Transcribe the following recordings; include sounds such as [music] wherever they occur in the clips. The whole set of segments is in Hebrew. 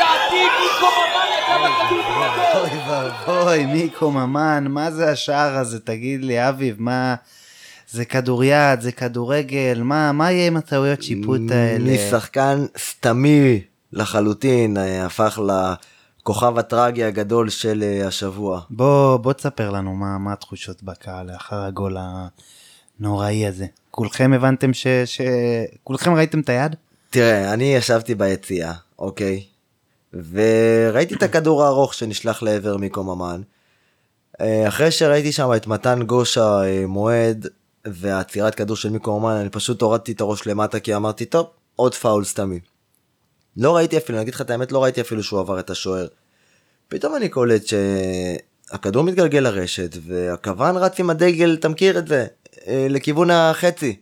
לדעתי מיקו ממן יגע בכדור בגדול. אוי ואבוי, מיקו ממן, מה זה השער הזה? תגיד לי, אביב, מה... זה כדוריד, זה כדורגל, מה, מה יהיה עם הטעויות שיפוט האלה? משחקן סתמי לחלוטין, אה, הפך לכוכב הטרגי הגדול של אה, השבוע. בוא, בוא תספר לנו מה, מה התחושות בקהל לאחר הגול הנוראי הזה. כולכם הבנתם ש... ש... כולכם ראיתם את היד? תראה, אני ישבתי ביציאה, אוקיי? וראיתי את הכדור הארוך שנשלח לעבר מיקו ממן. אה, אחרי שראיתי שם את מתן גושה אה, מועד ועצירת כדור של מיקו ממן, אני פשוט הורדתי את הראש למטה כי אמרתי, טוב, עוד פאול סתמי. לא ראיתי אפילו, אני אגיד לך את האמת, לא ראיתי אפילו שהוא עבר את השוער. פתאום אני קולט שהכדור מתגלגל לרשת והכוון רץ עם הדגל, אתה מכיר את זה, אה, לכיוון החצי.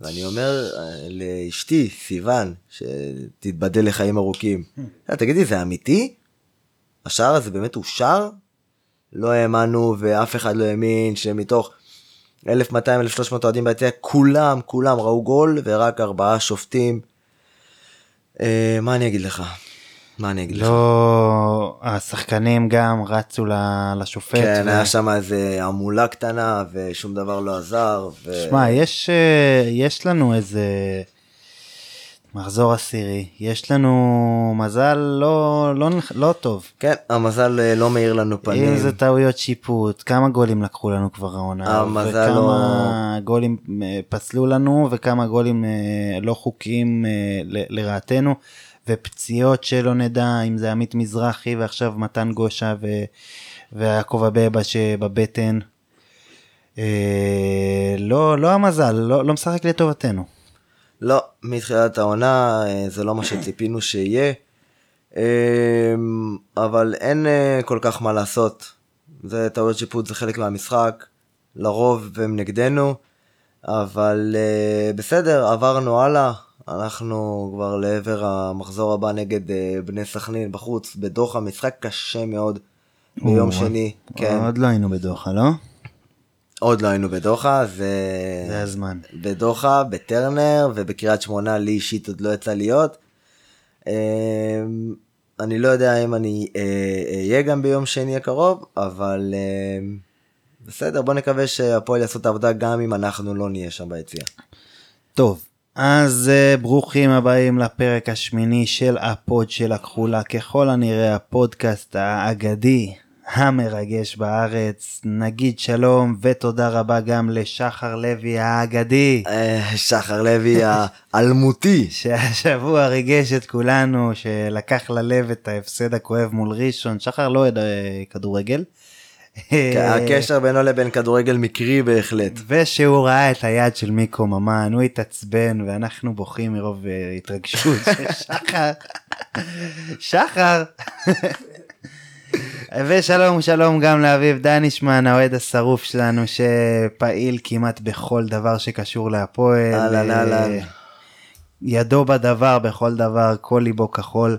ואני אומר אה, לאשתי, סיוון, שתתבדל לחיים ארוכים, [laughs] "אה, תגידי, זה אמיתי? השער הזה באמת אושר? לא האמנו ואף אחד לא האמין שמתוך 1200-1300 אוהדים ביציע, כולם, כולם ראו גול ורק ארבעה שופטים. אה, מה אני אגיד לך? מה אני אגיד לך? לא, השחקנים גם רצו לשופט. כן, ו- היה שם איזה המולה קטנה ושום דבר לא עזר. ו... שמע, יש, אה, יש לנו איזה מחזור עשירי, יש לנו מזל לא, לא, לא טוב. כן, המזל אה, לא מאיר לנו פנים. אם זה טעויות שיפוט, כמה גולים לקחו לנו כבר העונה, המזל וכמה גולים אה, פסלו לנו, וכמה גולים אה, לא חוקיים אה, ל- לרעתנו, ופציעות שלא נדע אם זה עמית מזרחי ועכשיו מתן גושה ו... ויעקב אבבה שבבטן. אה, לא, לא המזל, לא, לא משחק לטובתנו. לא, מתחילת העונה אה, זה לא מה שציפינו שיהיה, אה, אבל אין אה, כל כך מה לעשות. זה טעויות שיפוט, זה חלק מהמשחק, לרוב הם נגדנו, אבל אה, בסדר, עברנו הלאה, אנחנו כבר לעבר המחזור הבא נגד אה, בני סכנין בחוץ, בדוחה, משחק קשה מאוד ביום שני, כן, עוד לא היינו בדוחה, לא? עוד לא היינו בדוחה, זה... זה הזמן. בדוחה, בטרנר ובקריית שמונה לי אישית עוד לא יצא להיות. אמ, אני לא יודע אם אני אה, אהיה גם ביום שני הקרוב, אבל אמ, בסדר, בוא נקווה שהפועל יעשו את העבודה גם אם אנחנו לא נהיה שם ביציאה. טוב, אז uh, ברוכים הבאים לפרק השמיני של הפוד של הכחולה, ככל הנראה הפודקאסט האגדי, המרגש בארץ. נגיד שלום ותודה רבה גם לשחר לוי האגדי, אה, שחר לוי האלמותי. [laughs] שהשבוע ריגש את כולנו, שלקח ללב את ההפסד הכואב מול ראשון. שחר לא אוהד אה, כדורגל. כן, הקשר בינו לבין כדורגל מקרי בהחלט. ושהוא ראה את היד של מיקו ממן, הוא התעצבן ואנחנו בוכים מרוב אה, התרגשות. [laughs] שחר, שחר. ושלום שלום גם לאביב דנישמן האוהד השרוף שלנו שפעיל כמעט בכל דבר שקשור להפועל. אהלן, אה, אהלן. ידו בדבר בכל דבר כל ליבו כחול.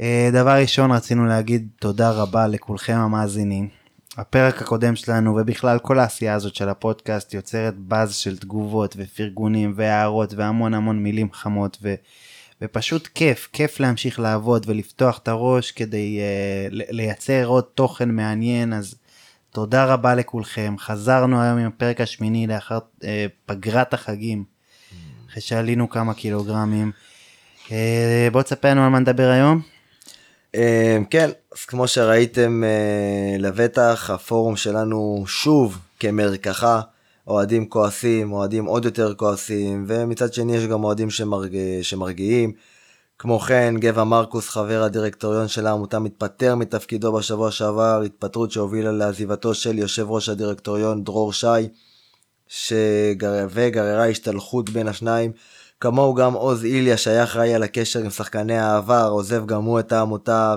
אה, דבר ראשון רצינו להגיד תודה רבה לכולכם המאזינים. הפרק הקודם שלנו ובכלל כל העשייה הזאת של הפודקאסט יוצרת באז של תגובות ופרגונים והערות והמון המון מילים חמות ו, ופשוט כיף, כיף להמשיך לעבוד ולפתוח את הראש כדי uh, לייצר עוד תוכן מעניין אז תודה רבה לכולכם חזרנו היום עם הפרק השמיני לאחר uh, פגרת החגים אחרי שעלינו כמה קילוגרמים. Uh, בוא תספר לנו על מה נדבר היום. אה, כן, אז כמו שראיתם אה, לבטח, הפורום שלנו שוב כמרקחה, אוהדים כועסים, אוהדים עוד יותר כועסים, ומצד שני יש גם אוהדים שמרג... שמרגיעים. כמו כן, גבע מרקוס, חבר הדירקטוריון של העמותה, מתפטר מתפקידו בשבוע שעבר, התפטרות שהובילה לעזיבתו של יושב ראש הדירקטוריון דרור שי, שגר... וגררה השתלחות בין השניים. כמוהו גם עוז איליה שהיה אחראי על הקשר עם שחקני העבר, עוזב גם הוא את העמותה,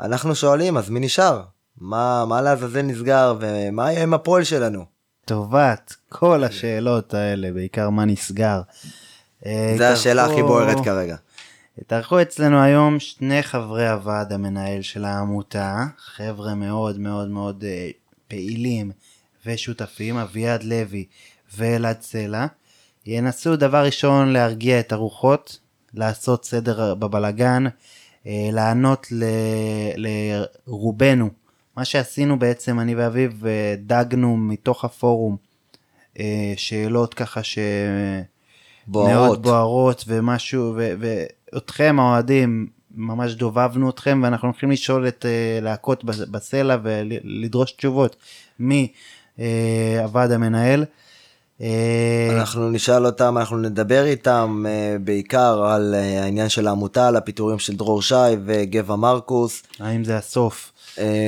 ואנחנו שואלים, אז מי נשאר? מה, מה לעזאזל נסגר, ומה יהיה עם הפועל שלנו? טובת כל השאלות האלה, בעיקר מה נסגר. אה, זו השאלה הכי בוערת כרגע. התארחו אצלנו היום שני חברי הוועד המנהל של העמותה, חבר'ה מאוד מאוד מאוד אה, פעילים ושותפים, אביעד לוי ואלעד סלע. ינסו דבר ראשון להרגיע את הרוחות, לעשות סדר בבלגן, אה, לענות ל- לרובנו. מה שעשינו בעצם, אני ואביב אה, דגנו מתוך הפורום אה, שאלות ככה ש... בוערות. ומשהו, ו- ואתכם האוהדים, ממש דובבנו אתכם ואנחנו הולכים לשאול את להקות בס- בסלע ולדרוש תשובות מהוועד המנהל. אה, אנחנו נשאל אותם, אנחנו נדבר איתם אה, בעיקר על אה, העניין של העמותה, על הפיטורים של דרור שי וגבע מרקוס. האם זה הסוף?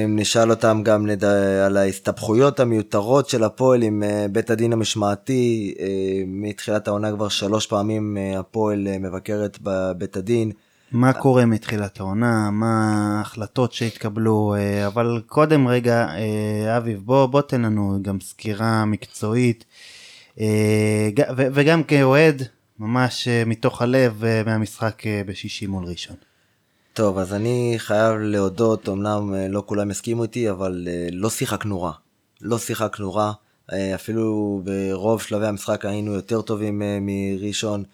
נשאל אותם גם נד... על ההסתבכויות המיותרות של הפועל עם בית הדין המשמעתי. מתחילת העונה כבר שלוש פעמים הפועל מבקרת בבית הדין. מה קורה מתחילת העונה, מה ההחלטות שהתקבלו, אבל קודם רגע, אביב, בוא, בוא תן לנו גם סקירה מקצועית, וגם כאוהד, ממש אה, מתוך הלב אה, מהמשחק אה, בשישי מול ראשון. טוב, אז אני חייב להודות, אמנם אה, לא כולם יסכימו איתי, אבל אה, לא שיחקנו רע. לא שיחקנו רע. אה, אפילו ברוב שלבי המשחק היינו יותר טובים אה, מראשון,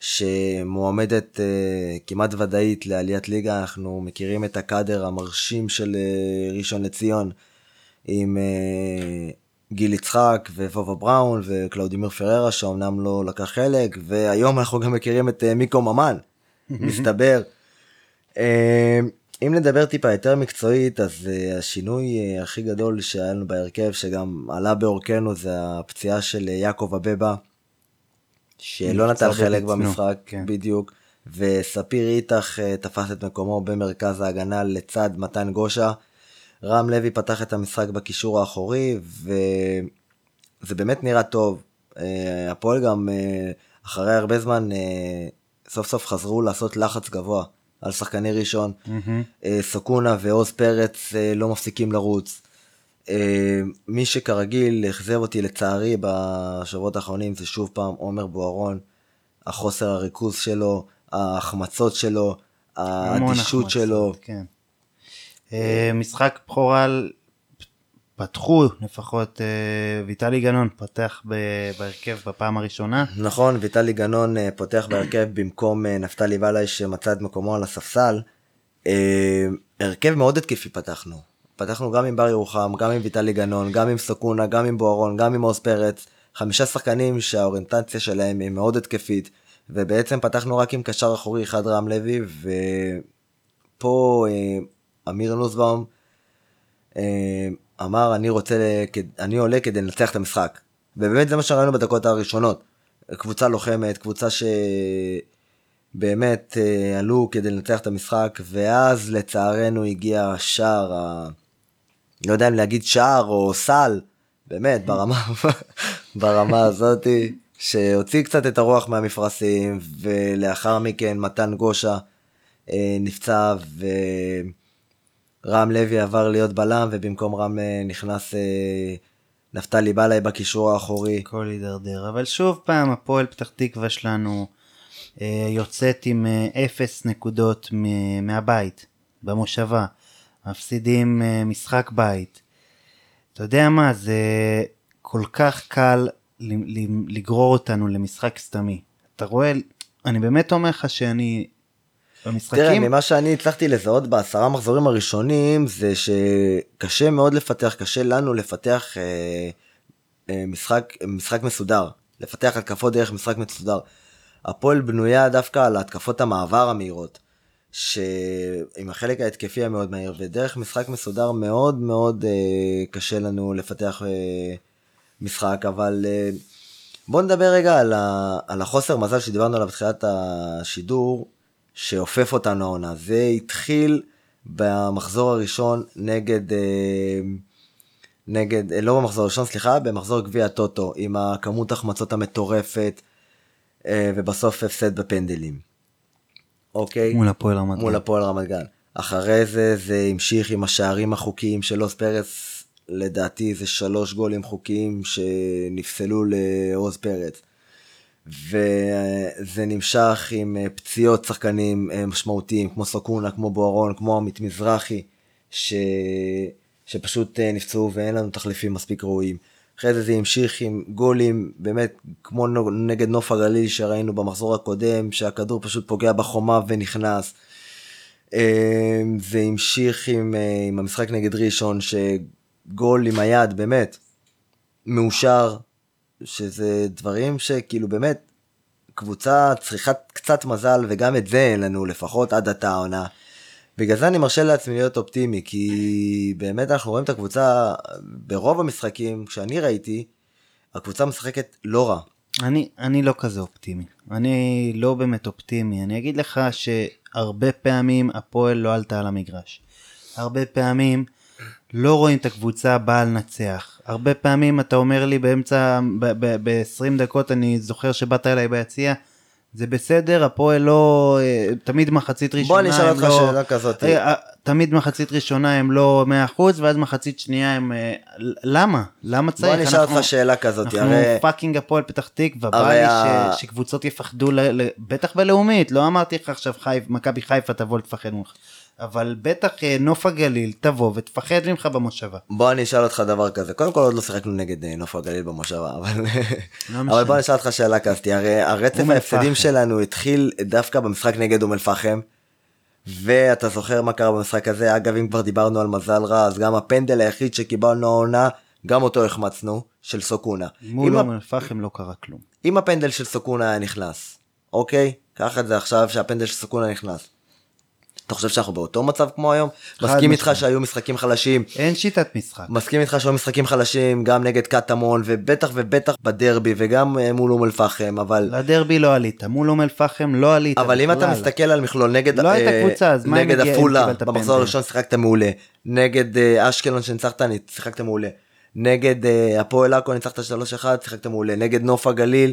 שמועמדת אה, כמעט ודאית לעליית ליגה. אנחנו מכירים את הקאדר המרשים של אה, ראשון לציון, עם אה, גיל יצחק וובה בראון וקלאודימיר פררה, שאומנם לא לקח חלק, והיום אנחנו גם מכירים את אה, מיקו ממן, מסתבר. אה, אם נדבר טיפה יותר מקצועית, אז אה, השינוי הכי גדול שהיה לנו בהרכב, שגם עלה בעוכרנו, זה הפציעה של יעקב אבבה, שלא נטל חלק במשחק, כן. בדיוק, וספיר איתך תפס את מקומו במרכז ההגנה לצד מתן גושה. רם לוי פתח את המשחק בקישור האחורי, וזה באמת נראה טוב. אה, הפועל גם אה, אחרי הרבה זמן אה, סוף סוף חזרו לעשות לחץ גבוה על שחקני ראשון. אה, סוקונה ועוז פרץ לא מפסיקים לרוץ. מי שכרגיל אכזב אותי לצערי בשבועות האחרונים זה שוב פעם עומר בוארון. החוסר הריכוז שלו, ההחמצות שלו, האדישות שלו. כן. אה, משחק בכורה, פתחו לפחות, אה, ויטלי גנון פתח ב- בהרכב בפעם הראשונה. נכון, ויטלי גנון אה, פותח בהרכב במקום נפתלי בלעי שמצא את מקומו על הספסל. הרכב מאוד התקפי פתחנו. פתחנו גם עם בר ירוחם, גם עם ויטלי גנון, גם עם סוקונה, גם עם בוארון, גם עם עוז פרץ. חמישה שחקנים שהאוריינטציה שלהם היא מאוד התקפית, ובעצם פתחנו רק עם קשר אחורי אחד רם לוי, ופה אמיר נוסבאום אה, אמר אני רוצה, אני עולה כדי לנצח את המשחק. ובאמת זה מה שראינו בדקות הראשונות. קבוצה לוחמת, קבוצה שבאמת אה, עלו כדי לנצח את המשחק, ואז לצערנו הגיע השער, ה... לא יודע אם להגיד שער או סל, באמת, ברמה, [laughs] ברמה הזאתי, שהוציא קצת את הרוח מהמפרשים, ולאחר מכן מתן גושה אה, נפצע, ורם לוי עבר להיות בלם, ובמקום רם אה, נכנס אה, נפתלי בלעי בקישור האחורי. הכל הידרדר, אבל שוב פעם הפועל פתח תקווה שלנו אה, יוצאת עם אפס נקודות מהבית, במושבה, מפסידים משחק בית. אתה יודע מה, זה כל כך קל לגרור אותנו למשחק סתמי. אתה רואה, אני באמת אומר לך שאני תראה, במשחקים, ממה שאני הצלחתי לזהות בעשרה מחזורים הראשונים, זה שקשה מאוד לפתח, קשה לנו לפתח אה, אה, משחק, משחק מסודר. לפתח התקפות דרך משחק מסודר. הפועל בנויה דווקא על התקפות המעבר המהירות, שעם החלק ההתקפי המאוד מהיר, ודרך משחק מסודר מאוד מאוד אה, קשה לנו לפתח אה, משחק, אבל אה, בוא נדבר רגע על, ה, על החוסר מזל שדיברנו עליו בתחילת השידור, שאופף אותנו העונה. זה התחיל במחזור הראשון נגד, אה, נגד, אה, לא במחזור הראשון, סליחה, במחזור גביע הטוטו, עם הכמות החמצות המטורפת, אה, ובסוף הפסד בפנדלים. אוקיי? מול הפועל רמת מול גן. הפועל רמת גן. אחרי זה זה המשיך עם השערים החוקיים של עוז פרץ, לדעתי זה שלוש גולים חוקיים שנפסלו לעוז פרץ. וזה נמשך עם אה, פציעות שחקנים אה, משמעותיים כמו סוקונה, כמו בוארון, כמו עמית מזרחי, ש... שפשוט אה, נפצעו ואין לנו תחליפים מספיק ראויים. אחרי זה זה המשיך עם גולים באמת כמו נגד נוף הגליל שראינו במחזור הקודם, שהכדור פשוט פוגע בחומה ונכנס. זה המשיך עם, עם המשחק נגד ראשון, שגול עם היד, באמת, מאושר, שזה דברים שכאילו באמת, קבוצה צריכה קצת מזל, וגם את זה אין לנו, לפחות עד עתה העונה. בגלל זה אני מרשה לעצמי להיות אופטימי, כי באמת אנחנו רואים את הקבוצה, ברוב המשחקים, כשאני ראיתי, הקבוצה משחקת לא רע. אני, אני לא כזה אופטימי. אני לא באמת אופטימי. אני אגיד לך שהרבה פעמים הפועל לא עלתה על המגרש. הרבה פעמים לא רואים את הקבוצה באה לנצח. הרבה פעמים אתה אומר לי באמצע, ב-20 דקות אני זוכר שבאת אליי ביציע, זה בסדר, הפועל לא, אה, תמיד מחצית ראשונה בוא אני אשאל אותך לא, שאלה כזאת. אה, אה, תמיד מחצית ראשונה הם לא 100% ואז מחצית שנייה הם, למה? למה צריך? בוא אני אשאל אותך שאלה כזאת, אנחנו הרי... fucking הפועל פתח תקווה, בא לי ה- ש, שקבוצות יפחדו, ל, ל, בטח בלאומית, לא אמרתי לך עכשיו מכבי חיפה תבוא לתפחד ממך, אבל בטח אה, נוף הגליל תבוא ותפחד ממך במושבה. בוא אני אשאל אותך דבר כזה, קודם כל עוד לא שיחקנו נגד אה, נוף הגליל במושבה, אבל לא אבל. בוא אני אשאל אותך שאלה כזאת, הרי הרצף ההפסדים. שלנו התחיל דווקא במשחק נגד אום אל-פחם, ואתה זוכר מה קרה במשחק הזה, אגב אם כבר דיברנו על מזל רע, אז גם הפנדל היחיד שקיבלנו העונה, גם אותו החמצנו, של סוקונה. מול אום אל-פחם לא קרה כלום. אם הפנדל של סוקונה היה נכנס, אוקיי? קח את זה עכשיו שהפנדל של סוקונה נכנס. אתה חושב שאנחנו באותו מצב כמו היום? מסכים איתך. שהיו משחקים חלשים, אין שיטת משחק. מסכים איתך שהיו משחקים חלשים גם נגד קטמון ובטח ובטח בדרבי וגם אה, מול אום אל-פחם אבל לדרבי לא עלית, מול אום אל-פחם לא עלית. אבל אם אתה. מסתכל על מכלול נגד לא הייתה אה, קבוצה, אז מה נגד עפולה במחזור? הראשון שיחקת מעולה נגד אה, אשקלון שניצחת שיחקת מעולה נגד הפועל עכו ניצחת 3-1 שיחקת מעולה נגד נוף הגליל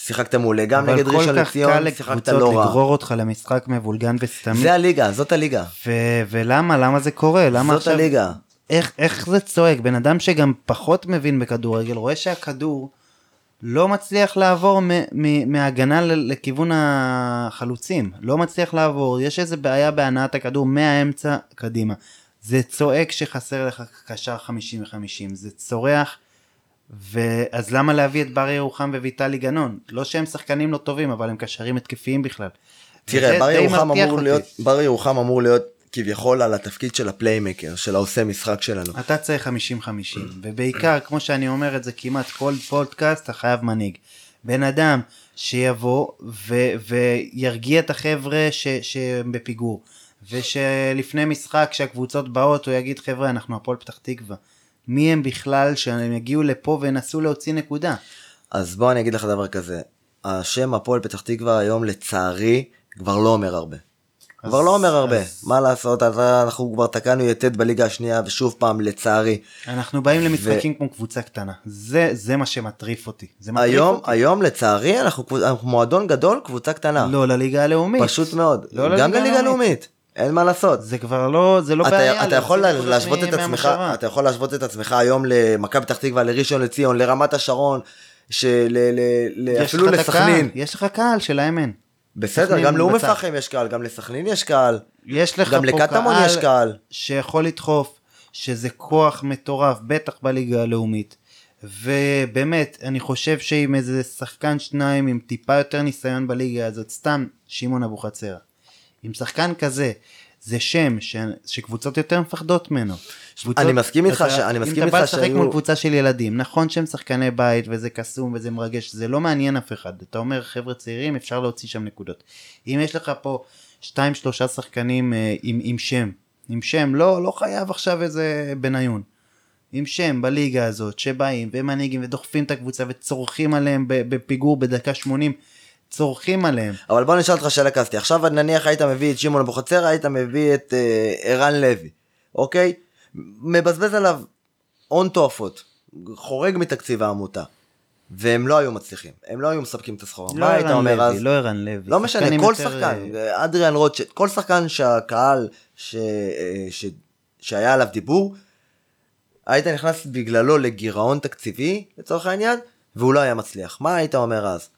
שיחקת מעולה גם נגד ראשון אבל כל כך לציון קל שיחקת לקבוצות לא רע. לגרור אותך למשחק מבולגן וסתמי. זה הליגה זאת הליגה ו- ולמה? למה זה קורה? למה זאת עכשיו... הליגה. איך, איך זה צועק? בן אדם שגם פחות מבין בכדורגל, רואה שהכדור לא מצליח לעבור מ- מ- מההגנה ל- לכיוון החלוצים. לא מצליח לעבור, יש איזה בעיה בהנעת הכדור מהאמצע קדימה. זה צועק שחסר לך קשר 50 ו-50, זה צורח. ואז למה להביא את בר ירוחם וויטלי גנון? לא שהם שחקנים לא טובים, אבל הם קשרים התקפיים בכלל. תראה בר ירוחם אמור. להיות בר ירוחם אמור להיות כביכול על התפקיד של הפליימקר של העושה משחק שלנו. אתה צריך 50-50, ובעיקר, כמו שאני אומר את זה כמעט כל פודקאסט, אתה חייב מנהיג. בן אדם שיבוא ו- וירגיע את החבר'ה ש- שהם בפיגור, ושלפני משחק שהקבוצות באות, הוא יגיד, חבר'ה, אנחנו הפועל פתח תקווה. מי הם בכלל שהם יגיעו לפה וינסו להוציא נקודה? אז בוא אני אגיד לך דבר כזה, השם הפועל פתח תקווה היום לצערי כבר לא אומר הרבה. כבר לא אומר הרבה, אז- מה לעשות, אנחנו כבר תקענו יתד בליגה השנייה ושוב פעם לצערי. אנחנו באים למשחקים כמו קבוצה קטנה. זה, זה מה שמטריף אותי. זה מטריף היום, אותי. היום לצערי אנחנו, אנחנו מועדון גדול, קבוצה קטנה. לא לליגה הלאומית. פשוט מאוד. לא גם לליגה הלאומית. אין מה לעשות. זה כבר לא, זה לא בעיה. אתה, אתה יכול להשוות את עצמך, מהמושבה. אתה יכול להשוות את עצמך היום למכבי פתח תקווה, לראשון לציון, לרמת השרון, של, אפילו לסכנין. יש לך קהל שלהם אין. בסדר, גם לאום. אל-פחם יש קהל, גם לסכנין יש קהל, יש לך גם פה לקטמון קהל יש קהל. שיכול לדחוף, שזה כוח מטורף, בטח בליגה הלאומית. ובאמת, אני חושב שעם איזה שחקן שניים עם טיפה יותר ניסיון בליגה הזאת, סתם שמעון אבוחצירא. עם שחקן כזה, זה שם ש... שקבוצות יותר מפחדות ממנו. קבוצות- אני מסכים איתך ש- אני מסכים אם אתה בא איתך לשחק שהיו- מול קבוצה של ילדים, נכון שהם שחקני בית וזה קסום וזה מרגש, זה לא מעניין אף אחד. אתה אומר חבר'ה צעירים, אפשר להוציא שם נקודות. אם יש לך פה שתיים שלושה שחקנים אה, עם, עם שם, עם שם, לא, לא חייב עכשיו איזה בניון. עם שם בליגה הזאת, שבאים ומנהיגים ודוחפים את הקבוצה וצורכים עליהם בפיגור בדקה 80, צורכים עליהם. אבל בוא נשאל אותך שאלה כזאתי, עכשיו נניח היית מביא את שמעון אבוחצירא, היית מביא את אה, ערן לוי, אוקיי? מבזבז עליו הון תועפות, חורג מתקציב העמותה, והם לא היו מצליחים, הם לא היו מספקים את הסחורה. לא מה היית ערן אומר אז? לוי, לא ערן לוי. לא משנה, כל יותר, שחקן, אה, אדריאן רוטשט, כל שחקן שהקהל ש... אה, ש... שהיה עליו דיבור, היית נכנס בגללו לגירעון תקציבי, לצורך העניין, והוא לא היה מצליח. מה היית אומר אז?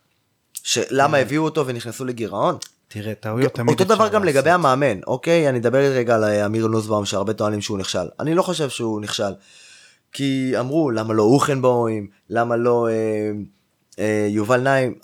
שלמה הביאו אותו ונכנסו לגירעון? תראה, טעויות תמיד אותו דבר גם לעשות. לגבי המאמן, אוקיי? אני אדבר רגע על אה, אמיר נוסבאום שהרבה טוענים שהוא נכשל. אני לא חושב שהוא נכשל. כי אמרו, למה לא אוכנבוים? למה לא אה, אה, יובל נעים?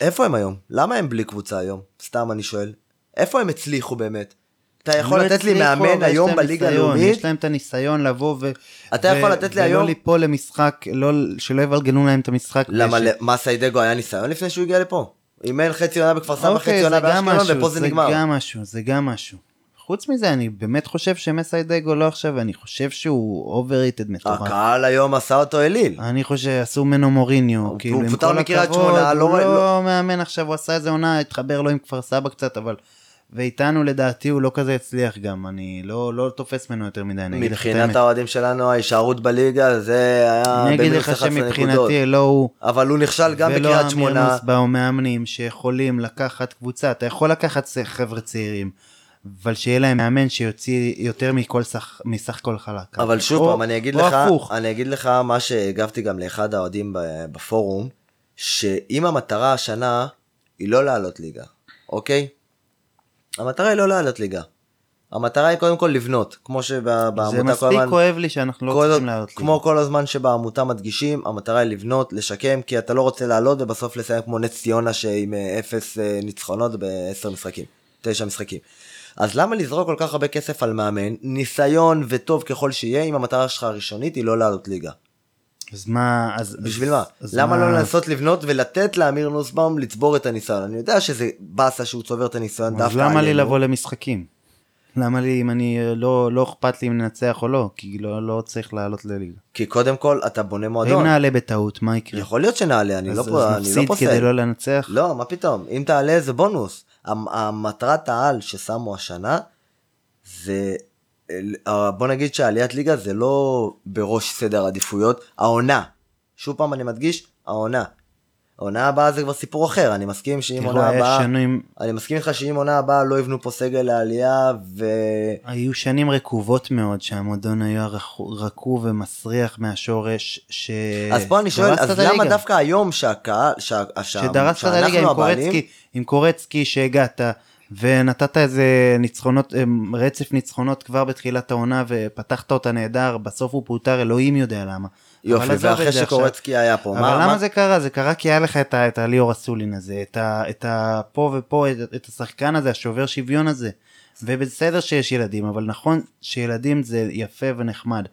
איפה הם היום? למה הם בלי קבוצה היום? סתם אני שואל. איפה הם הצליחו באמת? אתה יכול לא לתת לי מאמן היום בליגה הלאומית? יש להם את הניסיון לבוא ו... אתה ו- יכול לתת לי היום- ולא ליפול למשחק, לא, שלא יבלגנו להם את המשחק. למה וש- למסיידגו היה ניסיון לפני שהוא הגיע לפה? אימן חצי עונה בכפר סבא, אוקיי, חצי עונה זה באשקלון, ופה זה זה נגמר. גם משהו, זה גם משהו. חוץ מזה, אני באמת חושב שמסיידגו לא עכשיו, אני חושב שהוא overrated מטורף. הקהל היום עשה אותו אליל. אני חושב שעשו ממנו מוריניו, הוא כאילו עם פוטר כל הכבוד, שמונה, לא הוא רואה- לא מאמן עכשיו, הוא עשה איזה עונה, התחבר לו עם כפר סבא קצת, אבל... ואיתנו לדעתי הוא לא כזה הצליח גם, אני לא, לא תופס ממנו יותר מדי, אני אגיד לך את מבחינת האמת. האוהדים שלנו, ההישארות בליגה, זה היה אני אגיד לך 11 נקודות. שמבחינתי לא הוא אבל הוא נכשל גם ולא בקריית אמיר שמונה. נוסבאום מאמנים שיכולים לקחת קבוצה, אתה יכול לקחת חבר'ה צעירים, אבל שיהיה להם מאמן שיוציא יותר מכל סך, מסך כל חלק. אבל שוב פעם, אני אגיד לך, הפוך. אני אגיד לך מה שהגבתי גם לאחד האוהדים בפורום, שאם המטרה השנה היא לא לעלות ליגה, אוקיי? המטרה היא לא לעלות ליגה. המטרה היא קודם כל לבנות, כמו זה שבעמותה כל מספיק הזמן, כואב לי שאנחנו לא כל- צריכים לעלות כמו כל הזמן שבעמותה מדגישים, המטרה היא לבנות, לשקם, כי אתה לא רוצה לעלות ובסוף לסיים כמו נס ציונה שעם אה, אפס אה, ניצחונות בעשר משחקים, תשע משחקים. אז למה לזרוק כל כך הרבה כסף על מאמן, ניסיון וטוב ככל שיהיה, אם המטרה שלך הראשונית היא לא לעלות ליגה? אז מה, אז... בשביל מה? אז למה מה- לא לנסות לבנות ולתת לאמיר נוסבאום לצבור את הניסיון? אני יודע שזה באסה שהוא צובר את הניסיון דווקא אז למה לי. לבוא למשחקים? למה לי אם אני לא לא אכפת לי אם ננצח או לא כי לא לא צריך לעלות לליגה. כי קודם כל אתה בונה אם מועדון. נעלה בטעות מה יקרה? יכול להיות שנעלה, אני לא אז- פה- אז לא נפסיד פוסל. כדי לא לנצח? לא, מה פתאום, אם תעלה זה בונוס. המ- המטרת העל ששמו השנה זה, אה, בוא נגיד שעליית ליגה זה לא בראש סדר עדיפויות, העונה. שוב פעם אני מדגיש, העונה. העונה הבאה זה כבר סיפור אחר, אני מסכים שאם עונה הבאה, שנים אני מסכים איתך שאם עונה הבאה לא יבנו פה סגל לעלייה ו... היו שנים רקובות מאוד שהמועדון היה רקו- רקוב ומסריח מהשורש ש... אז פה אני שואל, אז למה. דווקא היום שהקהל, שה- שה- שדרסת את הליגה עם קורצקי, עם קורצקי שהגעת ונתת איזה ניצחונות, אמ, רצף ניצחונות כבר בתחילת העונה ופתחת אותה נהדר, בסוף הוא פוטר, אלוהים יודע למה. יופי, אבל ואחרי. שקורצקי היה פה, אבל מה, למה מה, זה קרה? זה קרה כי היה לך את, את הליאור אסולין הזה, את, ה, את ה, פה ופה, את, את השחקן הזה, השובר שוויון הזה. ובסדר שיש ילדים, אבל נכון שילדים זה יפה ונחמד.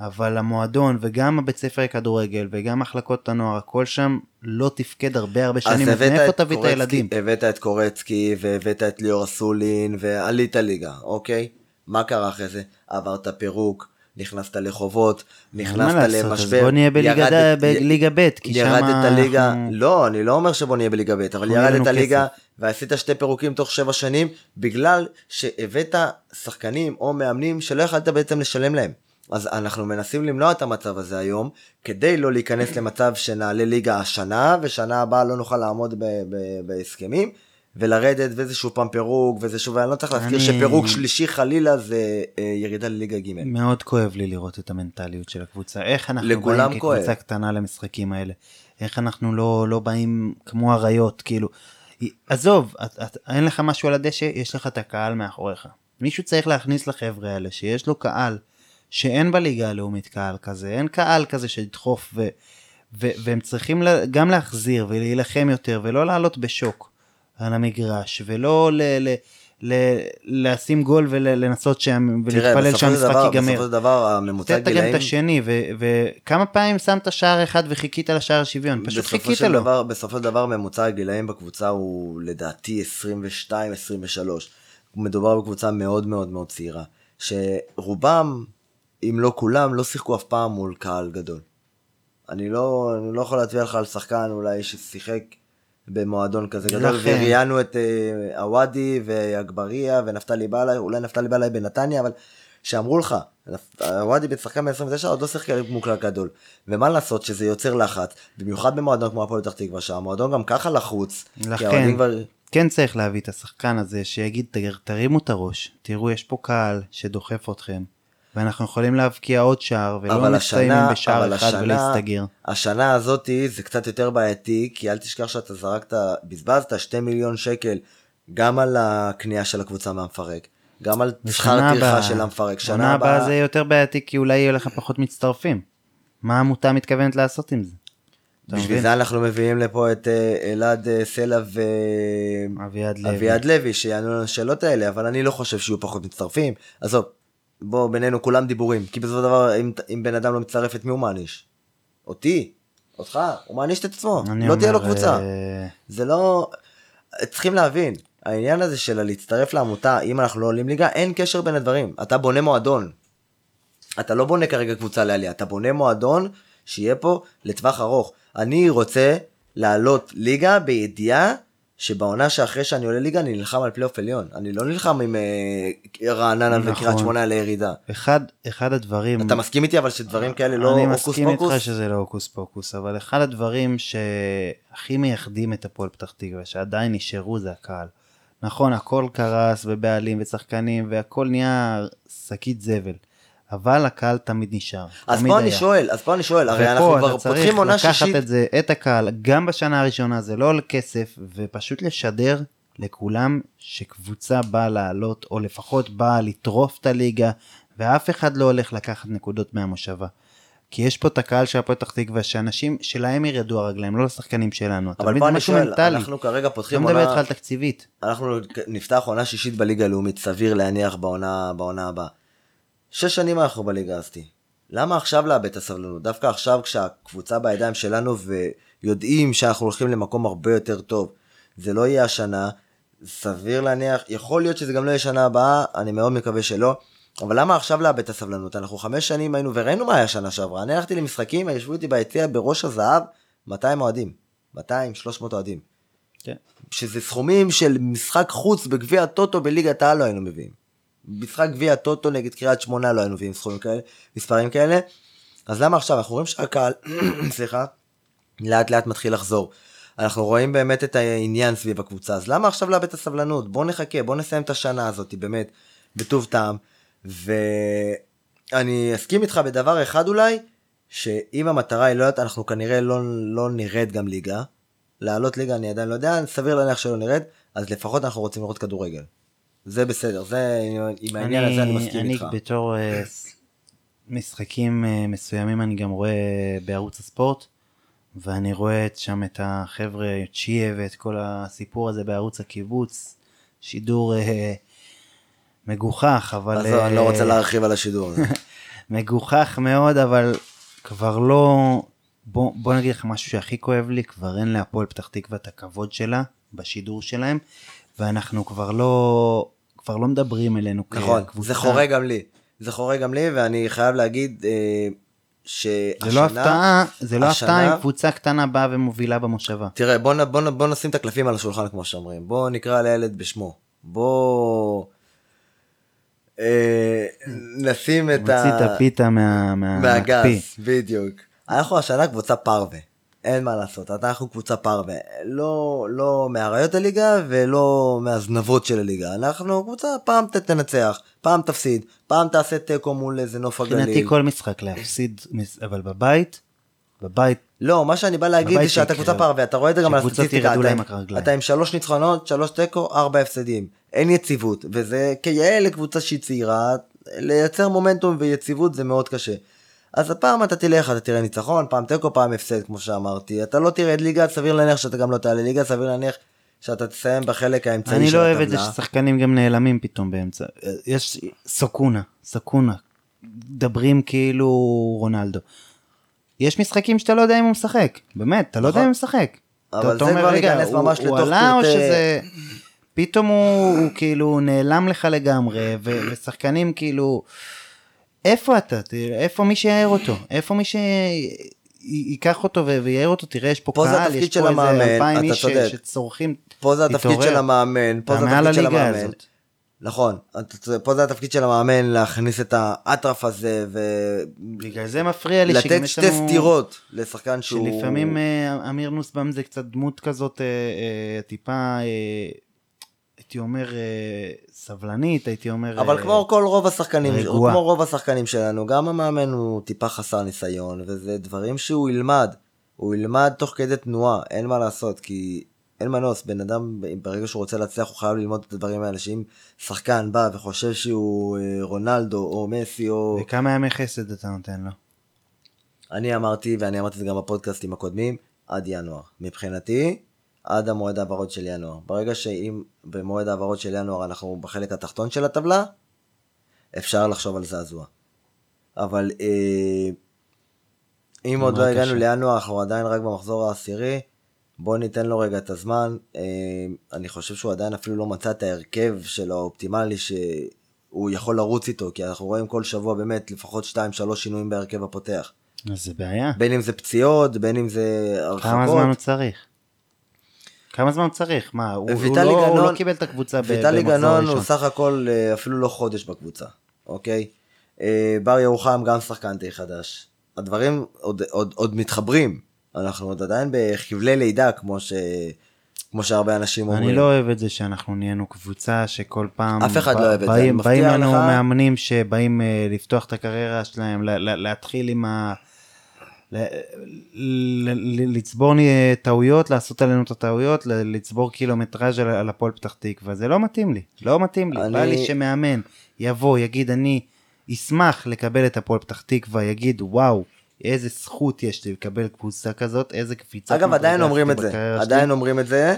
אבל המועדון וגם הבית ספר לכדורגל וגם מחלקות הנוער, הכל שם לא תפקד הרבה הרבה שנים, אז הבאת את קורצקי- הילדים? הבאת את קורצקי והבאת את ליאור אסולין ועלית ליגה, אוקיי? מה קרה אחרי זה? עברת פירוק, נכנסת לחובות, מה נכנסת לעשות, למשבר. אז בוא נהיה בליגה ירדת- ד- בליגה ב', כי שם ירדת ליגה, אנחנו- לא, אני לא אומר שבוא נהיה בליגה ב', אבל ירדת ליגה. ועשית שתי פירוקים תוך שבע שנים, בגלל שהבאת שחקנים או מאמנים שלא יכלת בעצם לשלם להם. אז אנחנו מנסים למנוע את המצב הזה היום, כדי לא להיכנס למצב שנעלה ליגה השנה, ושנה הבאה לא נוכל לעמוד בהסכמים, ולרדת וזה שוב פעם פירוק, וזה שוב, אני לא צריך להזכיר אני- שפירוק שלישי חלילה זה אה, ירידה לליגה ג'. מאוד כואב לי לראות את המנטליות של הקבוצה, איך אנחנו באים כואב. כקבוצה קטנה למשחקים האלה, איך אנחנו לא, לא באים כמו אריות, כאילו, עזוב, את, את, אין לך משהו על הדשא, יש לך את הקהל מאחוריך. מישהו צריך להכניס לחבר'ה האלה שיש לו קהל, שאין בליגה הלאומית קהל כזה, אין קהל כזה שידחוף, ו, ו, והם צריכים גם להחזיר ולהילחם יותר, ולא לעלות בשוק על המגרש, ולא ל... ל ל- לשים גול ולנסות שם ולהתפלל שהמשחק ייגמר. בסופו של דבר הממוצע תת גם גילאים... את השני, וכמה פעמים שמת שער אחד וחיכית לשער השוויון? פשוט חיכית לו. דבר, בסופו של דבר ממוצע הגילאים בקבוצה הוא לדעתי 22-23. מדובר בקבוצה מאוד מאוד מאוד צעירה, שרובם, אם לא כולם, לא שיחקו אף פעם מול קהל גדול. אני לא, אני לא יכול להצביע לך על שחקן אולי ששיחק במועדון כזה גדול. וראיינו את אה, עוואדי ואגבריה ונפתלי בלעי, אולי נפתלי בלעי בנתניה, אבל שאמרו לך, עוואדי בן שחקן ב-29 עוד לא שיחק מול קהל גדול. ומה לעשות שזה יוצר לחץ, במיוחד במועדון כמו הפועל פתח תקווה, שהמועדון גם ככה לחוץ. לכן, כבר... כן צריך להביא את השחקן הזה שיגיד, "תגר- תרימו את הראש, תראו יש פה קהל שדוחף אתכם, ואנחנו יכולים להבקיע עוד שער, ולא מסתיימים השנה, בשער אחד השנה, ולהסתגר. השנה הזאתי זה קצת יותר בעייתי, כי אל תשכח שאתה זרקת, בזבזת 2 מיליון שקל גם על הקנייה של הקבוצה מהמפרק, גם על שכר ושנה טרחה הבאה- של המפרק. שנה הבאה זה יותר בעייתי כי אולי יהיו לך פחות מצטרפים. מה העמותה מתכוונת לעשות עם זה? בשביל? זה אנחנו מביאים לפה את אה, אלעד אה, סלע אביעד לוי. ואביעד לוי שיענו לנו על השאלות האלה, אבל אני לא חושב שיהיו פחות מצטרפים. עזוב, בוא בינינו כולם דיבורים, כי בסופו של דבר אם, אם בן אדם לא מצטרף את מי הוא מעניש? אותי? אותך? הוא מעניש את עצמו, לא תהיה לו אומר, קבוצה. אה, זה לא... צריכים להבין, העניין הזה של להצטרף לעמותה, אם אנחנו לא עולים ליגה, אין קשר בין הדברים. אתה בונה מועדון. אתה לא בונה כרגע קבוצה לעלייה, אתה בונה מועדון שיהיה פה לטווח ארוך. אני רוצה לעלות ליגה בידיעה שבעונה שאחרי שאני עולה ליגה אני נלחם על פלייאוף עליון. אני לא נלחם עם אה, רעננה נכון. וקריית שמונה לירידה. אחד, אחד הדברים... אתה מסכים איתי אבל שדברים כאלה לא אני הוקוס מסכים פוקוס? איתך שזה לא הוקוס פוקוס, אבל אחד הדברים שהכי מייחדים את הפועל פתח תקווה, שעדיין נשארו זה הקהל. נכון, הכל קרס ובעלים ושחקנים והכל נהיה שקית זבל, אבל הקהל תמיד נשאר. אז תמיד פה אני היה. שואל, אז פה אני שואל, הרי אנחנו ופה כבר אתה צריך פותחים עונה לקחת שישית. את זה, את הקהל, גם בשנה הראשונה, זה לא עולה כסף, ופשוט לשדר לכולם שקבוצה באה לעלות, או לפחות באה לטרוף את הליגה, ואף אחד לא הולך לקחת נקודות מהמושבה. כי יש פה את הקהל של הפועל פתח תקווה, שאנשים שלהם ירדו הרגליים, לא לשחקנים שלנו. אתה אבל? פה אני שואל, מנטלי. אנחנו כרגע לא פותחים מדבר איתך עונה, על תקציבית. אנחנו נפתח עונה שישית בליגה הלאומית, סביר להניח בעונה, בעונה הבאה. שש שנים אנחנו בליגה הזאתי. למה עכשיו לאבד את הסבלנות? דווקא עכשיו כשהקבוצה בידיים שלנו ויודעים שאנחנו הולכים למקום הרבה יותר טוב. זה לא יהיה השנה, סביר להניח, יכול להיות שזה גם לא יהיה שנה הבאה, אני מאוד מקווה שלא. אבל למה עכשיו לאבד את הסבלנות? אנחנו חמש שנים היינו וראינו מה היה שנה שעברה. אני הלכתי למשחקים, ישבו איתי ביציע בראש הזהב 200 אוהדים. 200, 300 אוהדים. כן. שזה סכומים של משחק חוץ בגביע הטוטו בליגת העל לא היינו מביאים. משחק גביע הטוטו נגד קריית שמונה לא היינו מביאים סכומים כאלה, מספרים כאלה. אז למה עכשיו? אנחנו רואים שהקהל, [coughs] סליחה, לאט לאט מתחיל לחזור. אנחנו רואים באמת את העניין סביב הקבוצה, אז למה עכשיו לאבד את הסבלנות? בוא נחכה, בוא נסיים את השנה הזאת באמת בטוב טעם. ואני אסכים איתך בדבר אחד אולי, שאם המטרה היא לא יודעת, אנחנו כנראה לא, לא נרד גם ליגה. לעלות ליגה אני עדיין לא יודע, סביר להניח שלא נרד, אז לפחות אנחנו רוצים לראות כדורגל. זה בסדר, זה, עם העניין הזה אני מסכים אני איתך. בתור אה, משחקים אה, מסוימים אני גם רואה בערוץ הספורט, ואני רואה את שם את החבר'ה, צ'יה ואת כל הסיפור הזה בערוץ הקיבוץ, שידור אה, מגוחך, אבל... עזוב, אני לא רוצה להרחיב על השידור הזה. [laughs] מגוחך מאוד, אבל כבר לא... בוא, בוא נגיד לך משהו שהכי כואב לי, כבר אין להפועל פתח תקווה את הכבוד שלה בשידור שלהם, ואנחנו כבר לא... כבר לא מדברים אלינו נכון, כקבוצה. זה חורה גם לי. זה חורה גם לי, ואני חייב להגיד אה, שהשנה... זה לא הפתעה, זה לא השנה- הפתעה אם קבוצה קטנה באה ומובילה במושבה. תראה, בוא, בוא, נ- בוא נשים את הקלפים על השולחן כמו שאומרים. בוא נקרא לילד בשמו. בוא... אה, נשים את מוציא את הפיתה מה- מה- מהקפיא. מהגז, בדיוק. אנחנו השנה קבוצה פרווה. אין מה לעשות, אנחנו קבוצה פרווה. לא, לא מאריות הליגה ולא מהזנבות של הליגה. אנחנו קבוצה, פעם ת- תנצח, פעם תפסיד, פעם תעשה תיקו מול איזה נוף הגליל. מבחינתי כל משחק להפסיד, אבל בבית, בבית, לא, מה שאני בא להגיד זה שאתה. קבוצה פרווה, אתה רואה את זה גם על הסטטיסטיקה. אתה-. אתה עם שלוש ניצחונות, שלוש תיקו, ארבע הפסדים. אין יציבות, וזה כיאה לקבוצה שהיא צעירה, לייצר מומנטום ויציבות זה מאוד קשה. אז הפעם אתה תלך, אתה תראה ניצחון, פעם תיקו, פעם הפסד, כמו שאמרתי. אתה לא תרד ליגה, סביר להניח שאתה גם לא תעלה ליגה, סביר להניח שאתה תסיים בחלק האמצעי אני של לא הטבלה. אוהב את זה ששחקנים גם נעלמים פתאום באמצע. יש סוקונה, סקונה, מדברים כאילו רונלדו. יש משחקים שאתה לא יודע אם הוא משחק, באמת, אתה לא יודע נכון. אם הוא משחק. אבל זה כבר רגע, ייכנס הוא- ממש הוא לתוך עלה או פרטי- שזה... פתאום הוא, כאילו נעלם לך לגמרי, ושחקנים כאילו... איפה אתה? תראה, איפה מי שיער אותו? איפה מי שייקח אותו ו- ויער אותו? תראה, יש פה פה קהל, יש פה איזה אלפיים איש. שצורכים. פה זה התפקיד תתעורר. של המאמן, פה זה התפקיד של המאמן. הזאת. נכון, פה זה התפקיד של המאמן להכניס את האטרף הזה בגלל זה מפריע לי שגם יש שתי לנו... סטירות לשחקן שהוא... שלפעמים אה, אמיר נוסבאום זה קצת דמות כזאת אה, אה, טיפה, הייתי אומר, אה, סבלנית, הייתי אומר... אבל אה, כמו כל רוב השחקנים, רגועה. כמו רוב השחקנים שלנו, גם המאמן הוא טיפה חסר ניסיון, וזה דברים שהוא ילמד. הוא ילמד תוך כדי תנועה, אין מה לעשות, כי אין מנוס, בן אדם ברגע שהוא רוצה להצליח הוא חייב ללמוד את הדברים האלה, שאם שחקן בא וחושב שהוא אה, רונלדו או מסי או... וכמה ימי חסד אתה נותן לו? אני אמרתי, ואני אמרתי את זה גם בפודקאסטים הקודמים, עד ינואר. מבחינתי, עד המועד העברות של ינואר. ברגע שאם במועד העברות של ינואר אנחנו בחלק התחתון של הטבלה, אפשר לחשוב על זעזוע. אבל אה, אם עוד לא הגענו. לינואר, אנחנו עדיין רק במחזור העשירי, בוא ניתן לו רגע את הזמן. אה, אני חושב שהוא עדיין אפילו לא מצא את ההרכב שלו האופטימלי שהוא יכול לרוץ איתו, כי אנחנו רואים כל שבוע באמת לפחות 2-3 שינויים בהרכב הפותח. אז זה בעיה. בין אם זה פציעות, בין אם זה הרחקות. כמה זמן הוא צריך? כמה זמן הוא צריך? מה, הוא, הוא, ויטלי לא, הוא גנון- לא קיבל את הקבוצה ב- ויטלי במחזור גנון. הוא סך הכל אה, אפילו לא חודש בקבוצה, אוקיי? אה, בר ירוחם גם שחקן די חדש. הדברים עוד, עוד, עוד מתחברים. אנחנו עוד עדיין בחבלי לידה, כמו, ש... כמו שהרבה אנשים אומרים. אני לא אוהב את זה שאנחנו נהיינו קבוצה שכל פעם אף אחד לא אוהב את זה, באים, לנו. מאמנים שבאים אה, לפתוח את הקריירה שלהם, להתחיל עם ה... ל- ל- ל- לצבור טעויות, לעשות עלינו את הטעויות, ל- לצבור קילומטראז' על, על הפועל פתח תקווה, זה לא מתאים לי, לא מתאים לי, אני- בא לי שמאמן יבוא, יגיד אני אשמח לקבל את הפועל פתח תקווה, יגיד וואו, איזה זכות יש לי לקבל קבוצה כזאת, איזה קפיצה. אגב, עדיין אומרים את זה, בקריירה שלי. עדיין אומרים את זה,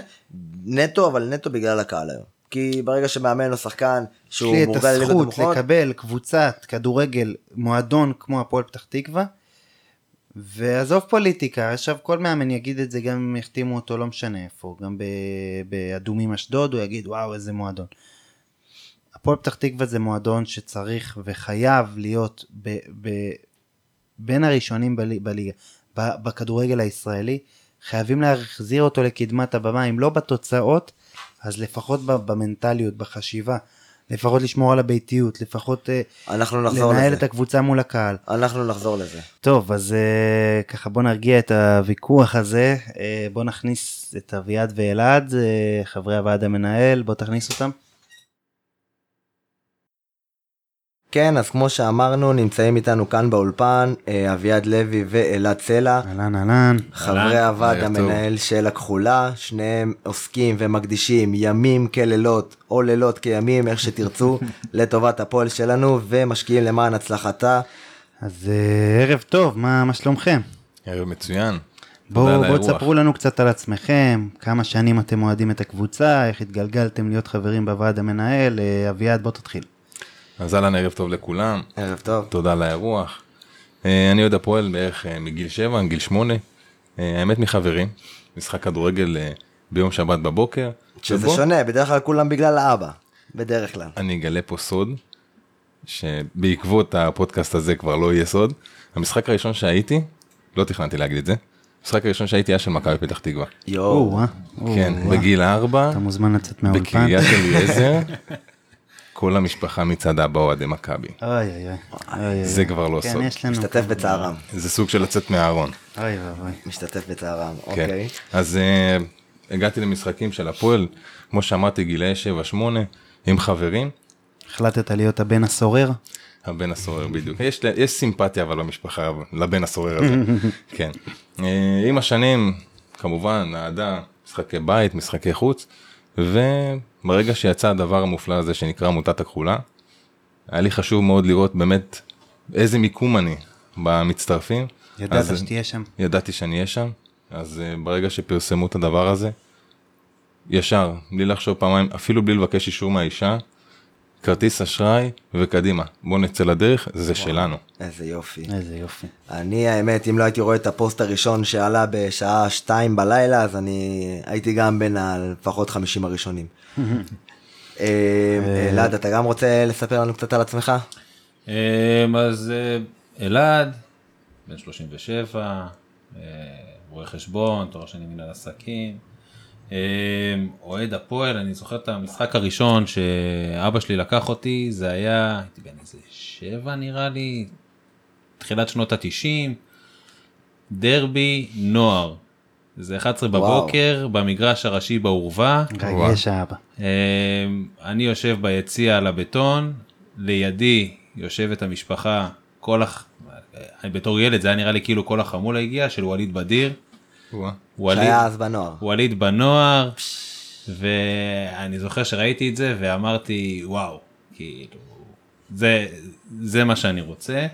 נטו, אבל נטו בגלל הקהל היום. כי ברגע שמאמן או שחקן יש שהוא לי את מורגל לליגות הזכות נמוכות, לקבל קבוצת כדורגל מועדון כמו הפועל פתח תקווה ועזוב פוליטיקה עכשיו כל מאמן יגיד את זה גם אם יחתימו אותו לא משנה איפה גם באדומים אשדוד הוא יגיד וואו איזה מועדון. הפועל פתח תקווה זה מועדון שצריך וחייב להיות ב, ב, בין הראשונים בלי, בליגה בכדורגל הישראלי חייבים להחזיר אותו לקדמת הבמה אם לא בתוצאות אז לפחות במנטליות בחשיבה לפחות לשמור על הביתיות לפחות אה, אנחנו נחזור לנהל לזה. את הקבוצה מול הקהל. אנחנו נחזור לזה. טוב אז uh, ככה בוא נרגיע את הוויכוח הזה uh, בוא נכניס את אביעד ואלעד חברי הוועד המנהל בוא תכניס אותם. כן, אז כמו שאמרנו, נמצאים איתנו כאן באולפן אה, אביעד לוי ואלעד סלע. אהלן אהלן. חברי הוועד. המנהל של הכחולה, שניהם עוסקים ומקדישים ימים כלילות או לילות כימים, איך שתרצו, [laughs] לטובת הפועל שלנו ומשקיעים למען הצלחתה. אז uh, ערב טוב מה, מה שלומכם? ערב מצוין. בואו בוא. תספרו לנו קצת על עצמכם כמה שנים אתם אוהדים את הקבוצה איך התגלגלתם להיות חברים בוועד המנהל uh, אביעד בוא תתחיל. אז אהלן, ערב טוב לכולם. ערב טוב. תודה על האירוח. אה, אני אוהד הפועל בערך אה, מגיל 7, גיל 8. אה, האמת מחברים. משחק כדורגל ביום שבת בבוקר. שזה שבו שונה, בדרך כלל כולם בגלל האבא. בדרך כלל. אני אגלה פה סוד, שבעקבות הפודקאסט הזה כבר לא יהיה סוד. המשחק הראשון שהייתי, לא תכננתי להגיד את זה, המשחק הראשון שהייתי היה של מכבי פתח תקווה. יואו. כן. בגיל 4, אתה מוזמן לצאת מהאולפן. בקריית אליעזר, [laughs] כל המשפחה מצד אבא אוהדי מכבי. אוי אוי אוי. אוי, אוי. זה כבר לא כן, סוד. יש לנו. משתתף בצערם. זה סוג של לצאת מהארון. אוי ואבוי. משתתף בצערם, כן. אוקיי. אז uh, הגעתי למשחקים של הפועל, כמו שאמרתי, גילאי 7-8, עם חברים, החלטת להיות הבן הסורר? הבן הסורר בדיוק. יש, יש סימפתיה אבל במשפחה לבן הסורר הזה. [laughs] כן. Uh, עם השנים, כמובן, אהדה, משחקי בית, משחקי חוץ, וברגע שיצא הדבר המופלא הזה שנקרא עמותת הכחולה, היה לי חשוב מאוד לראות באמת איזה מיקום אני במצטרפים. ידעת אז- שתהיה שם? ידעתי שאני אהיה שם, אז uh, ברגע שפרסמו את הדבר הזה, ישר, בלי לחשוב פעמיים, אפילו בלי לבקש אישור מהאישה, כרטיס אשראי וקדימה, בוא נצא לדרך, זה שלנו. איזה יופי. איזה יופי. אני האמת אם לא הייתי רואה את הפוסט הראשון שעלה בשעה שתיים בלילה אז אני הייתי גם בין הלפחות 50 הראשונים. [laughs] אה, אלעד אתה גם רוצה לספר לנו קצת על עצמך? אמ, אז אה, אלעד, בן 37, אה, רואה חשבון, תואר שני מנהל עסקים. אמ, אוהד הפועל, אני זוכר את המשחק הראשון שאבא שלי לקח אותי, זה היה, הייתי בן איזה שבע נראה לי, תחילת שנות התשעים, דרבי נוער. זה 11 וואו. בבוקר במגרש הראשי בעורווה. רגש האבא. אמ, אני יושב ביציע על הבטון, לידי יושבת המשפחה, כל הח... אני בתור ילד זה היה נראה לי כאילו כל החמולה הגיע של ווליד בדיר. שהיה אז בנוער. ווליד בנוער, ואני זוכר שראיתי את זה ואמרתי וואו, כאילו, זה, זה מה שאני רוצה.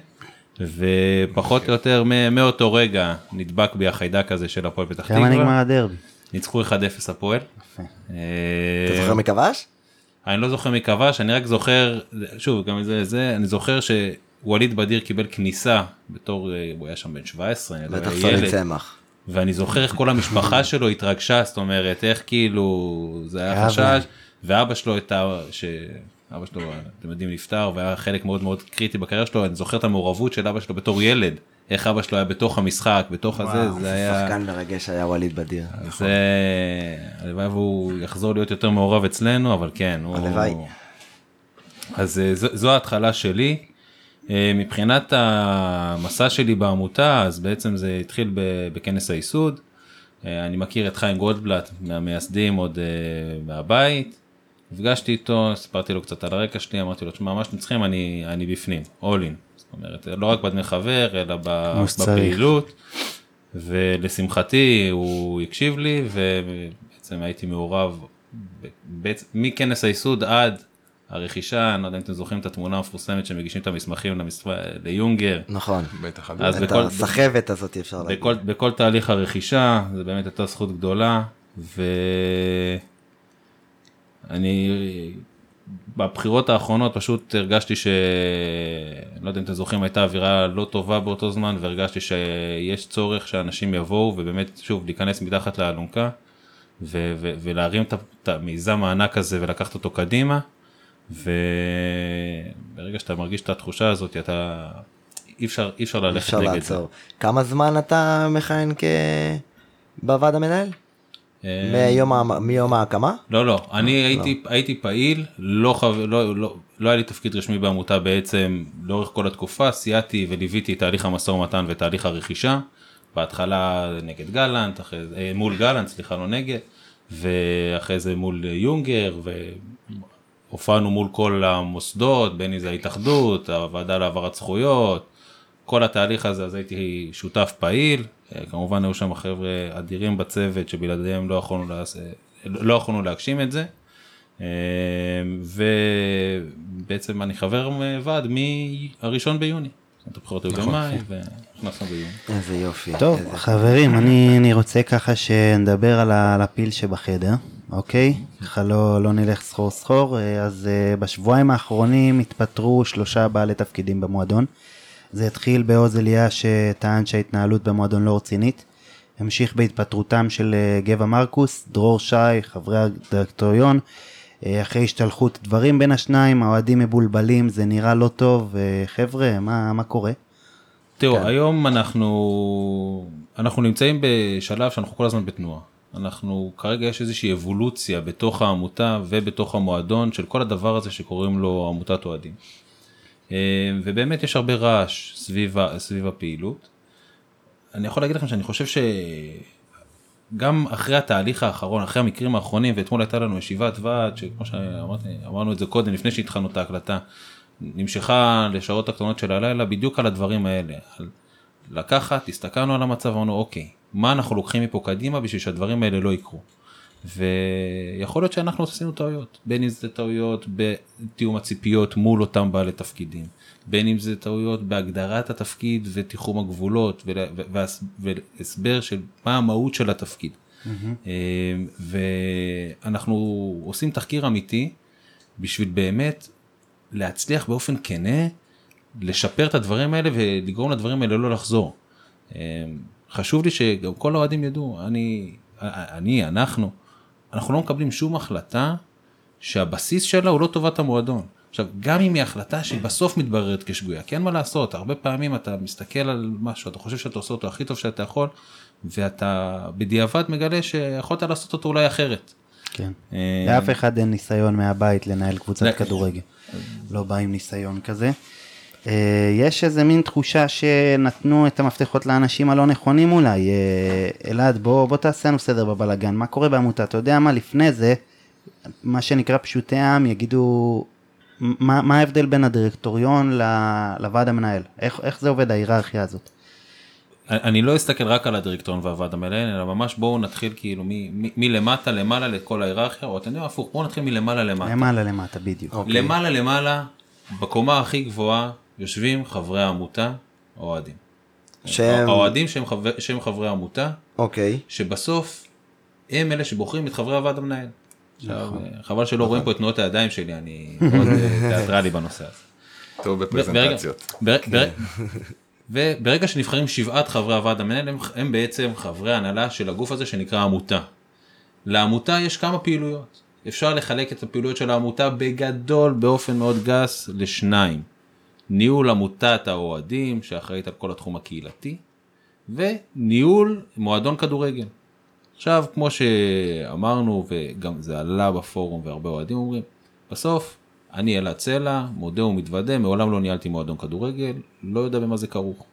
ופחות או יותר מאותו רגע נדבק בי החיידק הזה של הפועל פתח כמה נגמר תקווה. הדרבי? ניצחו 1-0 הפועל. יפה. אה, אתה זוכר מי כבש? אני לא זוכר מי כבש, אני רק זוכר, שוב, גם זה, זה, אני זוכר שווליד בדיר קיבל כניסה בתור, אה, הוא היה שם בן 17, אני לא בטח ילד, צמח. ואני זוכר איך כל המשפחה [laughs] שלו התרגשה, זאת אומרת, איך כאילו, זה היה. חשש, ואבא שלו הייתה, שאבא שלו, אתם יודעים, נפטר, והיה חלק מאוד מאוד קריטי בקריירה שלו, אני זוכר את המעורבות של אבא שלו בתור ילד, איך אבא שלו היה בתוך המשחק, בתוך הזה, זה היה... שחקן מרגש היה ווליד בדיר. זה הלוואי והוא יחזור להיות יותר מעורב אצלנו אבל כן הוא... הלוואי. אז אה, זו, זו ההתחלה שלי. אה, מבחינת המסע שלי בעמותה אז בעצם זה התחיל בכנס הייסוד. אה, אני מכיר את חיים גולדבלט מהמייסדים עוד אה, מהבית. נפגשתי איתו סיפרתי לו קצת על הרקע שלי אמרתי לו תשמע מה שאתם צריכים אני אני בפנים all in. זאת אומרת לא רק בדמי חבר אלא ב-. בפעילות. ולשמחתי הוא הקשיב לי ובעצם הייתי מעורב בעצם מכנס הייסוד עד הרכישה, אני לא יודע אם אתם זוכרים את התמונה המפורסמת שמגישים את המסמכים למספר, ליונגר, נכון. בטח, אז את בכל- הסחבת הזאת אפשר להגיד. בכל, בכל תהליך הרכישה זה באמת הייתה זכות גדולה ואני בבחירות האחרונות פשוט הרגשתי ש... לא יודע אם אתם זוכרים הייתה אווירה לא טובה באותו זמן והרגשתי שיש צורך שאנשים יבואו ובאמת שוב להיכנס מתחת לאלונקה ו- ו- ולהרים את המיזם הענק הזה ולקחת אותו קדימה וברגע שאתה מרגיש את התחושה הזאת אתה אי אפשר אי אפשר ללכת אפשר נגד זה. לעצור. כמה זמן אתה מכהן כ... בוועד המנהל? אה, מיום מיום ההקמה? לא לא אני הייתי הייתי פעיל לא חבר לא לא לא היה לי תפקיד רשמי בעמותה בעצם לאורך כל התקופה סייעתי וליוויתי את תהליך המשא ומתן ותהליך הרכישה. בהתחלה נגד גלנט אחרי זה אה, מול גלנט סליחה לא נגד ואחרי זה מול יונגר והופענו מול כל המוסדות בין אם זה ההתאחדות הוועדה להעברת זכויות כל התהליך הזה אז הייתי שותף פעיל אה, כמובן היו שם חבר'ה אדירים בצוות שבלעדיהם לא יכולנו, לעש... אה, לא יכולנו להגשים את זה. אה, ובעצם אני חבר ועד מהראשון ביוני. זאת אומרת, הבחירות היו במאי ונכנסנו ביוני. איזה יופי. טוב, איזה- חברים, אני, אני רוצה ככה שנדבר על הפיל שבחדר, אוקיי? ככה לא, לא נלך סחור סחור. אה, אז אה, בשבועיים האחרונים התפטרו שלושה בעלי תפקידים במועדון. זה התחיל בעוז אליה שטען שההתנהלות במועדון לא רצינית. המשיך בהתפטרותם של אה, גבע מרקוס, דרור שי, חברי הדירקטוריון. אחרי השתלחות דברים בין השניים, האוהדים מבולבלים, זה נראה לא טוב. חבר'ה, מה, מה קורה? תראו, כן. היום אנחנו, אנחנו נמצאים בשלב שאנחנו כל הזמן בתנועה. אנחנו, כרגע יש איזושהי אבולוציה בתוך העמותה ובתוך המועדון של כל הדבר הזה שקוראים לו עמותת אוהדים. אה, ובאמת יש הרבה רעש סביב, סביב הפעילות. אני יכול להגיד לכם שאני חושב שגם אחרי התהליך האחרון, אחרי המקרים האחרונים, ואתמול הייתה לנו ישיבת ועד, שכמו שאמרתי, אמרנו את זה קודם, לפני שהתחלנו את ההקלטה, נמשכה לשעות הקטנות של הלילה בדיוק על הדברים האלה. על לקחת, הסתכלנו על המצב, אמרנו אוקיי, מה אנחנו לוקחים מפה קדימה בשביל שהדברים האלה לא יקרו. ויכול להיות שאנחנו עשינו טעויות, בין אם זה טעויות בתיאום הציפיות מול אותם בעלי תפקידים, בין אם זה טעויות בהגדרת התפקיד ותיחום הגבולות והסבר של מה המהות של התפקיד. אה, ואנחנו עושים תחקיר אמיתי בשביל באמת להצליח באופן כנה לשפר את הדברים האלה ולגרום לדברים האלה לא לחזור. אה, חשוב לי שגם כל האוהדים ידעו, אני, אני, אנחנו, אנחנו לא מקבלים שום החלטה שהבסיס שלה הוא לא טובת המועדון. עכשיו, גם אם היא החלטה שבסוף מתבררת כשגויה, כי אין מה לעשות, הרבה פעמים אתה מסתכל על משהו, אתה חושב שאתה עושה אותו הכי טוב שאתה יכול, ואתה בדיעבד מגלה שיכולת לעשות אותו אולי אחרת. כן. אה, לאף אחד אין ניסיון מהבית לנהל קבוצת. כדורגל. לא בא עם ניסיון כזה. אה, יש איזה מין תחושה שנתנו את המפתחות לאנשים הלא נכונים אולי. אה, אלעד, בוא, בוא תעשה לנו סדר בבלאגן. מה קורה בעמותה? אתה יודע מה, לפני זה, מה שנקרא פשוטי העם יגידו, מה, מה ההבדל בין הדירקטוריון לוועד המנהל? איך, איך זה עובד ההיררכיה הזאת? אני לא אסתכל רק על הדירקטוריון והוועד המנהל, אלא ממש בואו נתחיל כאילו מלמטה למעלה לכל ההיררכיה, או אתם יודעים הפוך, בואו נתחיל מלמעלה למטה. למעלה למטה בדיוק. אוקיי. למעלה למעלה, בקומה הכי גבוהה, יושבים חברי העמותה, האוהדים. שהם, האוהדים שהם, חבר, שהם חברי עמותה, אוקיי, שבסוף הם אלה שבוחרים את חברי הוועד המנהל. עכשיו, נכון. חבל שלא רואים פה את תנועות הידיים שלי, אני [laughs] מאוד תיאטרלי בנושא הזה. טוב ברגע- בפרזנטציות. בר- בר- וברגע שנבחרים שבעת חברי הוועד המנהל הם, הם בעצם חברי הנהלה של הגוף הזה שנקרא עמותה. לעמותה יש כמה פעילויות. אפשר לחלק את הפעילויות של העמותה בגדול באופן מאוד גס לשניים. ניהול עמותת האוהדים שאחראית על כל התחום הקהילתי וניהול מועדון כדורגל. עכשיו כמו שאמרנו וגם זה עלה בפורום והרבה אוהדים אומרים בסוף אני אלעד סלע מודה ומתוודה מעולם לא ניהלתי מועדון כדורגל לא יודע במה זה כרוך.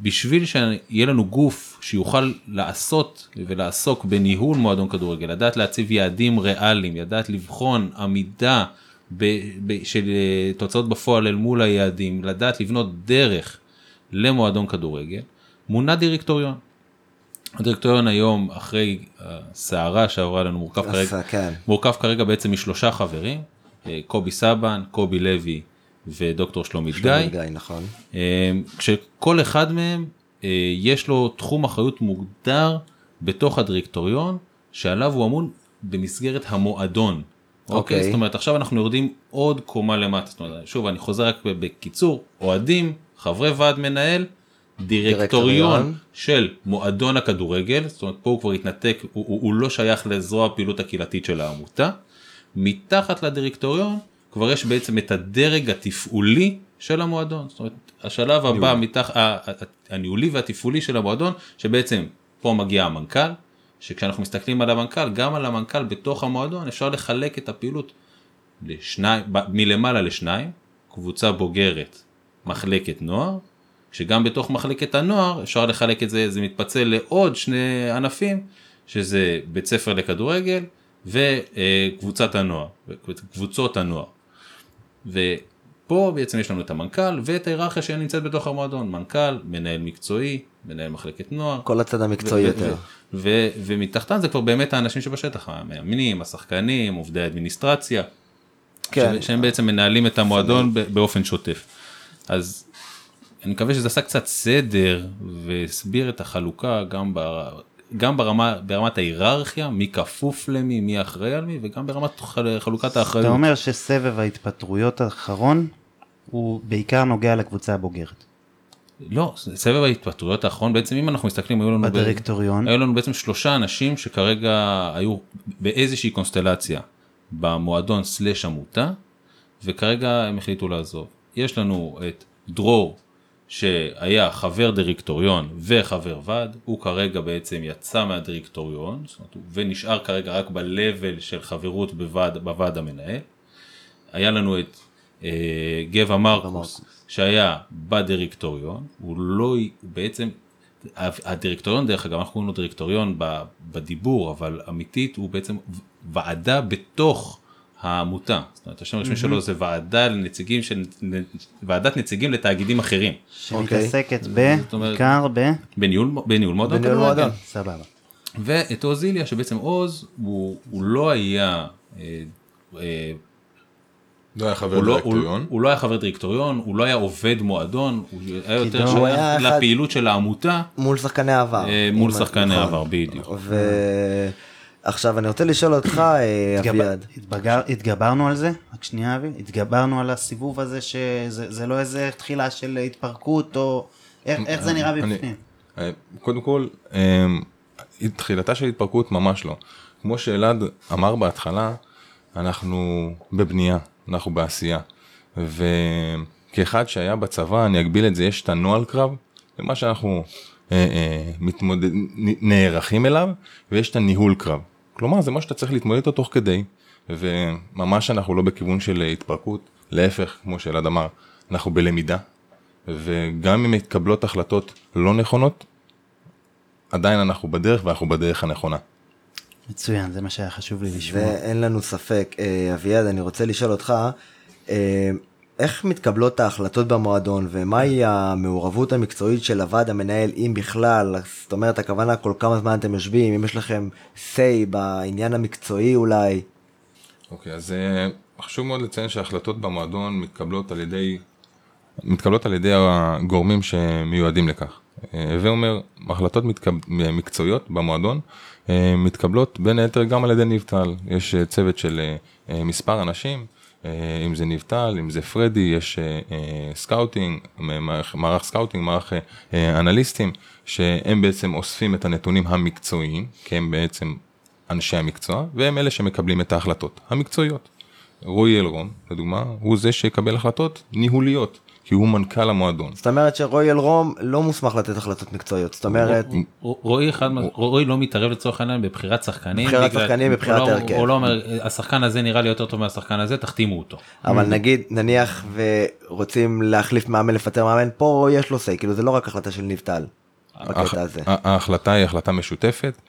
בשביל שיהיה לנו גוף שיוכל לעשות ולעסוק בניהול מועדון כדורגל לדעת להציב יעדים ריאליים לדעת לבחון עמידה ב, ב, של אה, תוצאות בפועל אל מול היעדים לדעת לבנות דרך למועדון כדורגל מונה דירקטוריון. הדירקטוריון היום אחרי הסערה שעברה לנו מורכב כרגע, כן, מורכב כרגע בעצם משלושה חברים, אה, קובי סבן, קובי לוי ודוקטור שלומית גיא, שלומית גיא, נכון, אה, כשכל אחד מהם יש לו תחום אחריות מוגדר בתוך הדירקטוריון שעליו הוא אמון במסגרת המועדון. אוקיי. זאת אומרת עכשיו אנחנו יורדים עוד קומה למטה, זאת אומרת, שוב אני חוזר רק בקיצור, אוהדים, חברי ועד מנהל, דירקטוריון. של מועדון הכדורגל, זאת אומרת פה הוא כבר התנתק, הוא, הוא, הוא לא שייך לזרוע הפעילות הקהילתית של העמותה, מתחת לדירקטוריון כבר יש בעצם את הדרג התפעולי של המועדון, זאת אומרת השלב הבא מתח... הניהולי והתפעולי של המועדון שבעצם פה מגיע המנכ"ל, שכשאנחנו מסתכלים על המנכ"ל, גם על המנכ"ל בתוך המועדון אפשר לחלק את הפעילות לשניים, ב- מלמעלה לשניים, קבוצה בוגרת, מחלקת נוער, שגם בתוך מחלקת הנוער אפשר לחלק את זה, זה מתפצל לעוד שני ענפים, שזה בית ספר לכדורגל וקבוצת הנוער, קבוצות הנוער. ופה בעצם יש לנו את המנכ"ל ואת ההיררכיה שנמצאת בתוך המועדון, מנכ"ל, מנהל מקצועי, מנהל מחלקת נוער. כל הצד המקצועי ו- יותר, ו- ו- ומתחתן זה כבר באמת האנשים שבשטח, המאמנים, השחקנים, עובדי האדמיניסטרציה, כן, ש- שהם בעצם מנהלים את המועדון באופן שוטף. אז אני מקווה שזה עשה קצת סדר והסביר את החלוקה גם, ב- גם ברמה, ברמת ההיררכיה, מי כפוף למי, מי אחראי על מי, וגם ברמת חל- חלוקת אתה האחריות. אומר שסבב ההתפטרויות האחרון הוא בעיקר נוגע לקבוצה הבוגרת. לא, סבב ההתפטרויות האחרון, בעצם אם אנחנו מסתכלים, היו לנו, ב- בדירקטוריון. היו לנו בעצם שלושה אנשים שכרגע היו באיזושהי קונסטלציה במועדון סלאש עמותה, וכרגע הם החליטו לעזוב. יש לנו את דרור, שהיה חבר דירקטוריון וחבר ועד, הוא כרגע בעצם יצא מהדירקטוריון, אומרת, ונשאר כרגע רק ב-level של חברות בוועד, בוועד המנהל. היה לנו את אה, גבע מרקוס. שהיה בדירקטוריון, הוא לא, הוא בעצם, הדירקטוריון דרך אגב, אנחנו קוראים לו דירקטוריון בדיבור, אבל אמיתית הוא בעצם ועדה בתוך העמותה. זאת אומרת, השם הרשמי שלו זה ועדה לנציגים של, ועדת נציגים לתאגידים אחרים. שמתעסקת אומרת- בעיקר ב... בניהול, בניהול מועדון בניהול. מועדון. סבבה. ואת עוז איליה שבעצם עוז הוא, הוא לא היה אה, אה, לא היה חבר הוא לא, הוא, דירקטוריון. הוא לא היה חבר דירקטוריון, הוא לא היה עובד מועדון, הוא היה יותר שייך אחד- לפעילות של העמותה מול שחקני העבר, אה, מול שחקני נכון. העבר, בדיוק. ועכשיו אני רוצה לשאול אותך אה, אביעד, התבגר, התגברנו על זה? רק שנייה אבי. התגברנו על הסיבוב הזה שזה זה לא איזה תחילה של התפרקות או... איך, איך זה נראה בפנים? אה, קודם כל, אה, תחילתה של התפרקות ממש לא. כמו שאלעד אמר בהתחלה, אנחנו בבנייה, אנחנו בעשייה. וכאחד שהיה בצבא, אני אגביל את זה, יש את הנוהל קרב, ומה שאנחנו אה, אה, מתמודד, נערכים אליו, ויש את הניהול קרב. כלומר, זה מה שאתה צריך להתמודד איתו תוך כדי, וממש אנחנו לא בכיוון של התפרקות, להפך, כמו שאלעד אמר, אנחנו בלמידה, וגם אם מתקבלות החלטות לא נכונות, עדיין אנחנו בדרך ואנחנו בדרך הנכונה. מצוין, זה מה שהיה חשוב לי לשמוע. ואין לנו ספק, אה, אביעד, אני רוצה לשאול אותך, אה, איך מתקבלות ההחלטות במועדון ומהי המעורבות המקצועית של הוועד המנהל, אם בכלל, זאת אומרת, הכוונה כל כמה זמן אתם יושבים, אם יש לכם say בעניין המקצועי אולי, אוקיי, אז אה, חשוב מאוד לציין שההחלטות במועדון מתקבלות על ידי מתקבלות על ידי הגורמים שמיועדים לכך. הווה אומר, החלטות מתקב... מקצועיות במועדון מתקבלות בין היתר גם על ידי ניבטל. יש אה, צוות של אה, מספר אנשים, אה, אם זה ניבטל, אם זה פרדי, יש אה, אה, scouting, מערך, scouting, מערך אה, אה, אנליסטים, שהם בעצם אוספים את הנתונים המקצועיים, כי הם בעצם אנשי המקצוע, והם אלה שמקבלים את ההחלטות המקצועיות. רועי אלרום, לדוגמה, הוא זה שיקבל החלטות ניהוליות, כי הוא מנכ"ל המועדון. זאת אומרת שרועי אלרום לא מוסמך לתת החלטות מקצועיות, זאת אומרת, רועי אחד, רועי לא מתערב לצורך העניין בבחירת שחקנים. בבחירת שחקנים, בבחירת לא- ההרכב. הוא לא אומר, השחקן הזה נראה לי יותר טוב מהשחקן הזה, תחתימו אותו. אבל נגיד, נניח ורוצים להחליף מאמן, לפטר מאמן, פה יש לו say, כאילו זה לא רק החלטה של ניב טל, בקטע הזה. ה- ההחלטה היא החלטה משותפת,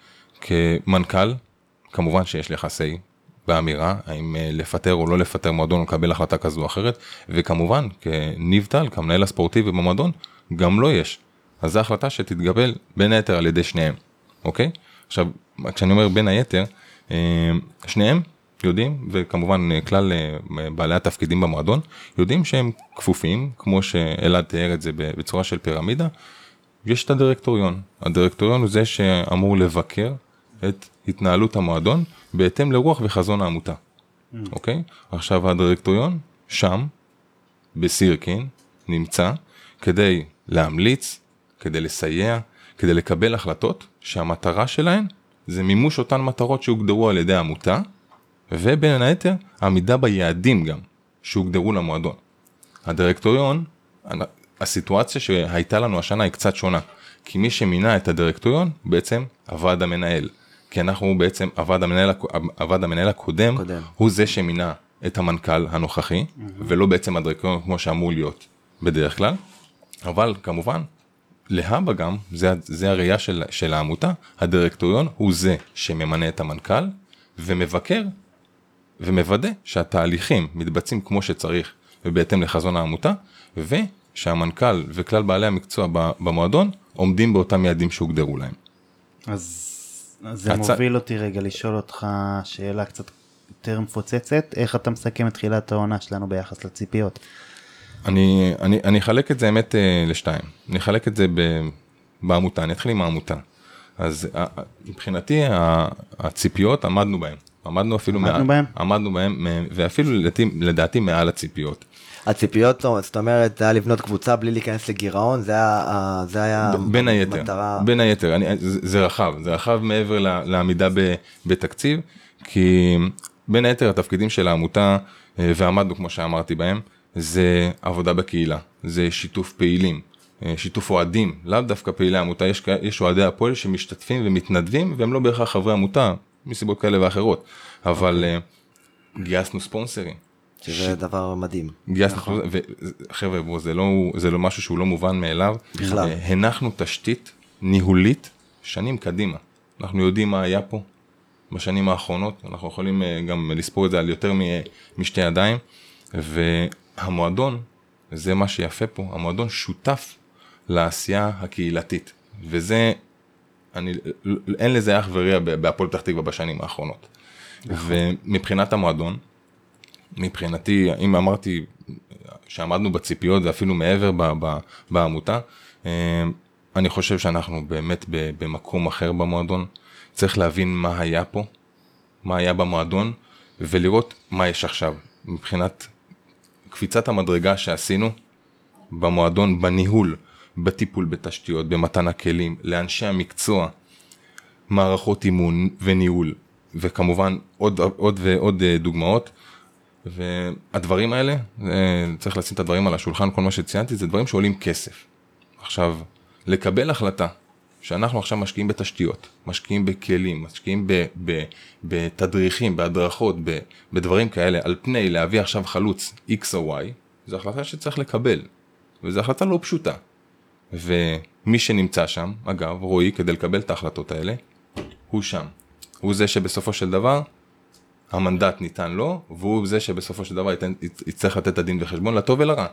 כמנכ"ל, כמובן שיש לך say באמירה, האם אה, לפטר או לא לפטר מועדון או לקבל החלטה כזו או אחרת, וכמובן, כניב טל, כמנהל הספורטיבי במועדון, גם לו יש. אז זו החלטה שתתקבל בין היתר על ידי שניהם, אוקיי? עכשיו, כשאני אומר בין היתר, אה, שניהם יודעים, וכמובן אה, כלל בעלי התפקידים במועדון, יודעים שהם כפופים, כמו שאלעד תיאר את זה בצורה של פירמידה, יש את הדירקטוריון. הדירקטוריון הוא זה שאמור לבקר את התנהלות המועדון בהתאם לרוח וחזון העמותה. אוקיי? עכשיו הדירקטוריון שם, בסירקין, נמצא כדי להמליץ, כדי לסייע, כדי לקבל החלטות שהמטרה שלהן זה מימוש אותן מטרות שהוגדרו על ידי העמותה, ובין היתר עמידה ביעדים גם שהוגדרו למועדון. הדירקטוריון, הסיטואציה שהייתה לנו השנה היא קצת שונה, כי מי שמינה את הדירקטוריון בעצם הוועד המנהל, כי אנחנו בעצם, הוועד המנהל, הוועד המנהל הקודם, קודם. הוא זה שמינה את המנכ"ל הנוכחי, ולא בעצם הדירקטוריון כמו שאמור להיות בדרך כלל, אבל כמובן, להבא גם, זה, זה הראייה של, של העמותה, הדירקטוריון הוא זה שממנה את המנכ"ל ומבקר ומוודא שהתהליכים מתבצעים כמו שצריך ובהתאם לחזון העמותה, ושהמנכ"ל וכלל בעלי המקצוע במועדון עומדים באותם יעדים שהוגדרו להם. אז אז זה הצ- מוביל אותי רגע לשאול אותך שאלה קצת יותר מפוצצת, איך אתה מסכם את תחילת העונה שלנו ביחס לציפיות? אני, אני, אני אחלק את זה האמת אה, לשתיים, אני אחלק את זה ב, בעמותה, אני אתחיל עם העמותה. אז מבחינתי הציפיות עמדנו בהן, עמדנו אפילו עמדנו בהן? עמדנו בהן אה, ואפילו לדעתי, לדעתי מעל הציפיות. הציפיות, זאת אומרת, היה לבנות קבוצה בלי להיכנס לגירעון, זה היה, ה- זה היה בין היתר, המטרה. בין היתר, אני, זה, זה רחב, זה רחב מעבר לעמידה ב, בתקציב, כי בין היתר התפקידים של העמותה, אה, ועמדנו כמו שאמרתי בהם, זה עבודה בקהילה, זה שיתוף פעילים, אה, שיתוף אוהדים, לאו דווקא פעילי עמותה, יש, יש אוהדי הפועל שמשתתפים ומתנדבים, והם לא בהכרח חברי עמותה, מסיבות כאלה ואחרות, אבל אה, גייסנו ספונסרים. שזה דבר מדהים. גייסנו, וחבר'ה, בוא, זה לא, זה לא משהו שהוא לא מובן מאליו. בכלל. אה, הנחנו תשתית ניהולית שנים קדימה. אנחנו יודעים מה היה פה בשנים האחרונות, אנחנו יכולים אה, גם לספור את זה על יותר משתי ידיים, והמועדון, זה מה שיפה פה, המועדון שותף לעשייה הקהילתית, וזה, אני, אין לזה אח ורע בהפועל פתח תקווה בשנים האחרונות. ומבחינת המועדון, מבחינתי, אם אמרתי שעמדנו בציפיות ואפילו מעבר ב, ב, בעמותה, אה, אני חושב שאנחנו באמת במקום אחר במועדון. צריך להבין מה היה פה, מה היה במועדון, ולראות מה יש עכשיו. מבחינת קפיצת המדרגה שעשינו במועדון, בניהול, בטיפול בתשתיות, במתן הכלים, לאנשי המקצוע, מערכות אימון וניהול, וכמובן עוד, עוד ועוד אה, דוגמאות. והדברים האלה, אה, צריך לשים את הדברים על השולחן, כל מה שציינתי, זה דברים שעולים כסף. עכשיו, לקבל החלטה שאנחנו עכשיו משקיעים בתשתיות, משקיעים בכלים, משקיעים בתדריכים, בהדרכות, בדברים כאלה, על פני להביא עכשיו חלוץ X או Y, זו החלטה שצריך לקבל, וזו החלטה לא פשוטה. ומי שנמצא שם, אגב, רועי, כדי לקבל את ההחלטות האלה, הוא שם. הוא זה שבסופו של דבר, המנדט ניתן לו, והוא זה שבסופו של דבר ייתן, יצטרך לתת את הדין וחשבון לטוב ולרע.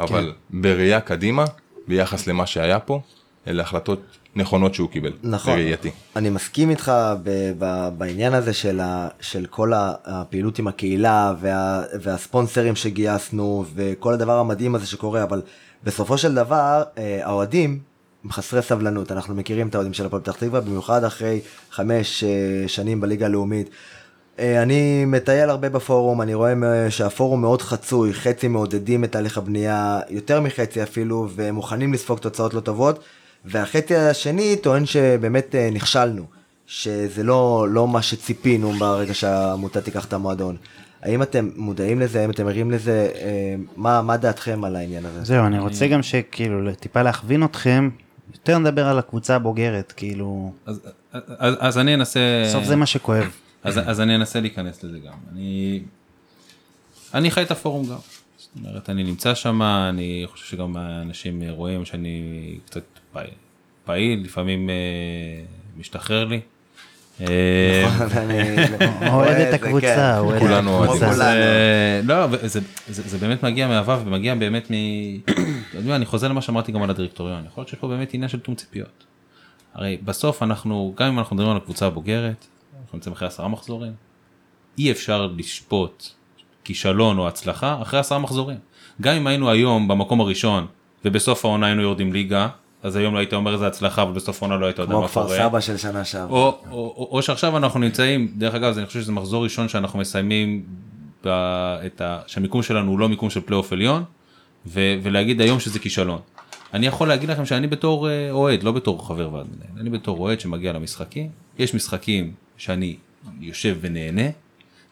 אבל בראייה קדימה, ביחס למה שהיה פה, אלה החלטות נכונות שהוא קיבל, נכון, בראייתי. אני מסכים איתך ב- ב- בעניין הזה של, ה- של כל הפעילות עם הקהילה וה- והספונסרים שגייסנו וכל הדבר המדהים הזה שקורה, אבל בסופו של דבר אה, האוהדים הם חסרי סבלנות, אנחנו מכירים את האוהדים של הפועל פתח תקווה, במיוחד אחרי חמש אה, שנים בליגה הלאומית. אה, אני מטייל הרבה בפורום, אני רואה אה, שהפורום מאוד חצוי, חצי מעודדים את תהליך הבנייה, יותר מחצי אפילו, ומוכנים לספוג תוצאות לא טובות, והחצי השני טוען שבאמת אה, נכשלנו, שזה לא, לא מה שציפינו ברגע שהעמותה תיקח את המועדון. האם אתם מודעים לזה, האם אתם ערים לזה, אה, מה, מה דעתכם על העניין הזה? זהו, אני רוצה גם שכאילו טיפה להכווין אתכם, יותר נדבר על הקבוצה הבוגרת, כאילו, אז, אז, אז אני אנסה... בסוף זה מה שכואב. אז, אז אני אנסה להיכנס לזה גם. אני, אני חי את הפורום גם. זאת אומרת, אני נמצא שם, אני חושב שגם האנשים רואים שאני קצת פעיל, פעיל לפעמים אה, משתחרר לי. [laughs] אני- אוהד את הקבוצה. אוהד את כולנו אוהדים. הקבוצה. לא, זה, זה, זה באמת מגיע מאהבה ומגיע באמת מ... [clears throat] אתה יודע, אני חוזר למה שאמרתי גם על הדירקטוריון, יכול להיות שיש פה באמת עניין של תום ציפיות. הרי בסוף אנחנו, גם אם אנחנו מדברים על הקבוצה הבוגרת, אנחנו נמצאים אחרי עשרה מחזורים, אי אפשר לשפוט כישלון או הצלחה אחרי עשרה מחזורים. גם אם היינו היום במקום הראשון ובסוף העונה היינו יורדים ליגה, אז היום לא היית אומר איזה הצלחה, אבל בסוף העונה לא היית יודע כמו מה כפר קורה. סבא של שנה שעברה. או, או, או, או שעכשיו אנחנו נמצאים, דרך אגב, אני חושב שזה מחזור ראשון שאנחנו מסיימים, ב, את ה, שהמיקום שלנו הוא לא מיקום של פלייאוף עליון, ו, ולהגיד היום שזה כישלון. אני יכול להגיד לכם שאני בתור אה, אוהד, לא בתור חבר ועד מנהל, אני בתור אוהד שמגיע למשחקים, יש משחקים שאני יושב ונהנה,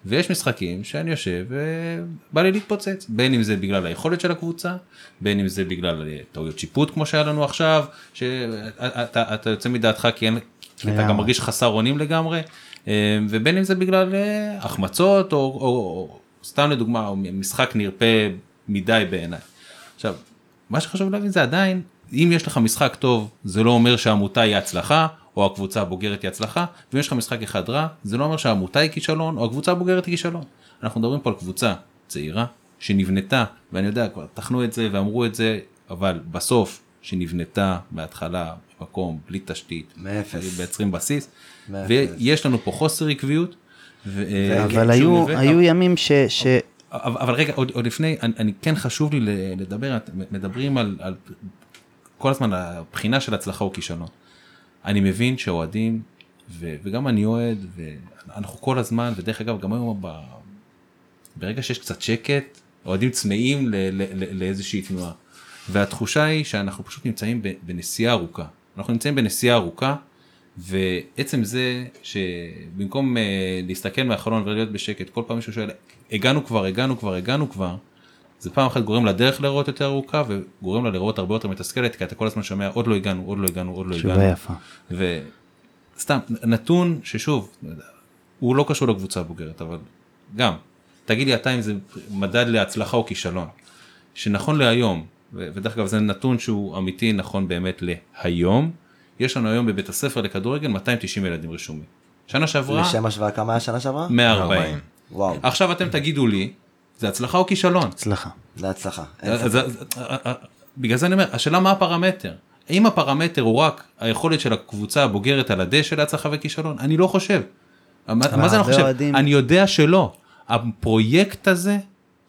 ויש משחקים שאני יושב ובא לי להתפוצץ, בין אם זה בגלל היכולת של הקבוצה, בין אם זה בגלל אה, טעויות שיפוט כמו שהיה לנו עכשיו, שאתה אתה יוצא מדעתך כי, אין, כי אתה גם. מרגיש חסר אונים לגמרי, אה, ובין אם זה בגלל אה, החמצות או, או, או סתם לדוגמה או משחק נרפה מדי בעיניי. עכשיו, מה שחשוב להבין זה עדיין, אם יש לך משחק טוב, זה לא אומר שהעמותה היא הצלחה, או הקבוצה הבוגרת היא הצלחה, ואם יש לך משחק אחד רע, זה לא אומר שהעמותה היא כישלון, או הקבוצה הבוגרת היא כישלון. אנחנו מדברים פה על קבוצה צעירה, שנבנתה, ואני יודע, כבר תחנו את זה ואמרו את זה, אבל בסוף, שנבנתה מההתחלה, במקום, בלי תשתית, מאפס. מייצרים בסיס, מאפס. ויש לנו פה חוסר עקביות. ו- אה, אבל שוב, היו ו- היו ימים ש... ש- אבל, אבל רגע עוד, עוד לפני אני, אני כן חשוב לי לדבר מדברים על, על כל הזמן הבחינה של הצלחה או כישלון. אני מבין שאוהדים ו, וגם אני אוהד ואנחנו כל הזמן ודרך אגב גם היום ב, ברגע שיש קצת שקט אוהדים צמאים ל, ל, ל, לאיזושהי תנועה. והתחושה היא שאנחנו פשוט נמצאים בנסיעה ארוכה. אנחנו נמצאים בנסיעה ארוכה ועצם זה שבמקום uh, להסתכל מהחלון ולהיות בשקט כל פעם מישהו שואל הגענו כבר הגענו כבר הגענו כבר זה פעם אחת גורם לדרך להיראות יותר ארוכה וגורם לה להיראות הרבה יותר מתסכלת כי אתה כל הזמן שומע עוד לא הגענו עוד לא הגענו עוד לא תשובה הגענו. יפה. וסתם נתון ששוב לא הוא לא קשור לקבוצה הבוגרת אבל גם תגיד לי אתה אם זה מדד להצלחה או כישלון שנכון להיום ו- ודרך אגב זה נתון שהוא אמיתי נכון באמת להיום יש לנו היום בבית הספר לכדורגל 290 ילדים רשומים. שנה שעברה לשם השוואה כמה היה שנה שעברה? 140. וואו, עכשיו אתם תגידו לי זה הצלחה או כישלון. הצלחה. זה הצלחה. בגלל זה אני אומר השאלה מה הפרמטר. האם הפרמטר הוא רק היכולת של הקבוצה הבוגרת על הדשא להצלחה וכישלון? אני לא חושב. מה זה אני חושב? אני יודע שלא. הפרויקט הזה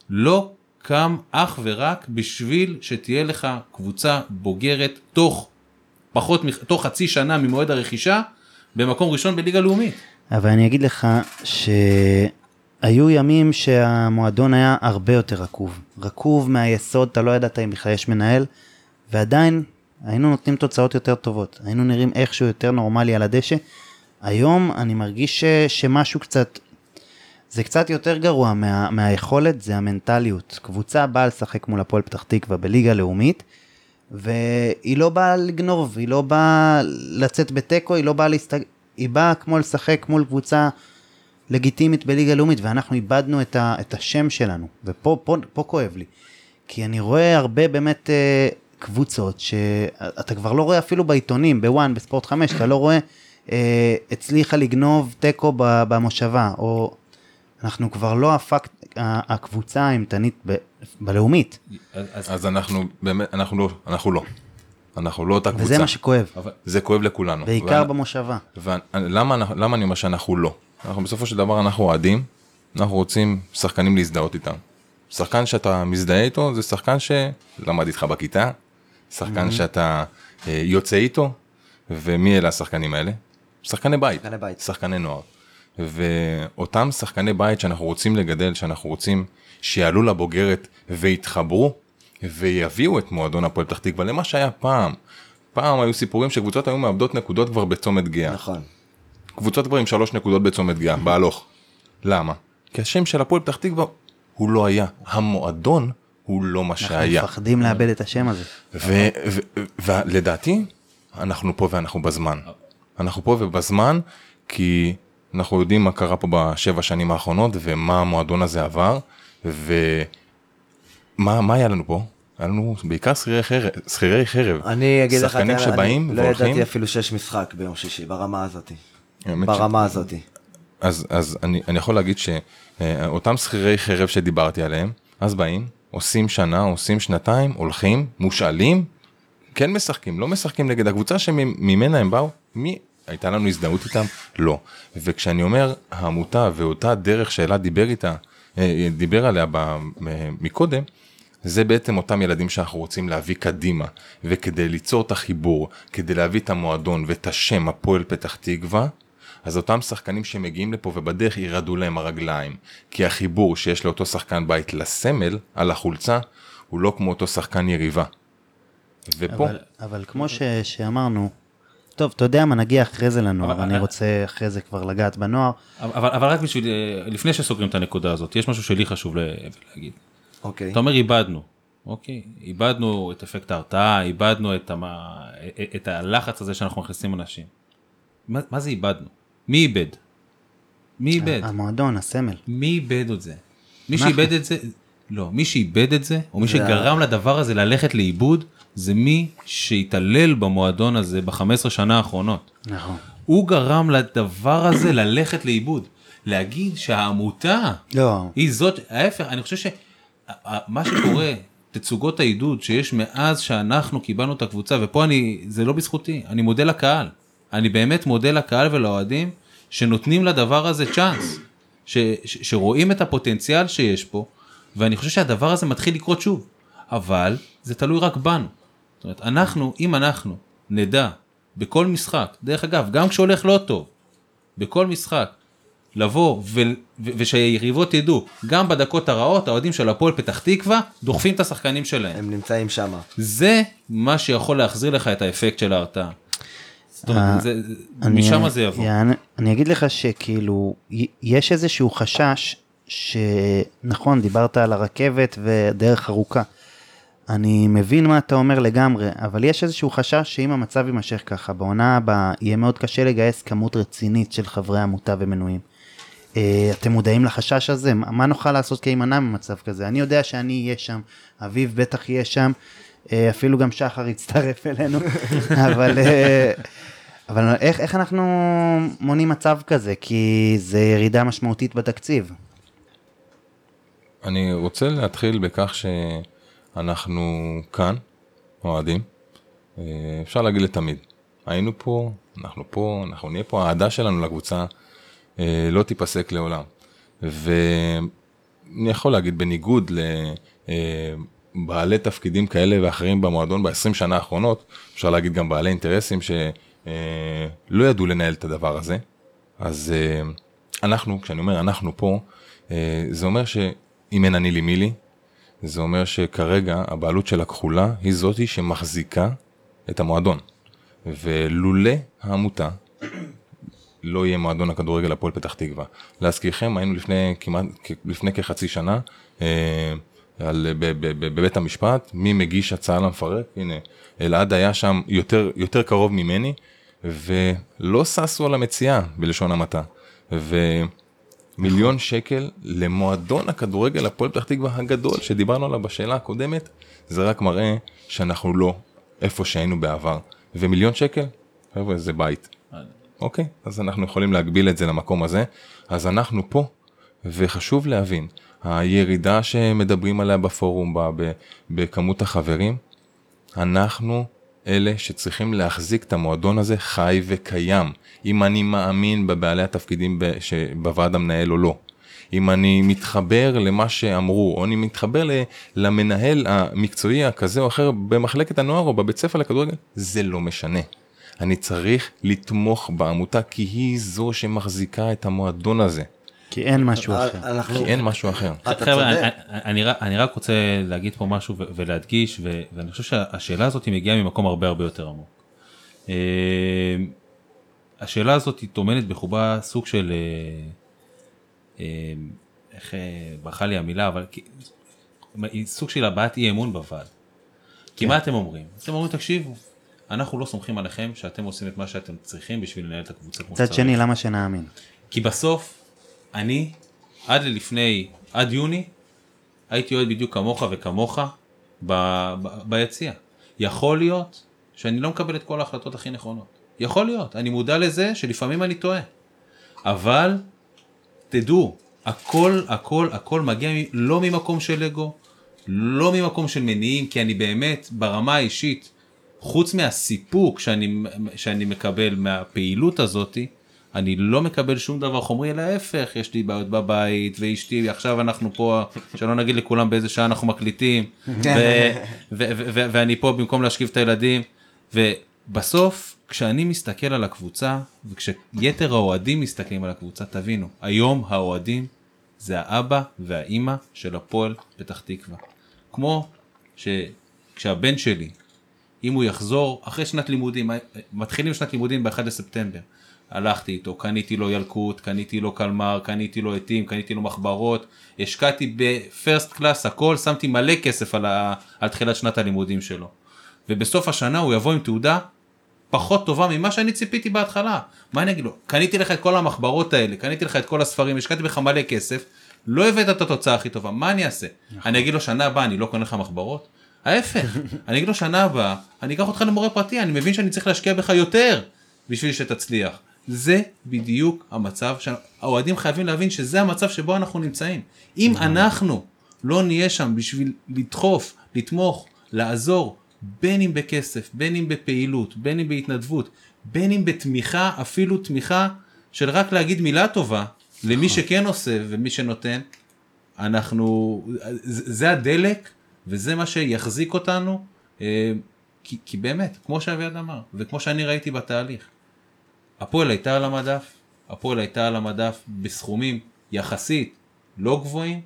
לא קם אך ורק בשביל שתהיה לך קבוצה בוגרת תוך פחות, תוך חצי שנה ממועד הרכישה במקום ראשון בליגה לאומית. אבל אני אגיד לך שהיו ימים שהמועדון היה הרבה יותר רקוב. רקוב מהיסוד, אתה לא ידעת אם בכלל יש מנהל, ועדיין היינו נותנים תוצאות יותר טובות. היינו נראים איכשהו יותר נורמלי על הדשא. היום אני מרגיש ש, שמשהו קצת, זה קצת יותר גרוע מה, מהיכולת, זה המנטליות. קבוצה באה לשחק מול הפועל פתח תקווה בליגה לאומית, והיא לא באה לגנוב, היא לא באה לצאת בתיקו, היא לא באה להסתג... היא באה כמו לשחק מול קבוצה לגיטימית בליגה לאומית, ואנחנו איבדנו את, ה... את השם שלנו, ופה פה, פה כואב לי. כי אני רואה הרבה באמת אה, קבוצות שאתה כבר לא רואה אפילו בעיתונים, בוואן, בספורט 5, אתה לא רואה אה, הצליחה לגנוב תיקו במושבה, או אנחנו כבר לא הפקט, ה- הקבוצה האימתנית ב- בלאומית. אז, אז אנחנו באמת, אנחנו לא, אנחנו לא. אנחנו לא אותה קבוצה. וזה מה שכואב, זה כואב לכולנו. בעיקר ואני- במושבה. ולמה למה אני אומר שאנחנו לא? אנחנו בסופו של דבר אנחנו אוהדים, אנחנו רוצים שחקנים להזדהות איתם. שחקן שאתה מזדהה איתו זה שחקן שלמד איתך בכיתה, שחקן שאתה אה, יוצא איתו, ומי אלה השחקנים האלה? שחקני בית, שחקני בית. שחקני נוער. ואותם שחקני בית שאנחנו רוצים לגדל, שאנחנו רוצים שיעלו לבוגרת ויתחברו ויביאו את מועדון הפועל פתח תקווה למה שהיה פעם. פעם היו סיפורים שקבוצות היו מאבדות נקודות כבר בצומת גאה. נכון. קבוצות כבר עם שלוש נקודות בצומת גאה, בהלוך. למה? כי השם של הפועל פתח תקווה הוא לא היה, המועדון הוא לא מה אנחנו שהיה. מפחדים לאבד את השם הזה. ולדעתי אנחנו פה ואנחנו בזמן. אנחנו פה ובזמן כי אנחנו יודעים מה קרה פה בשבע שנים האחרונות ומה המועדון הזה עבר ומה מה היה לנו פה? היה לנו בעיקר שכירי חרב, שכירי חרב. אני אגיד לך, שחקנים שבאים לא והולכים. ידעתי אפילו שיש משחק ביום שישי, ברמה הזאתי. האמת ש- ברמה הזאתי. אז, אז אני, אני יכול להגיד שאותם שכירי חרב שדיברתי עליהם, אז באים, עושים שנה, עושים שנתיים, הולכים, מושאלים, כן משחקים, לא משחקים נגד הקבוצה שממנה הם באו, מי הייתה לנו הזדהות איתם? לא. וכשאני אומר העמותה ואותה דרך שאלעד דיבר איתה, אה, דיבר עליה מ- מקודם, זה בעצם אותם ילדים שאנחנו רוצים להביא קדימה, וכדי ליצור את החיבור, כדי להביא את המועדון ואת השם הפועל פתח תקווה, אז אותם שחקנים שמגיעים לפה ובדרך ירעדו להם הרגליים, כי החיבור שיש לאותו שחקן בית לסמל על החולצה, הוא לא כמו אותו שחקן יריבה. ופה, אבל, אבל כמו ש, שאמרנו, טוב, אתה יודע מה, נגיע אחרי זה לנוער, אבל- אני רוצה אחרי זה כבר לגעת בנוער. אבל, אבל רק בשביל, אה, לפני שסוגרים את הנקודה הזאת, יש משהו שלי חשוב להגיד. אוקיי. אתה אומר איבדנו, אוקיי? איבדנו את אפקט ההרתעה, איבדנו את, המה, את הלחץ הזה שאנחנו מכניסים אנשים. מה, מה זה איבדנו? מי איבד? מי איבד? המועדון, הסמל. מי איבד את זה? מי. שאיבד את זה, לא, מי שאיבד את זה, או מי שגרם לדבר הזה ללכת לאיבוד, זה מי שהתעלל במועדון הזה ב-15 שנה האחרונות. נכון. הוא גרם לדבר הזה ללכת לאיבוד. להגיד שהעמותה לא, היא זאת, ההפך, אני חושב שמה שקורה, תצוגות העידוד שיש מאז שאנחנו קיבלנו את הקבוצה, ופה אני, זה לא בזכותי, אני מודה לקהל. אני באמת מודה לקהל ולאוהדים שנותנים לדבר הזה צ'אנס, ש, ש, שרואים את הפוטנציאל שיש פה, ואני חושב שהדבר הזה מתחיל לקרות שוב, אבל זה תלוי רק בנו. זאת אומרת, אנחנו, אם אנחנו נדע בכל משחק, דרך אגב, גם כשהולך לא טוב, בכל משחק, לבוא ו- ו- ושהיריבות ידעו, גם בדקות הרעות, האוהדים של הפועל פתח תקווה דוחפים את השחקנים שלהם. הם נמצאים שם. זה מה שיכול להחזיר לך את האפקט של ההרתעה. זאת אה, אומרת, זה- אני- משם זה יבוא. אני אגיד לך שכאילו, יש איזשהו חשש, שנכון, דיברת על הרכבת ודרך ארוכה. אני מבין מה אתה אומר לגמרי, אבל יש איזשהו חשש שאם המצב יימשך ככה, בעונה הבאה יהיה מאוד קשה לגייס כמות רצינית של חברי עמותה ומנויים. אה, אתם מודעים לחשש הזה? מה מה נוכל לעשות כדי להימנע ממצב כזה? אני יודע שאני אהיה שם, אביב בטח יהיה שם, אה, אפילו גם שחר יצטרף אלינו, [laughs] אבל, אה, אבל איך, איך אנחנו מונעים מצב כזה? כי זה ירידה משמעותית בתקציב. אני רוצה להתחיל בכך שאנחנו כאן, אוהדים, אה, אפשר להגיד לתמיד. היינו פה, אנחנו פה, אנחנו נהיה פה, האהדה שלנו לקבוצה אה, לא תיפסק לעולם. ואני יכול להגיד, בניגוד לבעלי תפקידים כאלה ואחרים במועדון ב-20 שנה האחרונות, אפשר להגיד גם בעלי אינטרסים שלא ידעו לנהל את הדבר הזה. אז אה, אנחנו, כשאני אומר אנחנו פה, אה, זה אומר שאם אין אני לי מי לי, זה אומר שכרגע הבעלות של הכחולה היא זאתי שמחזיקה את המועדון. ולולא העמותה, לא יהיה מועדון הכדורגל הפועל פתח תקווה. להזכירכם, היינו לפני כמעט, לפני כחצי שנה, אה, על, ב, ב, ב, בבית המשפט, מי מגיש הצעה למפרק, הנה, אלעד היה שם יותר, יותר קרוב ממני, ולא ששו על המציאה, בלשון המעטה. ומיליון שקל למועדון הכדורגל הפועל פתח תקווה הגדול, שדיברנו עליו בשאלה הקודמת, זה רק מראה שאנחנו לא איפה שהיינו בעבר. ומיליון שקל, חבר'ה, זה בית. אוקיי, אז אנחנו יכולים להגביל את זה למקום הזה. אז אנחנו פה, וחשוב להבין, הירידה שמדברים עליה בפורום, בכמות החברים, אנחנו אלה שצריכים להחזיק את המועדון הזה חי וקיים. אם אני מאמין בבעלי התפקידים בוועד המנהל או לא. אם אני מתחבר למה שאמרו, או אני מתחבר למנהל המקצועי הכזה או אחר במחלקת הנוער או בבית ספר לכדורגל, זה לא משנה. אני צריך לתמוך בעמותה כי היא זו שמחזיקה את המועדון הזה. כי אין משהו אחר. אנחנו... כי אין משהו אחר. אתה חבר'ה. אני, אני, רק- אני רק רוצה להגיד פה משהו ו- ולהדגיש, ו- ואני חושב שהשאלה הזאת מגיעה ממקום הרבה הרבה יותר עמוק. אה, השאלה הזאת היא טומנת בחובה סוג של, אה, אה, איך אה, ברחה לי המילה, אבל היא סוג של הבעת אי אמון בוועד. כי מה אתם אומרים? אתם אומרים תקשיבו, אנחנו לא סומכים עליכם שאתם עושים את מה שאתם צריכים בשביל לנהל את הקבוצה כמו מצד. שני, למה שנאמין? כי בסוף, אני, עד ללפני, עד יוני, הייתי אוהד בדיוק כמוך וכמוך ביציע. יכול להיות שאני לא מקבל את כל ההחלטות הכי נכונות. יכול להיות, אני מודע לזה שלפעמים אני טועה. אבל, תדעו, הכל, הכל, הכל מגיע לא ממקום של אגו, לא ממקום של מניעים, כי אני באמת, ברמה האישית, חוץ מהסיפוק שאני, שאני מקבל מהפעילות הזאתי, אני לא מקבל שום דבר חומרי, אלא ההפך, יש לי בעיות בבית, ואשתי, עכשיו אנחנו פה, שלא נגיד לכולם באיזה שעה אנחנו מקליטים, ו- ואני פה במקום להשכיב את הילדים, ובסוף, כשאני מסתכל על הקבוצה, וכשיתר האוהדים מסתכלים על הקבוצה, תבינו, היום האוהדים זה האבא והאימא של הפועל פתח תקווה. כמו שכשהבן שלי, אם הוא יחזור אחרי שנת לימודים, מתחילים שנת לימודים ב-1 לספטמבר, הלכתי איתו, קניתי לו ילקוט, קניתי לו קלמר, קניתי לו עטים, קניתי לו מחברות, השקעתי בפרסט קלאס הכל, שמתי מלא כסף על, ה... על תחילת שנת הלימודים שלו. ובסוף השנה הוא יבוא עם תעודה פחות טובה ממה שאני ציפיתי בהתחלה. מה אני אגיד לו? קניתי לך את כל המחברות האלה, קניתי לך את כל הספרים, השקעתי בך מלא כסף, לא הבאת את התוצאה הכי טובה, מה אני אעשה? אני אגיד לו שנה הבאה אני לא קונה לך מחברות? ההפך, [laughs] אני אגיד לו שנה הבאה, אני אקח אותך למורה פרטי, אני מבין שאני צריך להשקיע בך יותר בשביל שתצליח. זה בדיוק המצב שהאוהדים חייבים להבין שזה המצב שבו אנחנו נמצאים. אם אנחנו לא נהיה שם בשביל לדחוף, לתמוך, לעזור, בין אם בכסף, בין אם בפעילות, בין אם בהתנדבות, בין אם בתמיכה, אפילו תמיכה של רק להגיד מילה טובה למי שכן עושה ומי שנותן, אנחנו, זה זה הדלק וזה מה שיחזיק אותנו, אה, כי, כי באמת, כמו שאביעד אמר, וכמו שאני ראיתי בתהליך, הפועל הייתה על המדף, הפועל הייתה על המדף בסכומים יחסית לא גבוהים,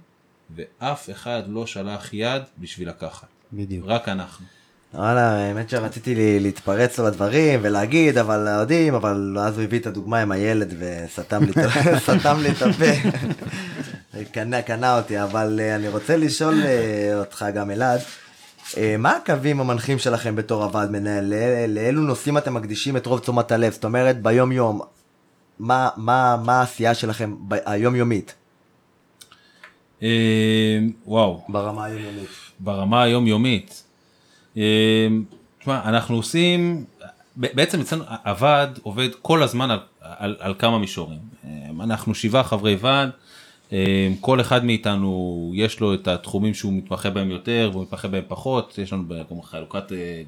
ואף אחד לא שלח יד בשביל לקחת. בדיוק. רק אנחנו. וואלה, האמת שרציתי לי להתפרץ לו לדברים ולהגיד, אבל יודעים, אבל אז הוא הביא את הדוגמה עם הילד וסתם לי [laughs] לי את הפה. [laughs] קנה, קנה אותי, אבל אה, אני רוצה לשאול אה, אותך גם אלעד, מה הקווים המנחים שלכם בתור הוועד מנהל? לא- לאילו נושאים אתם מקדישים את רוב תשומת הלב? זאת אומרת, ביום יום, מה, מה, מה העשייה שלכם היומיומית? אה, וואו, ברמה היומיומית. ברמה היומיומית. אה, תשמע, אנחנו עושים, בעצם אצלנו הוועד עובד כל הזמן על, על, על כמה מישורים. אה, אנחנו שבעה חברי ועד, אה, כל אחד מאיתנו יש לו את התחומים שהוא מתמחה בהם יותר והוא מתמחה בהם פחות, יש לנו גם חלוקת אה,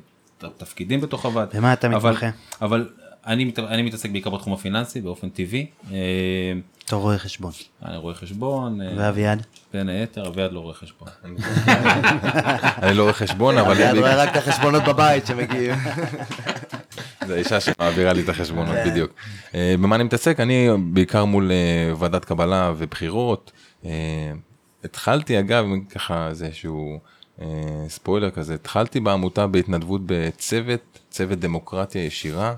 תפקידים בתוך הוועד. במה אתה אבל- מתמחה? אבל אני, מת- אני מתעסק בעיקר בתחום הפיננסי באופן טבעי. אה, אתה רואה חשבון. אני רואה חשבון, אה, ואביעד? בין היתר, אביעד לא רואה חשבון. אני לא רואה חשבון, אבל אני רואה רק את החשבונות בבית שמגיעים. [laughs] זה האישה שמעבירה לי את החשבונות בדיוק. אה, במה אני מתעסק? אני בעיקר מול אה, ועדת קבלה ובחירות. אה, התחלתי אגב, ככה זה איזשהו אה, ספוילר כזה, התחלתי בעמותה בהתנדבות בצוות, צוות דמוקרטיה ישירה,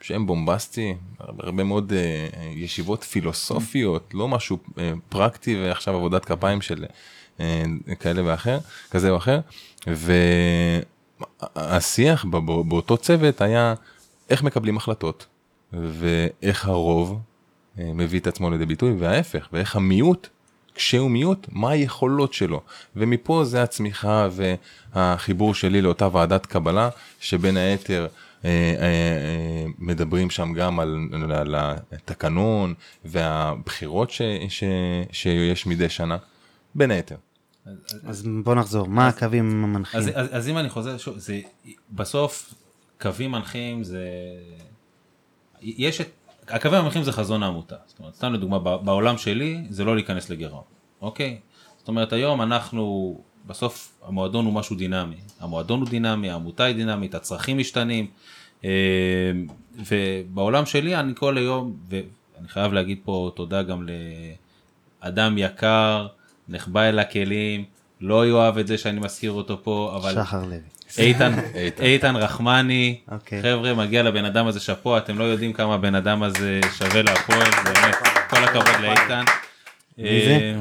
שם בומבסטי, הרבה מאוד אה, ישיבות פילוסופיות, לא משהו אה, פרקטי ועכשיו עבודת כפיים של אה, כאלה ואחר, כזה או אחר. והשיח בא- באותו צוות היה איך מקבלים החלטות ואיך הרוב אה, מביא את עצמו לידי ביטוי וההפך ואיך המיעוט כשהוא מיעוט מה היכולות שלו ומפה זה הצמיחה והחיבור שלי לאותה ועדת קבלה שבין היתר אה, אה, מדברים שם גם על, על התקנון והבחירות ש, ש, שיש מדי שנה בין היתר. אז בוא נחזור, מה הקווים המנחים? אז, אז, אז אם אני חוזר שוב, זה בסוף קווים מנחים זה, יש את, הקווים המנחים זה חזון העמותה, זאת אומרת, סתם לדוגמה, בעולם שלי זה לא להיכנס לגירעון, אוקיי? זאת אומרת, היום אנחנו, בסוף המועדון הוא משהו דינמי, המועדון הוא דינמי, העמותה היא דינמית, הצרכים משתנים, אה, ובעולם שלי אני כל היום, ואני חייב להגיד פה תודה גם לאדם יקר, נחבא אל הכלים, לא יאהב את זה שאני מזכיר אותו פה, אבל שחר לוי. איתן, איתן. רחמני, אוקיי. חבר'ה מגיע לבן אדם הזה שאפו, אתם לא יודעים כמה הבן אדם הזה שווה להפועל, באמת, כל הכבוד לאיתן. אה,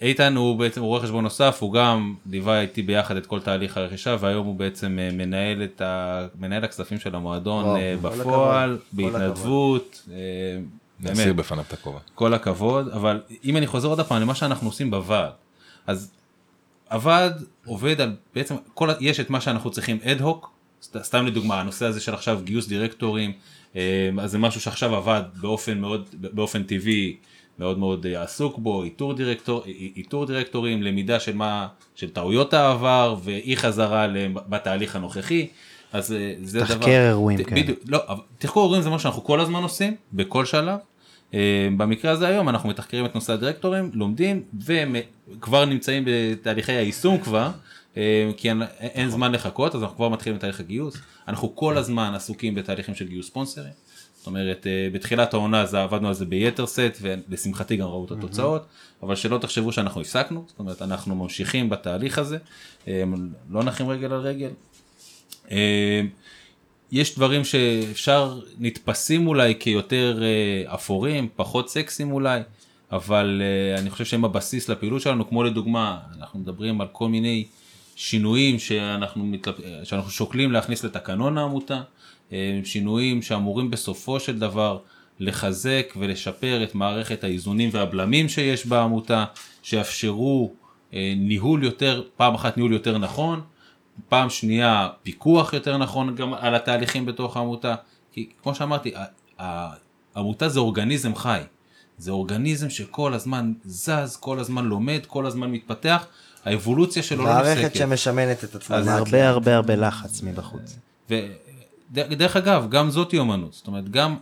איתן הוא בעצם רואה חשבון נוסף, הוא גם ליווה איתי ביחד את כל תהליך הרכישה והיום הוא בעצם אה, מנהל את ה... מנהל הכספים של המועדון וואו, אה, בפועל, בהתנדבות, נסיר בפניו את הכובע. כל הכבוד, אבל אם אני חוזר עוד פעם למה שאנחנו עושים בוועד, אז הוועד עובד על בעצם כל יש את מה שאנחנו צריכים אד הוק סתם לדוגמה הנושא הזה של עכשיו גיוס דירקטורים אה, אז זה משהו שעכשיו הוועד באופן מאוד באופן טבעי מאוד מאוד אה, עסוק בו איתור דירקטור איתור דירקטורים למידה של מה של טעויות העבר ואי חזרה בתהליך הנוכחי. אז אה, זה דבר, תחקר אירועים, ת- כן. בדיוק, לא, תחקור אירועים זה מה שאנחנו כל הזמן עושים בכל שלב. אה, במקרה הזה היום אנחנו מתחקרים את נושא הדירקטורים, לומדים וכבר נמצאים בתהליכי היישום כבר, אה, כי אין, אין זמן לחכות אז אנחנו כבר מתחילים את תהליך הגיוס. אנחנו כל הזמן עסוקים בתהליכים של גיוס ספונסרים. זאת אומרת אה, בתחילת העונה זה עבדנו על זה ביתר סט ולשמחתי גם ראו את התוצאות אבל שלא תחשבו שאנחנו הפסקנו זאת אומרת אנחנו ממשיכים בתהליך הזה אה, לא נחים רגל על רגל. יש דברים שאפשר נתפסים אולי כיותר אה, אפורים פחות סקסים אולי אבל אה, אני חושב שהם הבסיס לפעילות שלנו כמו לדוגמה אנחנו מדברים על כל מיני שינויים שאנחנו, מתלב... אה, שאנחנו שוקלים להכניס לתקנון העמותה אה, שינויים שאמורים בסופו של דבר לחזק ולשפר את מערכת האיזונים והבלמים שיש בעמותה שיאפשרו ניהול יותר פעם אחת ניהול יותר נכון פעם שנייה פיקוח יותר נכון גם על התהליכים בתוך העמותה כי כמו שאמרתי העמותה זה אורגניזם חי זה אורגניזם שכל הזמן זז כל הזמן לומד כל הזמן מתפתח האבולוציה שלו לא מערכת נפסקת. שמשמנת את עצמה. אז לאט לאט. הרבה הרבה הרבה לחץ מבחוץ. ודרך אגב, גם זאתי אומנות, זאת אומרת, גם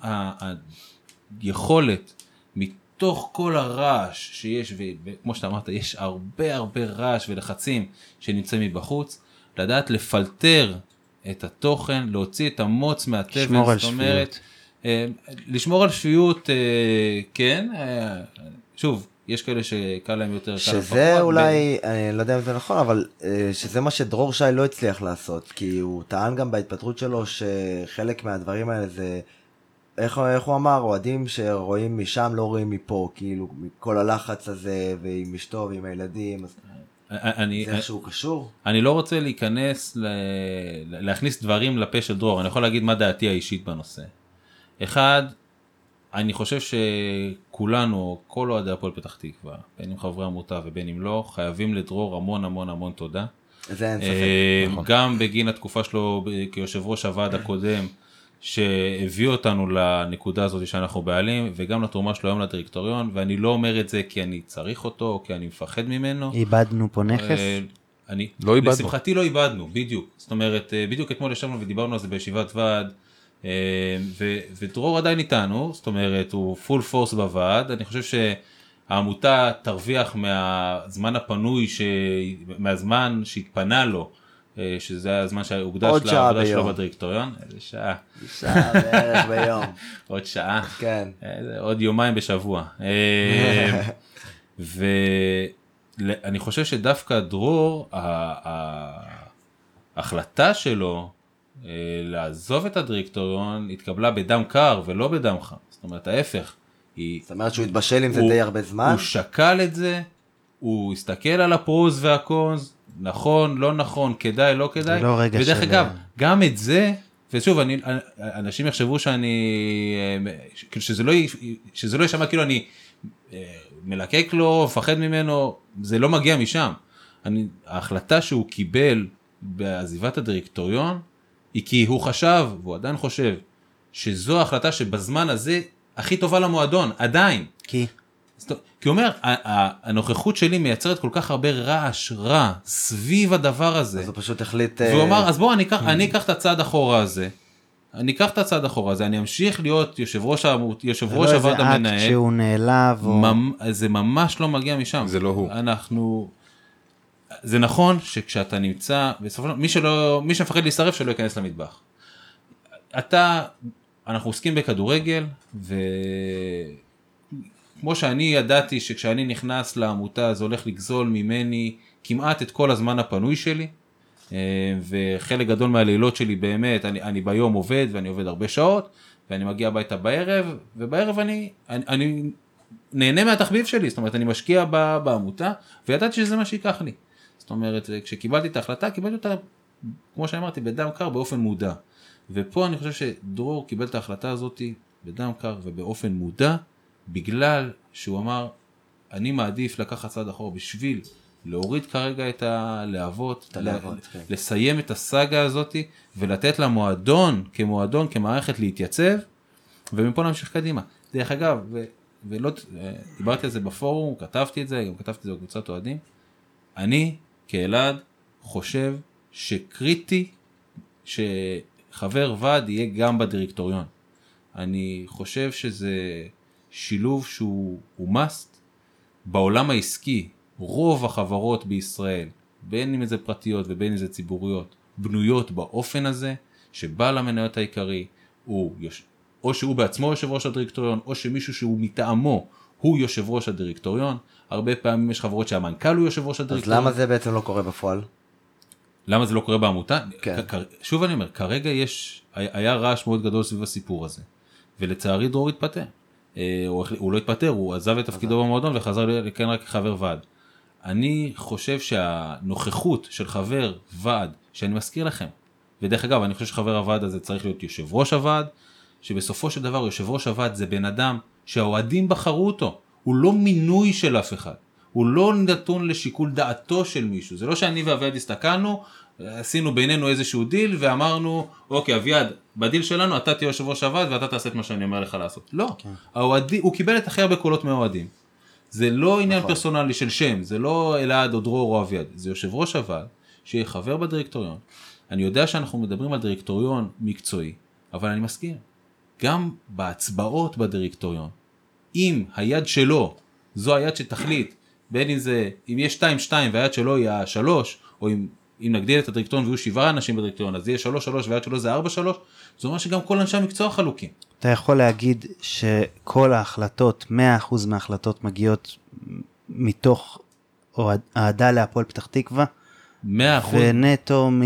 היכולת מתוך כל הרעש שיש, וכמו שאתה אמרת, יש הרבה הרבה רעש ולחצים שנמצאים מבחוץ, לדעת לפלטר את התוכן, להוציא את המוץ מהתבן, לשמור על אומרת, אה, לשמור על שפיות, אה, כן, אה, שוב, יש כאלה שקל להם יותר, שזה פחות, אולי, אני לא יודע אם זה נכון, אבל שזה מה שדרור שי לא הצליח לעשות, כי הוא טען גם בהתפטרות שלו שחלק מהדברים האלה זה, איך, איך הוא אמר, אוהדים שרואים משם לא רואים מפה, כאילו, מכל הלחץ הזה, ועם אשתו ועם הילדים, אז אני, זה איכשהו קשור. אני לא רוצה להיכנס, ל... להכניס דברים לפה של דרור, אני יכול להגיד מה דעתי האישית בנושא. אחד, אני חושב שכולנו, כל אוהדי הפועל פתח תקווה, בין אם חברי עמותה ובין אם לא, חייבים לדרור המון המון המון תודה. זה אין ספק. אה, גם בגין התקופה שלו כיושב ראש הוועד הקודם, שהביא אותנו לנקודה הזאת שאנחנו בעלים, וגם לתרומה שלו היום לדירקטוריון, ואני לא אומר את זה כי אני צריך אותו, או כי אני מפחד ממנו. איבדנו פה נכס. אה, אני, לא איבדנו. לשמחתי לא איבדנו, בדיוק. זאת אומרת, אה, בדיוק אתמול ישבנו ודיברנו על זה בישיבת ועד, אה, ו- ודרור עדיין איתנו, זאת אומרת, הוא פול פורס בוועד, אני חושב שהעמותה תרוויח מהזמן הפנוי, ש... מהזמן שהתפנה לו, שזה הזמן שהוקדש לעבודה שלו ביום. בדירקטוריון, איזה שעה, [laughs] שעה בערך ביום. [laughs] עוד שעה. כן. אה, עוד יומיים בשבוע. אה, [laughs] ואני חושב שדווקא דרור, ההחלטה שלו אה, לעזוב את הדירקטוריון התקבלה בדם קר ולא בדם חם. זאת אומרת ההפך. היא, זאת אומרת שהוא התבשל עם זה די הרבה זמן. הוא שקל את זה, הוא הסתכל על הפרוז והקונס, נכון, לא נכון, כדאי, לא כדאי. לא רגע ודרך של- אגב, גם את זה, ושוב, אני, אנשים יחשבו שאני, אה, כאילו שזה לא, שזה לא יישמע כאילו אני אה, מלקק לו, מפחד ממנו, זה לא מגיע משם. אני, ההחלטה שהוא קיבל בעזיבת הדירקטוריון, היא כי הוא חשב, והוא עדיין חושב, שזו ההחלטה שבזמן הזה הכי טובה למועדון, עדיין. כי כי הוא אומר, הנוכחות שלי מייצרת כל כך הרבה רעש רע סביב הדבר הזה. אז הוא פשוט החליט... והוא אה, אמר, אז בוא, אני אקח, אני אקח את הצעד אחורה הזה. אני אקח את הצעד אחורה הזה, אני אמשיך להיות יושב ראש, יושב ראש לא איזה הוועד אקט המנהל. שהוא נעלב, או... ממ... זה ממש לא מגיע משם. זה לא הוא. אנחנו... זה נכון שכשאתה נמצא, בסופו של דבר, מי שלא, מי שמפחד להישרף שלא ייכנס למטבח. אתה, אנחנו עוסקים בכדורגל, וכמו שאני ידעתי שכשאני נכנס לעמותה זה הולך לגזול ממני כמעט את כל הזמן הפנוי שלי, אה, וחלק גדול מהלילות שלי באמת, אני, אני ביום עובד ואני עובד הרבה שעות, ואני מגיע הביתה בערב, ובערב אני, אני, אני נהנה מהתחביב שלי, זאת אומרת אני משקיע ב- בעמותה, וידעתי שזה מה שייקח לי. זאת אומרת, כשקיבלתי את ההחלטה, קיבלתי אותה, כמו שאמרתי, בדם קר, באופן מודע. ופה אני חושב שדרור קיבל את ההחלטה הזאת בדם קר ובאופן מודע, בגלל שהוא אמר, אני מעדיף לקחת צעד אחורה בשביל להוריד כרגע את הלהבות, את הלהבות, ל- כן. לסיים את הסאגה הזאת ולתת למועדון כמועדון, כמערכת להתייצב, ומפה נמשיך קדימה. דרך אגב, ו- ולא, אה, דיברתי על זה בפורום, כתבתי את זה, גם כתבתי את זה בקבוצת אוהדים, אני כאלעד חושב שקריטי שחבר ועד יהיה גם בדירקטוריון. אני חושב שזה שילוב שהוא הוא must. בעולם העסקי, רוב החברות בישראל, בין אם זה פרטיות ובין אם זה ציבוריות, בנויות באופן הזה, שבעל המניות העיקרי הוא, יוש... או שהוא בעצמו יושב ראש הדירקטוריון, או שמישהו שהוא מטעמו הוא יושב ראש הדירקטוריון. הרבה פעמים יש חברות שהמנכ"ל הוא יושב ראש אז הדירקטוריון. למה זה בעצם לא קורה בפועל? למה זה לא קורה בעמותה? כן. שוב אני אומר, כרגע יש, היה רעש מאוד גדול סביב הסיפור הזה, ולצערי דרור התפטר. אה, הוא, הוא לא התפטר, הוא עזב את תפקידו במועדון וחזר לכהן רק כחבר ועד. אני חושב שהנוכחות של חבר ועד, שאני מזכיר לכם, ודרך אגב, אני חושב שחבר הוועד הזה צריך להיות יושב ראש הוועד, שבסופו של דבר יושב ראש הוועד זה בן אדם שהאוהדים בחרו אותו, הוא לא מינוי של אף אחד, הוא לא נתון לשיקול דעתו של מישהו, זה לא שאני ואביעד הסתכלנו, עשינו בינינו איזשהו דיל ואמרנו, אוקיי אביעד, בדיל שלנו אתה תהיה יושב ראש הוועד ואתה תעשה את מה שאני אומר לך לעשות. לא, האוהדים, הוא קיבל את הכי הרבה קולות מהאוהדים. זה לא עניין נכון. פרסונלי של שם, זה לא אלעד או דרור או אביעד, זה יושב ראש הוועד, שיהיה חבר בדירקטוריון. אני יודע שאנחנו מדברים על דירקטוריון מקצועי, אבל אני מסכים, גם בהצבעות בדירקטוריון, אם היד שלו זו היד שתחליט, בין אם זה, אם יש 2-2 והיד שלו היא ה-3, או אם, אם נגדיל את הדירקטוריון ויהיו שבעה אנשים בדירקטוריון, אז יהיה 3-3 והיד שלו זה 4-3, זה אומר שגם כל אנשי המקצוע חלוקים. אתה יכול להגיד שכל ההחלטות, 100% מההחלטות מגיעות מתוך אוהד- אהדה להפועל פתח תקווה, 100% ונטו מ...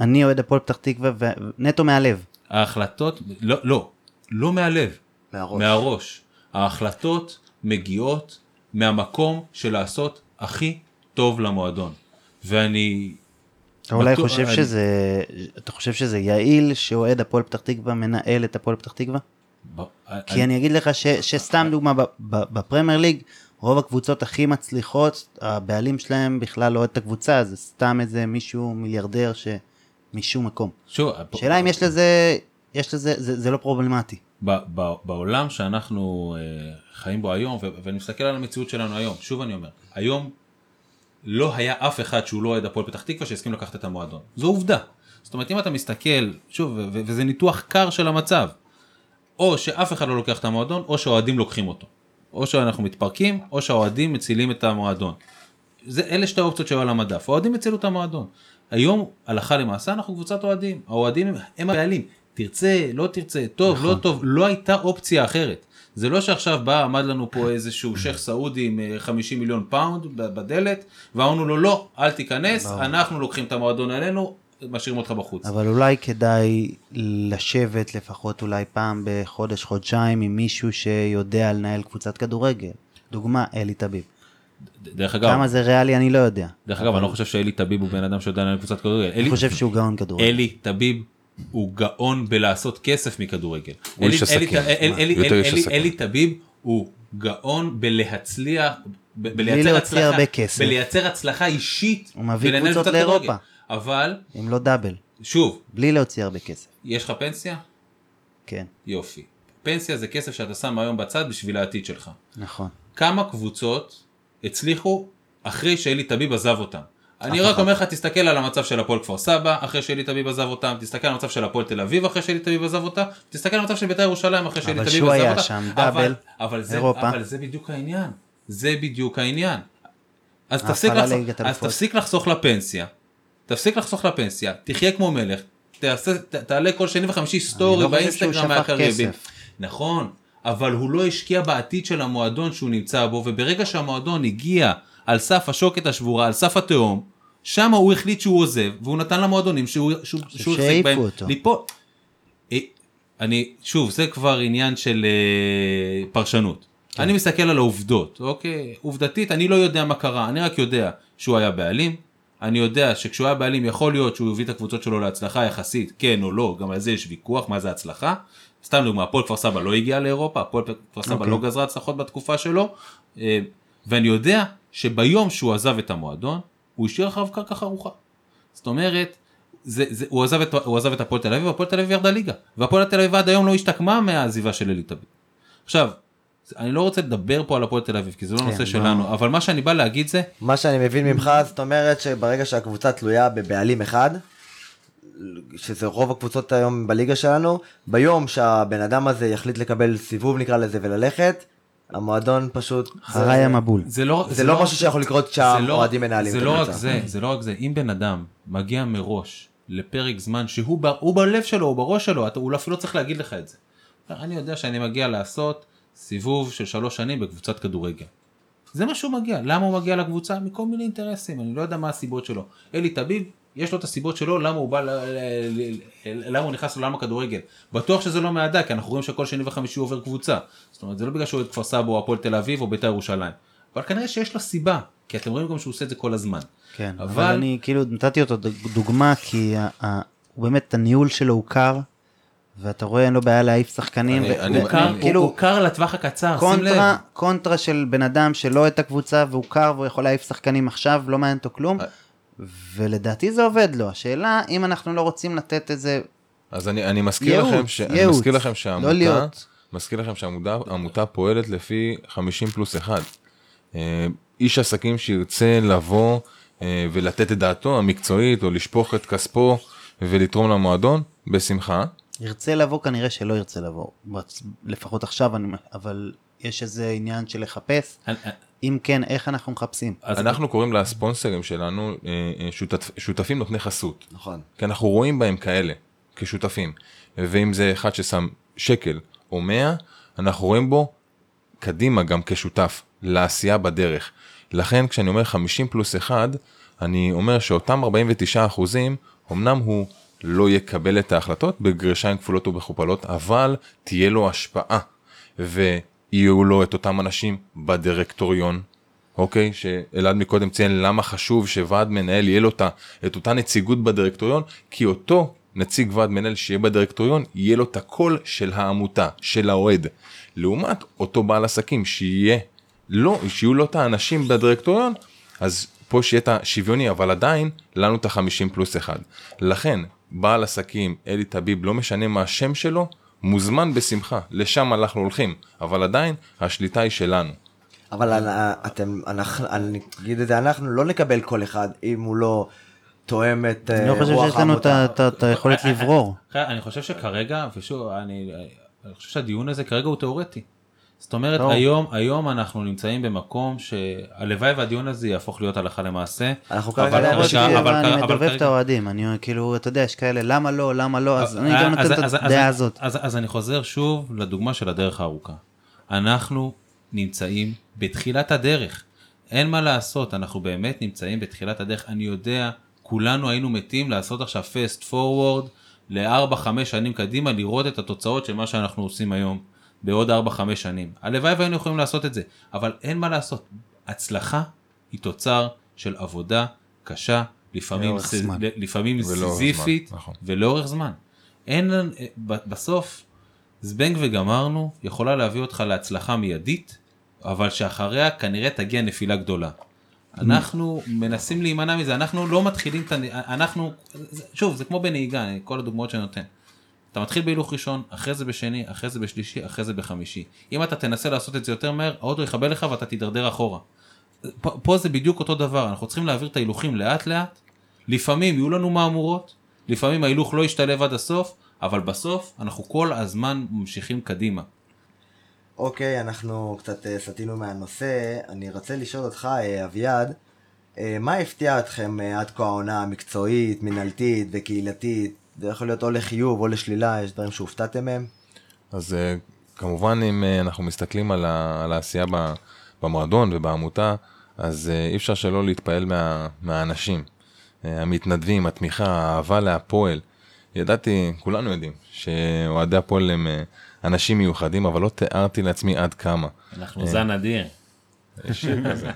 אני אוהד הפועל פתח תקווה, ונטו מהלב. ההחלטות, לא, לא, לא מהלב, מהראש. מהראש. ההחלטות מגיעות מהמקום של לעשות הכי טוב למועדון. ואני... אתה אולי בטוח- חושב אני- שזה, אתה חושב שזה יעיל שאוהד הפועל פתח תקווה מנהל את הפועל פתח תקווה? ב- כי אני אגיד לך ש, שסתם דוגמה, ב- ב- בפרמייר ליג, רוב הקבוצות הכי מצליחות, הבעלים שלהם בכלל לא אוהד את הקבוצה, זה סתם איזה מישהו מיליארדר שמשום מקום. שוב, שאלה אם יש לזה, יש לזה, זה, זה לא פרובלמטי. ב- ב- בעולם שאנחנו אה, חיים בו היום, ו- ואני מסתכל על המציאות שלנו היום, שוב אני אומר, היום לא היה אף אחד שהוא לא אוהד הפועל פתח תקווה שהסכים לקחת את המועדון. זו עובדה. זאת אומרת, אם אתה מסתכל, שוב, וזה ניתוח קר של המצב, או שאף אחד לא לוקח את המועדון, או שהאוהדים לוקחים אותו. או שאנחנו מתפרקים, או שהאוהדים מצילים את המועדון. זה אלה שתי האופציות שהיו על המדף, האוהדים הצילו את המועדון. היום, הלכה למעשה, אנחנו קבוצת אוהדים, האוהדים הם, הם הבעלים. תרצה, לא תרצה, טוב, נכון. לא טוב, לא הייתה אופציה אחרת. זה לא שעכשיו בא, עמד לנו פה איזשהו שייח' סעודי עם אה, 50 מיליון פאונד בדלת, ואמרנו לו לא, אל תיכנס, אנחנו לוקחים את המועדון עלינו, משאירים אותך בחוץ. אבל אולי כדאי לשבת לפחות אולי פעם בחודש, חודשיים עם מישהו שיודע לנהל קבוצת כדורגל. דוגמה, אלי טביב. דרך אגב, כמה זה ריאלי אני לא יודע. דרך אגב, אני לא חושב שאלי טביב הוא בן אדם שיודע לנהל קבוצת כדורגל. אני חושב שהוא גאון כדורגל. אלי טביב הוא גאון בלעשות כסף מכדורגל. הוא איש אלי- עסקים. אלי- טביב הוא גאון בלהצליח, בלייצר הצלחה. בלייצר הצלחה אישית, הוא מביא קבוצות לאירופה. אבל, אם לא דאבל. שוב, בלי להוציא הרבה כסף. יש לך פנסיה? כן, יופי. פנסיה זה כסף שאתה שם היום בצד בשביל העתיד שלך. נכון. כמה קבוצות הצליחו אחרי שאלי טביב עזב אותם. אני רק. אומר לך, תסתכל על המצב של הפועל כפר סבא, אחרי שאלי טביב עזב אותם, תסתכל על המצב של הפועל תל אביב, אחרי שאלי טביב עזב אותה, תסתכל על המצב של בית"ר ירושלים, אחרי שאלי אבל טביב שהוא עזב היה אותה. שם, אבל- דאבל, אבל זה- אירופה. אבל זה בדיוק העניין. זה בדיוק העניין. אז תפסיק לחסוך- אז. תפסיק לחסוך לפנסיה, תפסיק לחסוך לפנסיה, תחיה כמו מלך, תעשה- ת- תעלה כל שני וחמישי סטורי לא באינסטגרם שהוא. כסף. נכון, אבל הוא לא השקיע בעתיד של המועדון שהוא נמצא בו, וברגע שהמועדון הגיע על סף השוקת השבורה, על סף התהום, שם הוא החליט שהוא עוזב, והוא נתן למועדונים שהוא, החזיק בהם. ליפול. אה, אני, שוב, זה כבר עניין של אה, פרשנות. כן. אני מסתכל על העובדות, אוקיי? עובדתית, אני לא יודע מה קרה, אני רק יודע שהוא היה בעלים, אני יודע שכשהוא היה בעלים יכול להיות שהוא הביא את הקבוצות שלו להצלחה יחסית, כן או לא, גם על זה יש ויכוח, מה זה הצלחה. סתם דוגמא, הפועל כפר סבא לא הגיע לאירופה, הפועל כפר סבא אוקיי. לא גזרה הצלחות בתקופה שלו, אה, ואני יודע שביום שהוא עזב את המועדון, הוא השאיר אחריו קרקע חרוכה. זאת אומרת, זה, זה, הוא, עזב את, הוא עזב את הפועל תל אביב, והפועל תל אביב ירדה ליגה, והפועל תל אביב עד היום לא השתקמה מהעזיבה של אלי טביב. עכשיו, אני לא רוצה לדבר פה על הפועל תל אביב, כי זה לא כן, נושא לא. שלנו, אבל מה שאני בא להגיד זה, מה שאני מבין ממך, זאת אומרת שברגע שהקבוצה תלויה בבעלים אחד, שזה רוב הקבוצות היום בליגה שלנו, ביום שהבן אדם הזה יחליט לקבל סיבוב נקרא לזה וללכת, המועדון פשוט... חראי המבול. זה לא, זה לא משהו שיכול לקרות זה שהאוהדים מנהלים זה את לא רק. זה, זה לא רק זה, אם בן אדם מגיע מראש לפרק זמן שהוא ב, הוא בלב שלו, הוא בראש שלו, אתה, הוא אפילו לא צריך להגיד לך את זה. אני יודע שאני מגיע לעשות סיבוב של שלוש שנים בקבוצת כדורגל. זה מה שהוא מגיע, למה הוא מגיע לקבוצה? מכל מיני אינטרסים, אני לא יודע מה הסיבות שלו. אלי טביב, יש לו את הסיבות שלו, למה הוא בא, למה הוא נכנס לעולם הכדורגל. בטוח שזה לא מהדק, כי אנחנו רואים שכל שני וחמישי הוא עובר קבוצה. זאת אומרת, זה לא בגלל שהוא אוהד כפר סבא או הפועל תל אביב או בית"ר ירושלים. אבל כנראה שיש לו סיבה, כי אתם רואים גם שהוא עושה את זה כל הזמן. כן, אבל... אבל- אני כאילו נתתי אותו דוג- דוגמה כי ה- ה- הוא באמת הניהול שלו הוא קר ואתה רואה אין לו בעיה להעיף שחקנים. אני- ו- אני- הוא קר, כאילו הוא קר לטווח הקצר, שים לב. קונטרה, קונטרה של בן אדם שלא את הקבוצה והוא קר והוא יכול להעיף שחקנים עכשיו לא מעניין אותו כלום. ולדעתי זה עובד לו השאלה אם אנחנו לא רוצים לתת את זה אז אני, אני מזכיר ייעוץ, לכם, ש... אני ייעוץ. מזכיר לכם לא שהעמותה, להיות. מזכיר לכם שהעמותה פועלת לפי 50 פלוס 1. אה, איש עסקים שירצה לבוא אה, ולתת את דעתו המקצועית או לשפוך את כספו ולתרום למועדון, בשמחה. ירצה לבוא כנראה שלא ירצה לבוא לפחות עכשיו אני אבל יש איזה עניין של לחפש אני- אם כן איך אנחנו מחפשים. אז- אנחנו קוראים לספונסרים שלנו אה, אה, שותפ, שותפים נותני חסות. נכון. כי אנחנו רואים בהם כאלה, כשותפים. ואם זה אחד ששם שקל או 100, אנחנו רואים בו קדימה גם כשותף לעשייה בדרך. לכן כשאני אומר 50 פלוס 1, אני אומר שאותם 49 אחוזים, אמנם הוא לא יקבל את ההחלטות בגרשיים כפולות ומכופלות, אבל תהיה לו השפעה. ויהיו לו את אותם אנשים בדירקטוריון, אוקיי? שאלעד מקודם ציין למה חשוב שוועד מנהל יהיה לו את אותה נציגות בדירקטוריון, כי אותו נציג ועד מנהל שיהיה בדירקטוריון, יהיה לו את הקול של העמותה, של האוהד. לעומת אותו בעל עסקים שיהיה, לא, שיהיו לו את האנשים בדירקטוריון, אז פה שיהיה את השוויוני, אבל עדיין לנו את החמישים פלוס אחד. לכן, בעל עסקים, אלי טביב, לא משנה מה השם שלו, מוזמן בשמחה, לשם אנחנו הולכים, אבל עדיין השליטה היא שלנו. אבל אנ- אתם, אנחנו, אני אגיד את זה, אנחנו לא נקבל כל אחד אם הוא לא תואם את אני אה, לא חושב רוח שיש לנו את העמותה. היכולת לברור. [laughs] אני חושב שכרגע, ושוב, אני, אני חושב שהדיון הזה כרגע הוא תיאורטי. זאת אומרת, טוב. היום, היום אנחנו נמצאים במקום שהלוואי והדיון הזה יהפוך להיות הלכה למעשה. אנחנו כרגע לא חושבים, אבל אני מדובב את האוהדים אני כאילו אתה יודע יש כאלה למה לא למה לא אז אני אה, גם נותן את הדעה הזאת. אז אני חוזר שוב לדוגמה של הדרך הארוכה. אנחנו נמצאים בתחילת הדרך. אין מה לעשות, אנחנו באמת נמצאים בתחילת הדרך. אני יודע, כולנו היינו מתים לעשות עכשיו fast forward ל-4-5 שנים קדימה, לראות את התוצאות של מה שאנחנו עושים היום בעוד 4-5 שנים. הלוואי והיינו יכולים לעשות את זה, אבל אין מה לעשות. הצלחה היא תוצר של עבודה קשה, לפעמים, ס... לפעמים ולאורך סיזיפית, זמן, נכון. ולאורך זמן. אין ב- בסוף, זבנג וגמרנו יכולה להביא אותך להצלחה מיידית, אבל שאחריה כנראה תגיע נפילה גדולה. אנחנו מנסים להימנע מזה, אנחנו לא מתחילים את ה... אנחנו, שוב, זה כמו בנהיגה, כל הדוגמאות שאני נותן. אתה מתחיל בהילוך ראשון, אחרי זה בשני, אחרי זה בשלישי, אחרי זה בחמישי. אם אתה תנסה לעשות את זה יותר מהר, האוטו יכבה לך ואתה תידרדר אחורה. פה, פה זה בדיוק אותו דבר, אנחנו צריכים להעביר את ההילוכים לאט לאט, לפעמים יהיו לנו מהמורות, לפעמים ההילוך לא ישתלב עד הסוף, אבל בסוף אנחנו כל הזמן ממשיכים קדימה. אוקיי, אנחנו קצת אה, סטינו מהנושא. אני רוצה לשאול אותך, אה, אביעד, אה, מה הפתיע אתכם עד כה העונה המקצועית, מנהלתית וקהילתית? זה יכול להיות או לחיוב או לשלילה, יש דברים שהופתעתם מהם? אז אה, כמובן אם אה, אנחנו מסתכלים על, ה, על העשייה ב- במועדון ובעמותה, אז אה, אי אפשר שלא להתפעל מה, מהאנשים, המתנדבים, התמיכה, האהבה להפועל. ידעתי, כולנו יודעים, שאוהדי הפועל הם אנשים מיוחדים, אבל לא תיארתי לעצמי עד כמה. אנחנו זן אדיר. שיר כזה.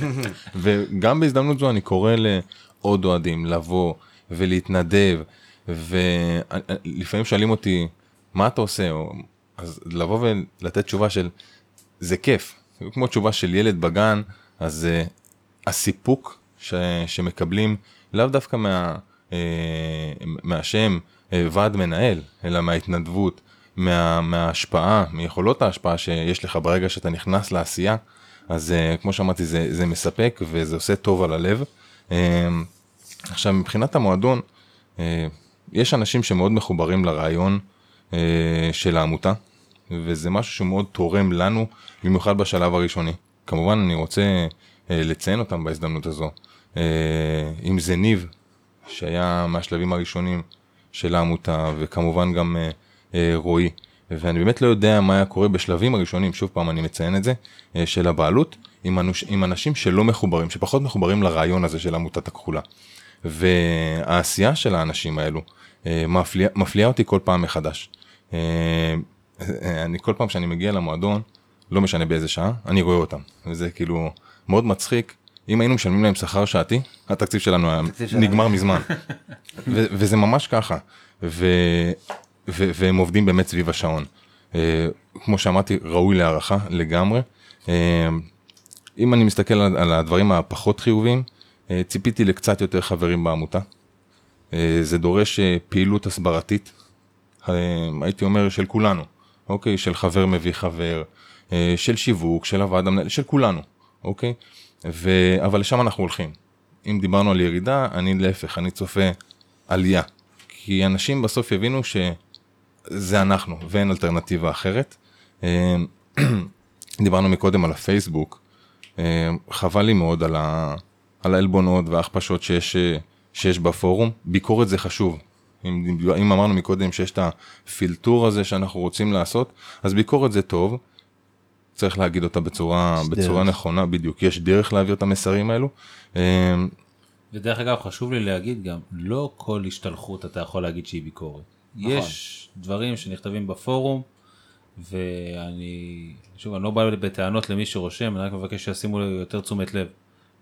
[laughs] וגם בהזדמנות זו אני קורא לעוד אוהדים לבוא ולהתנדב, ולפעמים שואלים אותי, מה אתה עושה? או, אז לבוא ולתת תשובה של, זה כיף. כמו תשובה של ילד בגן, אז uh, הסיפוק ש, שמקבלים לאו דווקא מה, uh, מהשם uh, ועד מנהל, אלא מההתנדבות, מה, מההשפעה, מיכולות ההשפעה שיש לך ברגע שאתה נכנס לעשייה, אז uh, כמו שאמרתי זה, זה מספק וזה עושה טוב על הלב. Uh, עכשיו מבחינת המועדון, uh, יש אנשים שמאוד מחוברים לרעיון uh, של העמותה, וזה משהו שמאוד תורם לנו, במיוחד בשלב הראשוני. כמובן אני רוצה uh, לציין אותם בהזדמנות הזו. Uh, אם זה ניב, שהיה מהשלבים הראשונים של העמותה, וכמובן גם uh, uh, רועי. ואני באמת לא יודע מה היה קורה בשלבים הראשונים, שוב פעם אני מציין את זה, אה, של הבעלות, עם, אנוש, עם אנשים שלא מחוברים, שפחות מחוברים לרעיון הזה של עמותת הכחולה. והעשייה של האנשים האלו אה, מפליאה, מפליאה אותי כל פעם מחדש. אה, אני כל פעם שאני מגיע למועדון, לא משנה באיזה שעה, אני רואה אותם. וזה כאילו מאוד מצחיק. אם היינו משלמים להם שכר שעתי, התקציב שלנו היה. נגמר מזמן. [laughs] ו- וזה ממש ככה. ו- ו- והם עובדים באמת סביב השעון. כמו שאמרתי, ראוי להערכה לגמרי. אם אני מסתכל על, הדברים הפחות חיוביים, ציפיתי לקצת יותר חברים בעמותה. Uh, זה דורש uh, פעילות הסברתית, הייתי אומר של כולנו, אוקיי? של חבר מביא חבר, של שיווק, של הוועד המנהל, של כולנו, אוקיי? ו... אבל לשם אנחנו הולכים. אם דיברנו על ירידה, אני להפך, אני צופה עלייה. כי אנשים בסוף יבינו שזה אנחנו ואין אלטרנטיבה אחרת. אה, [clears throat] דיברנו מקודם על הפייסבוק, אה, חבל לי מאוד על, ה... על העלבונות וההכפשות שיש, אה, שיש בפורום, ביקורת זה חשוב. אם, אם אמרנו מקודם שיש את הפילטור הזה שאנחנו רוצים לעשות, אז ביקורת זה טוב, צריך להגיד אותה בצורה, בצורה דרך. נכונה, בדיוק, יש דרך להעביר את המסרים האלו. אה, ודרך אגב חשוב לי להגיד גם לא כל השתלחות אתה יכול להגיד שהיא ביקורת. נכון. יש דברים שנכתבים בפורום ואני שוב אני לא בא בטענות למי שרושם אני רק מבקש שישימו יותר תשומת לב.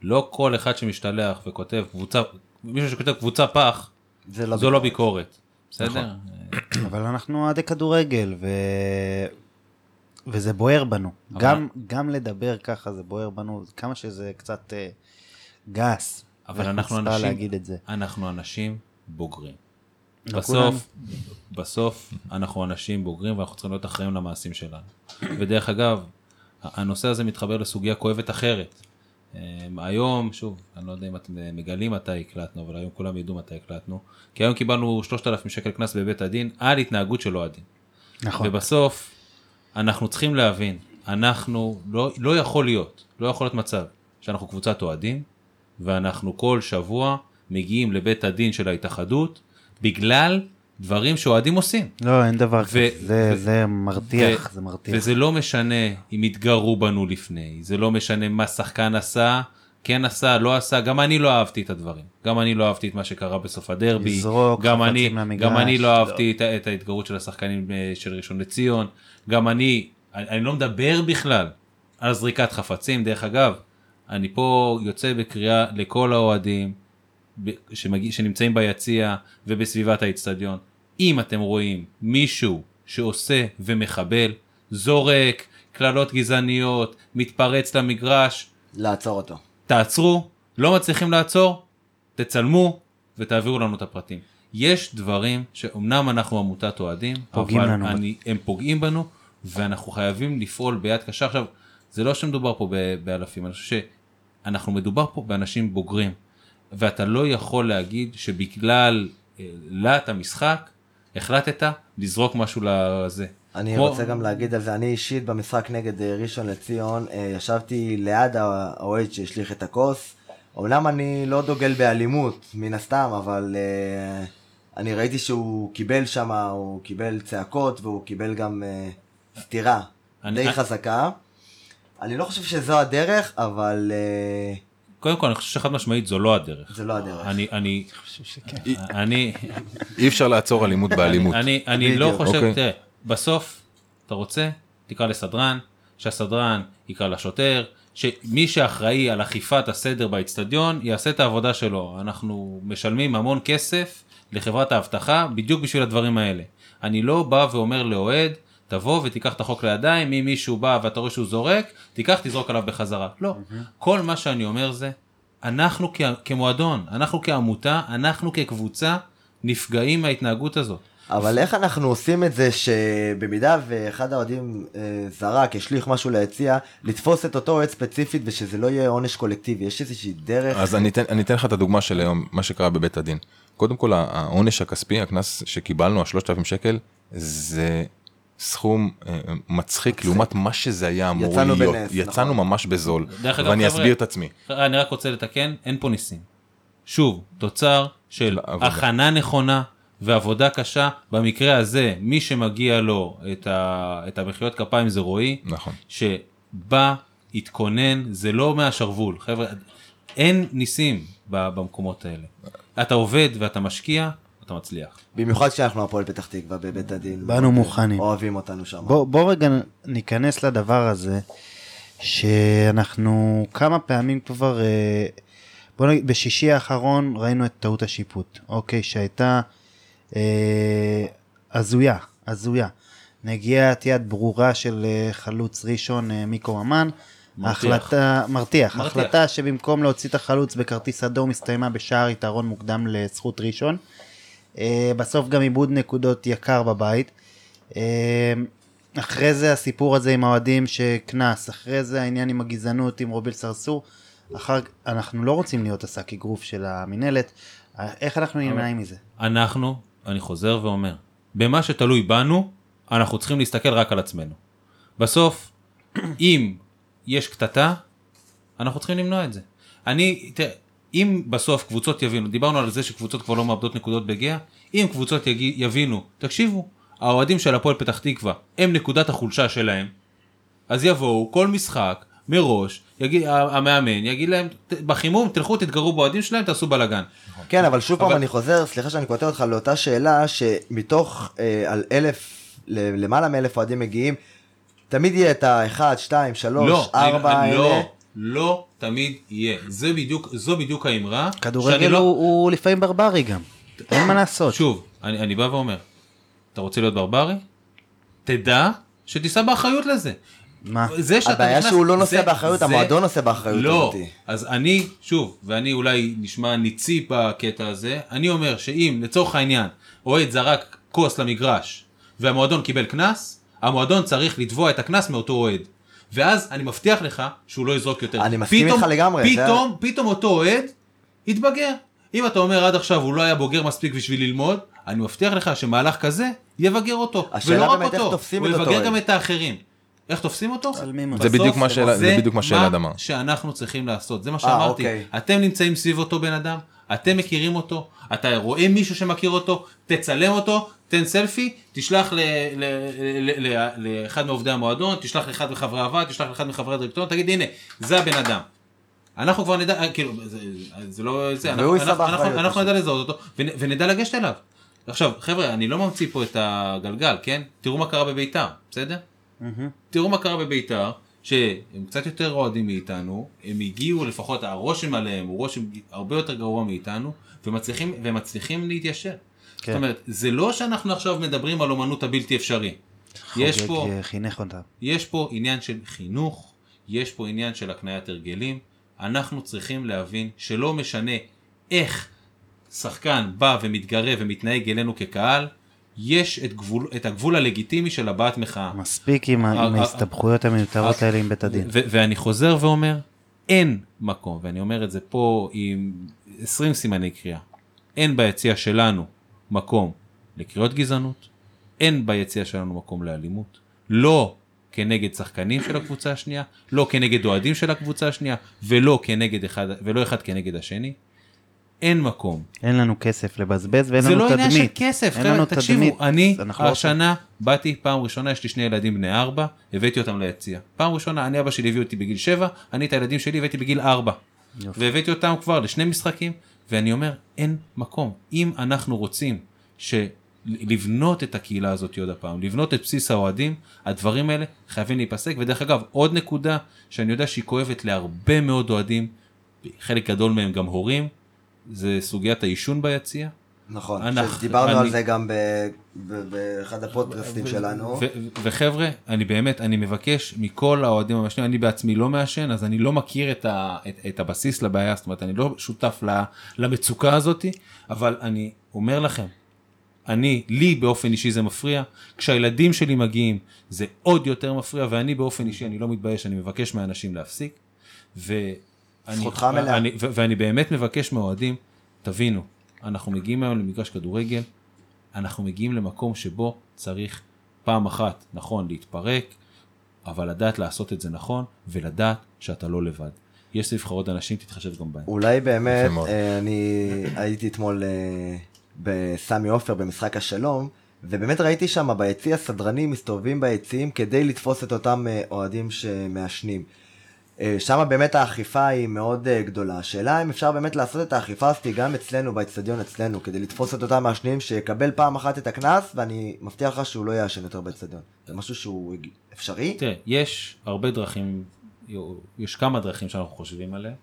לא כל אחד שמשתלח וכותב קבוצה מישהו שכותב קבוצה פח זה לא זו לא ביקורת. בסדר? אבל אנחנו אוהדי כדורגל ו... וזה בוער בנו. אבל- גם, גם לדבר ככה זה בוער בנו, כמה שזה קצת אה, גס. אבל אנחנו אנשים להגיד את זה. אנחנו אנשים בוגרים. לא בסוף, בסוף אנחנו אנשים בוגרים ואנחנו צריכים להיות אחראים למעשים שלנו. ודרך אגב, הנושא הזה מתחבר לסוגיה כואבת אחרת. אמ, היום, שוב, אני לא יודע אם אתם מגלים מתי הקלטנו, אבל היום כולם ידעו מתי הקלטנו, כי היום קיבלנו 3,000 שקל קנס בבית הדין על התנהגות של אוהדים. נכון. ובסוף, אנחנו צריכים להבין, אנחנו, לא, לא יכול להיות, לא יכול להיות מצב שאנחנו קבוצת אוהדים, ואנחנו כל שבוע מגיעים לבית הדין של ההתאחדות, בגלל דברים שאוהדים עושים. לא, אין דבר ו- כזה. זה, ו- זה מרתיח, ו- זה מרתיח. וזה לא משנה אם התגרו בנו לפני, זה לא משנה מה שחקן עשה, כן עשה, לא עשה, גם אני לא אהבתי את הדברים. גם אני לא אהבתי את מה שקרה בסוף הדרבי. לזרוק גם חפצים אני, למגרש. גם אני לא לא. אהבתי את, ה- את ההתגרות של השחקנים אה, של ראשון לציון. גם אני, אני, אני לא מדבר בכלל על זריקת חפצים. דרך אגב, אני פה יוצא בקריאה לכל האוהדים שמגיע, שנמצאים ביציע ובסביבת האיצטדיון. אם אתם רואים מישהו שעושה ומחבל, זורק, קללות גזעניות, מתפרץ למגרש, לעצור אותו. תעצרו, לא מצליחים לעצור, תצלמו ותעבירו לנו את הפרטים. יש דברים שאומנם אנחנו עמותת אוהדים, פוגעים אבל לנו. אני, הם פוגעים בנו, ואנחנו חייבים לפעול ביד קשה. עכשיו, זה לא שמדובר פה באלפים, אני חושב שאנחנו מדובר פה באנשים בוגרים, ואתה לא יכול להגיד שבגלל אה, להט המשחק, החלטת לזרוק משהו לזה. אני כמו- רוצה גם להגיד על זה, אני אישית במשחק נגד אה, ראשון לציון, אה, ישבתי ליד האוהד שהשליך את הכוס. אומנם אני לא דוגל באלימות, מן הסתם, אבל אה, אני ראיתי שהוא קיבל שם, הוא קיבל צעקות והוא קיבל גם אה, סטירה אני- די חזקה. אני לא חושב שזו הדרך, אבל אה, קודם כל, אני חושב שחד משמעית זו לא הדרך. זה לא הדרך. אני, אני, אני, אי אפשר לעצור אלימות באלימות. אני, אני לא. חושב, אוקיי. תראה, בסוף, אתה רוצה, תקרא לסדרן, שהסדרן יקרא לשוטר, שמי שאחראי על אכיפת הסדר באצטדיון יעשה את העבודה שלו. אנחנו משלמים המון כסף לחברת האבטחה בדיוק בשביל הדברים האלה. אני לא בא ואומר לאוהד, תבוא ותיקח את החוק לידיים, אם מישהו בא ואתה רואה שהוא זורק, תיקח, תזרוק עליו בחזרה. לא. כל מה שאני אומר זה, אנחנו כ- כמועדון, אנחנו כעמותה, אנחנו כקבוצה, נפגעים מההתנהגות הזאת. אבל איך אנחנו עושים את זה שבמידה ואחד האוהדים אה, זרק, השליך משהו ליציע, לתפוס את אותו אוהד ספציפית ושזה לא יהיה עונש קולקטיבי, יש איזושהי דרך? אז אני אתן, אני אתן לך את הדוגמה של היום, מה שקרה בבית הדין. קודם כל, העונש הכספי, הקנס שקיבלנו, ה-3,000 שקל, זה סכום אה, מצחיק לעומת מה שזה היה אמור יצאנו להיות. בנס, יצאנו נכון. ממש בזול. דרך אגב, ואני אסביר את עצמי. אני רק רוצה לתקן, אין פה ניסים. שוב, תוצר של עבודה. הכנה נכונה ועבודה קשה. במקרה הזה, מי שמגיע לו את, ה... את המחיאות כפיים זה רועי, נכון. שבא, התכונן, זה לא מהשרוול. חבר'ה, אין ניסים ב- במקומות האלה. אתה עובד ואתה משקיע, אתה מצליח. במיוחד כשאנחנו הפועל פתח תקווה בבית הדין. באנו מוכנים. אוהבים אותנו שם. בוא, בוא רגע ניכנס לדבר הזה, שאנחנו כמה פעמים כבר, אה, בוא נגיד, בשישי האחרון ראינו את טעות השיפוט, אוקיי, שהייתה אה, הזויה, הזויה. נגיעת יד ברורה של אה, חלוץ ראשון אה, מיקו ממן. מרתיח. החלטה, מרתיח, מרתיח. החלטה שבמקום להוציא את החלוץ בכרטיס אדום הסתיימה בשער יתרון מוקדם לזכות ראשון. אה, בסוף גם איבוד נקודות יקר בבית. אה, אחרי זה הסיפור הזה עם האוהדים שקנס, אחרי זה העניין עם הגזענות עם רוביל סרסור. אחר אנחנו לא רוצים להיות השק אגרוף של המינהלת. אה, איך אנחנו נמנעים מזה? אנחנו, אני חוזר ואומר, במה שתלוי בנו, אנחנו צריכים להסתכל רק על עצמנו. בסוף, [clears throat] אם יש קטטה, אנחנו צריכים למנוע את זה. אני, תראה, אם בסוף קבוצות יבינו, דיברנו על זה שקבוצות כבר לא מאבדות נקודות בגאה, אם קבוצות יגי, יבינו, תקשיבו, האוהדים של הפועל פתח תקווה הם נקודת החולשה שלהם, אז יבואו כל משחק מראש, יגיד, המאמן יגיד להם, "ת- בחימום תלכו תתגרו באוהדים שלהם, תעשו בלאגן. כן, אבל שוב פעם אבל- אני חוזר, סליחה שאני קוטע אותך לאותה שאלה, שמתוך אה, על אלף, למעלה מאלף אוהדים מגיעים, תמיד יהיה את האחד, שתיים, שלוש, לא, ארבע אני- האלה. לא, לא תמיד יהיה. זה בדיוק, זו בדיוק האמרה. שאני כדורגל לא- הוא, הוא לפעמים ברברי גם. אין מה לעשות. שוב, אני, אני בא ואומר, אתה רוצה להיות ברברי? תדע שתישא באחריות לזה. מה? זה שאתה הבעיה נכנס- שהוא לא נושא זה- באחריות, זה- המועדון נושא באחריות לא, הזאתי. אז אני, שוב, ואני אולי נשמע ניצי בקטע הזה, אני אומר שאם לצורך העניין אוהד זרק כוס למגרש והמועדון קיבל קנס, המועדון צריך לתבוע את הקנס מאותו אוהד. ואז אני מבטיח לך שהוא לא יזרוק יותר. אני מסכים פתאום- איתך לגמרי, זה- פתאום, פתאום אותו אוהד יתבגר. אם אתה אומר עד עכשיו הוא לא היה בוגר מספיק בשביל ללמוד, אני מבטיח לך שמהלך כזה יבגר אותו. השאלה ולא רק באמת איך אותו, תופסים הוא את אותו יבגר. גם את האחרים. איך תופסים אותו? זה בדיוק מה שאלעד- זה בדיוק מה שאלעד אמר. שאנחנו צריכים לעשות, זה מה שאמרתי. אוקיי. אתם נמצאים סביב אותו בן אדם, אתם מכירים אותו, אתה רואה מישהו שמכיר אותו, תצלם אותו, תן סלפי, תשלח לאחד מעובדי המועדון, תשלח לאחד מחברי הוועד, תשלח לאחד מחברי הדירקטוריון, תגיד הנה, זה הבן אדם. אנחנו כבר נדע, אה, כאילו, זה, זה לא זה, אנחנו, אנחנו, אנחנו, אנחנו. נדע לזהות אותו ונ- ונדע לגשת אליו. עכשיו, חבר'ה, אני לא ממציא פה את הגלגל, כן? תראו מה קרה בביתר, בסדר? תראו מה קרה בביתר, שהם קצת יותר אוהדים מאיתנו, הם הגיעו לפחות הרושם עליהם הוא רושם הרבה יותר גרוע מאיתנו, ומצליחים, ומצליחים להתיישר. כן. זאת אומרת, זה לא שאנחנו עכשיו מדברים על אומנות הבלתי אפשרי. יש פה, אה, חינך אותם. יש פה עניין של חינוך, יש פה עניין של הקניית הרגלים, אנחנו צריכים להבין שלא משנה איך שחקן בא ומתגרה ומתנהג אלינו כקהל, יש את, גבול, את הגבול הלגיטימי של הבעת מחאה. מספיק עם ההסתבכויות המיותרות האלה עם בית הדין. ואני חוזר ואומר, אין מקום, ואני אומר את זה פה עם 20 סימני קריאה, אין ביציע שלנו מקום לקריאות גזענות, אין ביציע שלנו מקום לאלימות, לא כנגד שחקנים של הקבוצה השנייה, לא כנגד אוהדים של הקבוצה השנייה, ולא, כנגד אחד, ולא אחד כנגד השני. אין מקום. אין לנו כסף לבזבז ואין זה לנו לא תדמית. עניין של כסף, אין לנו תקשיבו, תדמית, אני אנחנו לא השנה באתי פעם ראשונה, יש לי שני ילדים בני ארבע, הבאתי אותם ליציע. פעם ראשונה, אני אבא שלי הביא אותי בגיל שבע, אני את הילדים שלי הבאתי בגיל ארבע. והבאתי אותם כבר לשני משחקים, ואני אומר, אין מקום. אם אנחנו רוצים ש... לבנות את הקהילה הזאת עוד הפעם, לבנות את בסיס האוהדים, הדברים האלה חייבים להיפסק. ודרך אגב, עוד נקודה שאני יודע שהיא כואבת להרבה מאוד אוהדים, חלק גדול מהם גם הורים, זה סוגיית העישון ביציע. נכון, אנחנו- דיברנו אני- על זה גם באחד הפודקאסטים שלנו. וחבר'ה, אני באמת, אני מבקש מכל האוהדים המעשנים, אני בעצמי לא מעשן, אז אני לא מכיר את, ה, את, את הבסיס לבעיה, זאת אומרת, אני לא שותף ל, למצוקה הזאתי, אבל אני אומר לכם, אני, לי באופן אישי זה מפריע, כשהילדים שלי מגיעים זה עוד יותר מפריע, ואני באופן אישי, אני לא מתבייש, אני מבקש מהאנשים להפסיק. ואני, זכותך המלאה. אני, ו- ואני באמת מבקש מהאוהדים, תבינו, אנחנו מגיעים היום למגרש כדורגל, אנחנו מגיעים למקום שבו צריך פעם אחת, נכון, להתפרק, אבל לדעת לעשות את זה נכון, ולדעת שאתה לא לבד. יש סביבך עוד אנשים, תתחשב גם בהם. אולי באמת. אה, אני הייתי אתמול אה, בסמי עופר במשחק השלום, ובאמת ראיתי שם ביציע סדרנים מסתובבים ביציעים כדי לתפוס את אותם אה, אוהדים שמעשנים. אה, שם באמת האכיפה היא מאוד אה, גדולה. השאלה אם אפשר באמת לעשות את האכיפה הזאת גם אצלנו, באצטדיון אצלנו, כדי לתפוס את אותם מעשנים שיקבל פעם אחת את הקנס, ואני מבטיח לך שהוא לא יעשן יותר באצטדיון. זה משהו שהוא אפשרי? תראה, יש הרבה דרכים, יש כמה דרכים שאנחנו חושבים עליהן.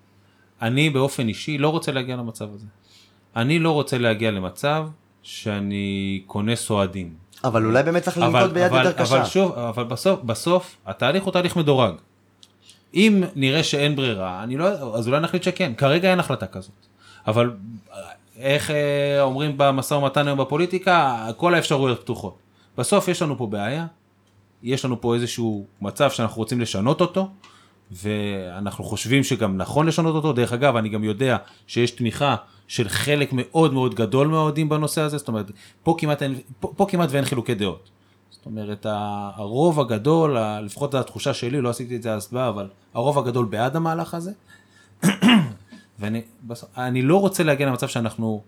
אני באופן אישי לא רוצה להגיע למצב הזה. אני לא רוצה להגיע למצב שאני כונס אוהדים. אבל אולי באמת צריך לנקוט ביד אבל, יותר קשה. אבל שוב, אבל בסוף, בסוף התהליך הוא תהליך מדורג. אם נראה שאין ברירה, אני לא, אז אולי נחליט שכן. כרגע אין החלטה כזאת. אבל איך אה, אומרים במשא ומתן היום בפוליטיקה, כל האפשרויות פתוחות. בסוף יש לנו פה בעיה, יש לנו פה איזשהו מצב שאנחנו רוצים לשנות אותו, ואנחנו חושבים שגם נכון לשנות אותו. דרך אגב, אני גם יודע שיש תמיכה של חלק מאוד מאוד גדול מהאוהדים בנושא הזה, זאת אומרת, פה כמעט, אין, פה, פה כמעט ואין חילוקי דעות. זאת אומרת, הרוב הגדול, לפחות זו התחושה שלי, לא עשיתי את זה אז בה, אבל הרוב הגדול בעד המהלך הזה. [clears throat] ואני לא רוצה להגיע למצב שאנחנו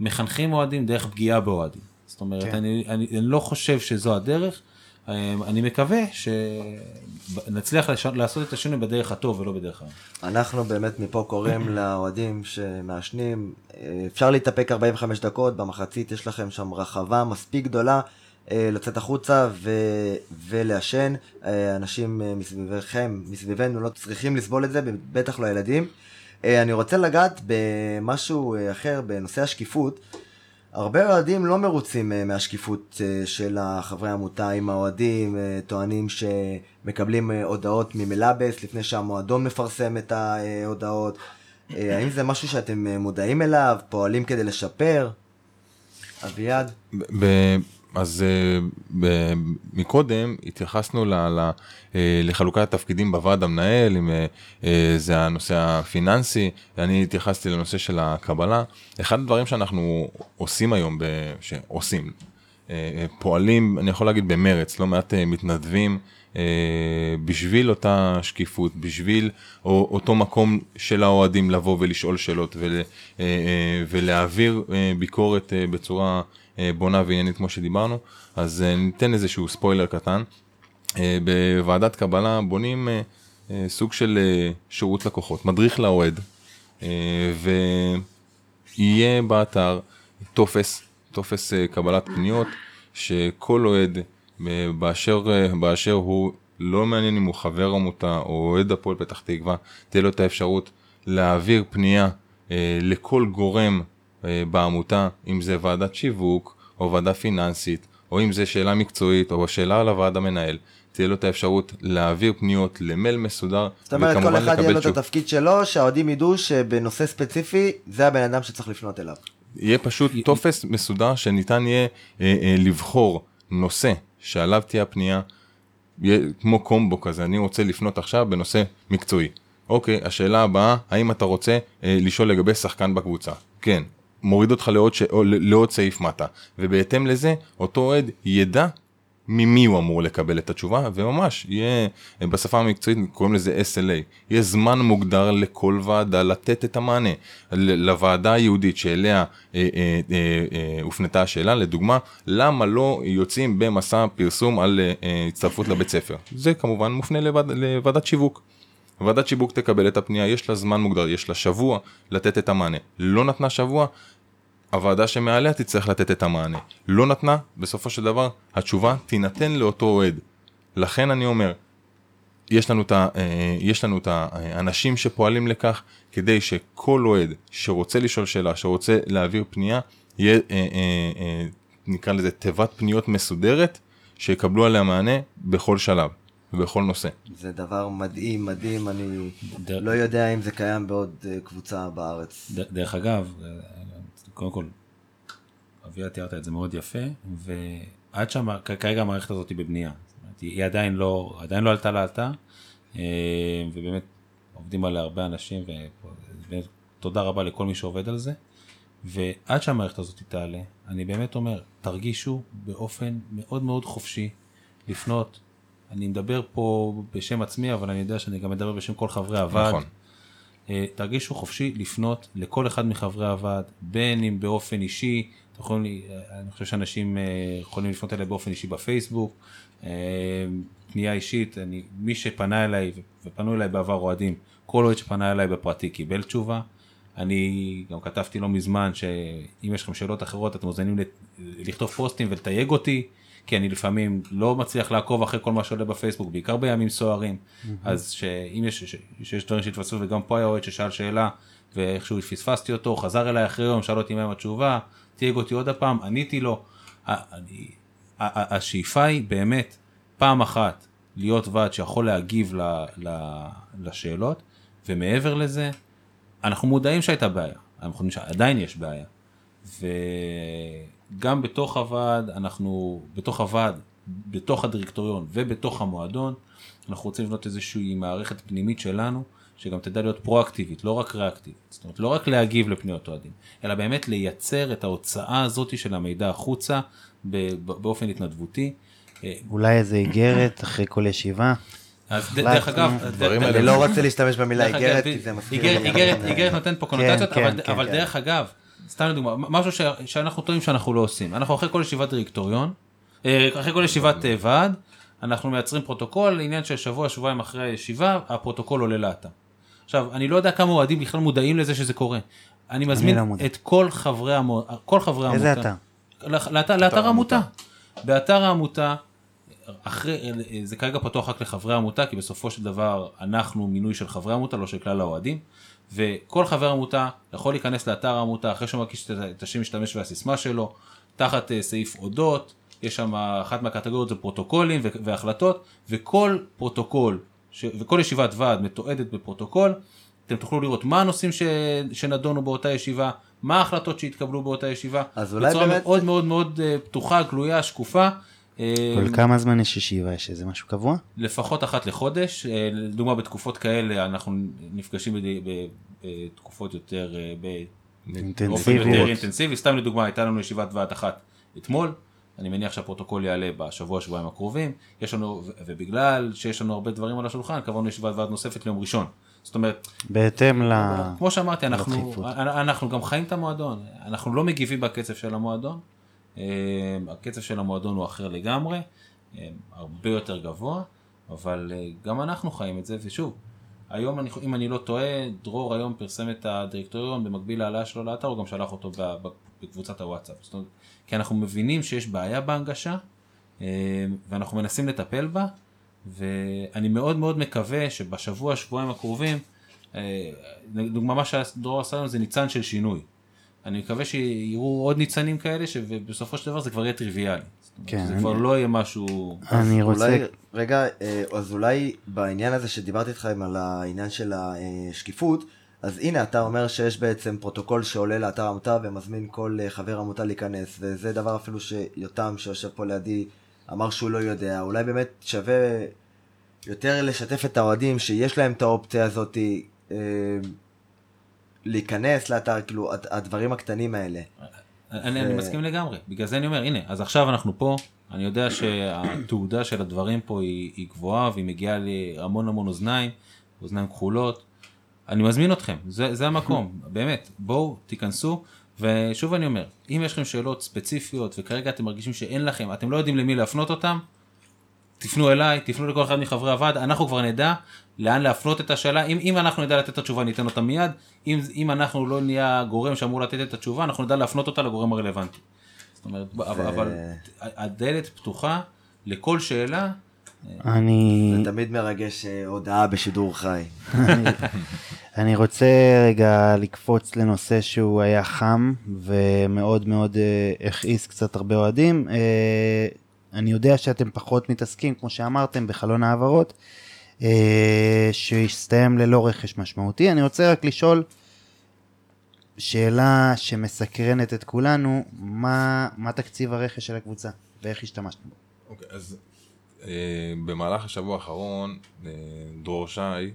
מחנכים אוהדים דרך פגיעה באוהדים. זאת אומרת, כן. אני, אני, אני לא חושב שזו הדרך. אמ, אני מקווה שנצליח לש... לעשות את השינוי בדרך הטוב ולא בדרך הרע. אנחנו באמת מפה קוראים [clears throat] לאוהדים שמעשנים, אפשר להתאפק 45 דקות, במחצית יש לכם שם רחבה מספיק גדולה לצאת החוצה ו- ולעשן. אה, אנשים אה, מסביבכם, מסביבנו, לא צריכים לסבול את זה, בטח לא ילדים. אה, אני רוצה לגעת במשהו אה, אחר, בנושא השקיפות. הרבה אוהדים לא מרוצים אה, מהשקיפות אה, של החברי העמותה עם האוהדים, אה, טוענים שמקבלים אה, הודעות ממלאבס לפני שהמועדון מפרסם את ההודעות. אה, האם זה משהו שאתם אה, מודעים אליו, פועלים כדי לשפר? אביעד? אז אה, מקודם התייחסנו אה, לחלוקת התפקידים בוועד המנהל, אם אה, זה הנושא הפיננסי, אני התייחסתי לנושא של הקבלה. אחד הדברים שאנחנו עושים היום, שעושים, פועלים, אני יכול להגיד במרץ, לא מעט מתנדבים בשביל אותה שקיפות, בשביל או- אותו מקום של האוהדים לבוא ולשאול שאלות ול, ולהעביר ביקורת בצורה בונה ועניינית כמו שדיברנו, אז אה, ניתן איזשהו ספוילר קטן. אה, בוועדת קבלה בונים אה, אה, סוג של אה, שירות לקוחות, מדריך לאוהד, אה, ויהיה באתר טופס, טופס אה, קבלת פניות, שכל אוהד אה, באשר, אה, באשר הוא, לא מעניין אם הוא חבר עמותה או אוהד הפועל פתח תקווה, תהיה לו את האפשרות להעביר פנייה אה, לכל גורם אה, בעמותה, אם זה ועדת שיווק או ועדה פיננסית, או אם זה שאלה מקצועית או שאלה על הוועד המנהל, תהיה לו את האפשרות להעביר פניות למייל מסודר, זאת אומרת, כל אחד יהיה לו את. התפקיד שלו, שהאוהדים ידעו שבנושא ספציפי, זה הבן אדם שצריך לפנות אליו. יהיה פשוט טופס מסודר שניתן יהיה אה, אה, לבחור נושא שעליו תהיה הפנייה, יהיה כמו קומבו כזה, אני רוצה לפנות עכשיו בנושא מקצועי. אוקיי, השאלה הבאה, האם אתה רוצה אה, לשאול לגבי שחקן בקבוצה? כן. מוריד אותך לעוד, ש... לעוד סעיף מטה, ובהתאם לזה, אותו אוהד ידע ממי הוא אמור לקבל את התשובה, וממש יהיה, בשפה המקצועית קוראים לזה SLA, יהיה זמן מוגדר לכל ועדה לתת את המענה. לוועדה היהודית שאליה אה, אה, אה, אה, הופנתה השאלה, לדוגמה, למה לא יוצאים במסע פרסום על אה, אה, הצטרפות לבית ספר? זה כמובן מופנה לוועד, לוועדת שיווק. ועדת שיווק תקבל את הפנייה, יש לה זמן מוגדר, יש לה שבוע לתת את המענה. לא נתנה שבוע, הוועדה שמעליה תצטרך לתת את המענה. לא נתנה, בסופו של דבר, התשובה תינתן לאותו אוהד. לכן אני אומר, יש לנו את אה, יש לנו את האנשים שפועלים לכך, כדי שכל אוהד שרוצה לשאול שאלה, שרוצה להעביר פנייה, יהיה, אה, אה, אה, נקרא לזה תיבת פניות מסודרת, שיקבלו עליה מענה בכל שלב ובכל נושא. זה דבר מדהים, מדהים, אני ד- לא יודע אם זה קיים בעוד אה, קבוצה בארץ. ד- דרך אגב, אה, קודם כל, אביה תיארת את זה מאוד יפה, ועד שכרגע המערכת הזאת היא בבנייה. זאת אומרת, היא עדיין לא, עדיין לא עלתה לעלתה, אה, ובאמת עובדים עליה הרבה אנשים, ובאמת תודה רבה לכל מי שעובד על זה. ועד שהמערכת הזאת תעלה, אני באמת אומר, תרגישו באופן מאוד מאוד חופשי לפנות. אני מדבר פה בשם עצמי, אבל אני יודע שאני גם מדבר בשם כל חברי הוועד. נכון. אה, תרגישו חופשי לפנות לכל אחד מחברי הוועד, בין אם באופן אישי, אתם יכולים, לי- אה, אני חושב שאנשים אה, יכולים לפנות אליי באופן אישי בפייסבוק, פנייה אישית, אני, מי שפנה אליי ופנו אליי בעבר אוהדים, כל אוהד שפנה אליי בפרטי קיבל תשובה. אני גם כתבתי לא מזמן שאם יש לכם שאלות אחרות אתם מוזמנים לכתוב פוסטים ולתייג אותי, כי אני לפעמים לא מצליח לעקוב אחרי כל מה שעולה בפייסבוק, בעיקר בימים סוערים. אז שאם יש, ש- שיש דברים שהתפספו וגם פה היה אוהד ששאל שאלה ואיכשהו פספסתי אותו, חזר אליי אחרי יום, שאל אותי מה עם התשובה, תייג אותי עוד הפעם, עניתי לו. אני- השאיפה היא באמת פעם אחת להיות ועד שיכול להגיב ל- ל- לשאלות, ומעבר לזה, אנחנו מודעים שהייתה בעיה, אנחנו חושבים שעדיין יש בעיה. וגם בתוך הוועד, אנחנו, בתוך הוועד, בתוך הדירקטוריון ובתוך המועדון, אנחנו רוצים לבנות איזושהי מערכת פנימית שלנו, שגם תדע להיות פרואקטיבית, לא רק ריאקטיבית. זאת אומרת, לא רק להגיב לפניות אוהדים, אלא באמת לייצר את ההוצאה הזאת של המידע החוצה באופן התנדבותי. אה, אולי איזה איגרת אחרי כל ישיבה. אז דרך אגב, אני לא רוצה להשתמש במילה איגרת, כי זה מזכיר איגרת- נותן פה קונוטציות, כן, אבל- כן, אבל כן. דרך אגב, סתם לדוגמה, משהו ש- שאנחנו טועים שאנחנו לא עושים, אנחנו אחרי כל ישיבת דירקטוריון, אה, אחרי כל ישיבת אה, ועד, אנחנו מייצרים פרוטוקול לעניין של שבוע, שבועיים אחרי הישיבה, הפרוטוקול עולה לאתר. עכשיו, אני לא יודע כמה אוהדים בכלל מודעים לזה שזה קורה. אני מזמין לא מודע. את כל חברי המועצה, כל חברי איזה העמותה. אתר? לאתר, לאתר, לאתר העמותה. באתר העמותה, אחרי, זה כרגע פתוח רק לחברי העמותה, כי בסופו של דבר אנחנו מינוי של חברי עמותה, לא של כלל האוהדים, וכל חבר עמותה יכול להיכנס לאתר העמותה אחרי שהוא מקיש את- השם משתמש והסיסמה שלו, תחת אה, סעיף אודות, יש שם אחת מהקטגוריות זה פרוטוקולים והחלטות, וכל פרוטוקול, ש- וכל ישיבת ועד מתועדת בפרוטוקול, אתם תוכלו לראות מה הנושאים ש... שנדונו באותה ישיבה, מה ההחלטות שהתקבלו באותה ישיבה, אז אולי בצורה באמת- מאוד מאוד מאוד אה, פתוחה, גלויה, שקופה. אה, כל כמה זמן יש ישיבה? יש איזה משהו קבוע? לפחות אחת לחודש, אה, לדוגמה בתקופות כאלה אנחנו נפגשים בתקופות יותר, אה. יותר אינטנסיבי, סתם לדוגמה הייתה לנו ישיבת ועד אחת אתמול, אני מניח שהפרוטוקול יעלה בשבוע שבועיים הקרובים, יש לנו, ובגלל שיש לנו הרבה דברים על השולחן, קבענו ישיבת ועד נוספת ליום ראשון. זאת אומרת, בהתאם ל... כמו שאמרתי, אנחנו. אנחנו גם חיים את המועדון, אנחנו לא מגיבים בקצב של המועדון, אה, הקצב של המועדון הוא אחר לגמרי, אה, הרבה יותר גבוה, אבל אה, גם אנחנו חיים את זה, ושוב, היום, אני, אם אני לא טועה, דרור היום פרסם את הדירקטוריון במקביל להעלאה שלו לאתר, הוא גם שלח אותו בקבוצת הוואטסאפ. זאת אומרת, כי אנחנו מבינים שיש בעיה בהנגשה, אה, ואנחנו מנסים לטפל בה, ואני מאוד מאוד מקווה שבשבוע, שבועיים הקרובים, אה, דוגמה מה שדרור עשה לנו זה ניצן של שינוי. אני מקווה שיראו עוד ניצנים כאלה, שבסופו של דבר זה כבר יהיה טריוויאלי. כן, זה אני- כבר לא יהיה משהו... אני אולי, רוצה... רגע, אה, אז אולי בעניין הזה שדיברתי איתך על העניין של השקיפות, אז הנה, אתה אומר שיש בעצם פרוטוקול שעולה לאתר עמותה ומזמין כל אה, חבר עמותה להיכנס, וזה דבר אפילו שיותם שיושב פה לידי אמר שהוא לא יודע, אולי באמת שווה יותר לשתף את האוהדים שיש להם את האופציה הזאת אה, להיכנס לאתר, כאילו, הד- הדברים הקטנים האלה. אני, אני מסכים לגמרי, בגלל זה אני אומר, הנה, אז עכשיו אנחנו פה, אני יודע שהתעודה של הדברים פה היא, היא גבוהה והיא מגיעה להמון המון אוזניים, אוזניים כחולות. אני מזמין אתכם, זה, זה המקום, [laughs] באמת, בואו תיכנסו, ושוב אני אומר, אם יש לכם שאלות ספציפיות וכרגע אתם מרגישים שאין לכם, אתם לא יודעים למי להפנות אותם, תפנו אליי, תפנו לכל אחד מחברי הוועד, אנחנו כבר נדע לאן להפנות את השאלה, אם, אם אנחנו נדע לתת את התשובה ניתן אותה מיד, אם, אם אנחנו לא נהיה הגורם שאמור לתת את התשובה, אנחנו נדע להפנות אותה לגורם הרלוונטי. זאת אומרת, אבל, אבל הדלת פתוחה לכל שאלה, אני, זה תמיד מרגש אה, הודעה בשידור חי. אני, [laughs] אני רוצה רגע לקפוץ לנושא שהוא היה חם ומאוד מאוד אה, הכעיס קצת הרבה אוהדים. אני יודע שאתם פחות מתעסקים, כמו שאמרתם, בחלון העברות, אה, שהסתיים ללא רכש משמעותי. אני רוצה רק לשאול שאלה שמסקרנת את כולנו, מה, מה תקציב הרכש של הקבוצה ואיך השתמשתם בו? אוקיי, אז אה, במהלך השבוע האחרון אה, דרור שי אה,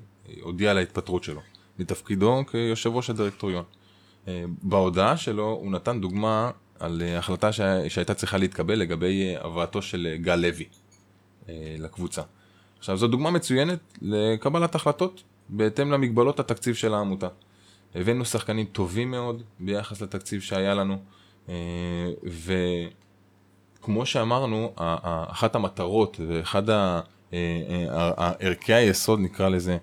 הודיע על ההתפטרות שלו מתפקידו כיושב ראש הדירקטוריון. אה, בהודעה שלו הוא נתן דוגמה על אה, החלטה שה, שהייתה צריכה להתקבל לגבי אה, הבאתו של אה, גל לוי לקבוצה. עכשיו זו דוגמה מצוינת לקבלת החלטות בהתאם למגבלות התקציב של העמותה. הבאנו שחקנים טובים מאוד ביחס לתקציב שהיה לנו, אה, ו... כמו שאמרנו, אחת המטרות ואחד ערכי היסוד נקרא לזה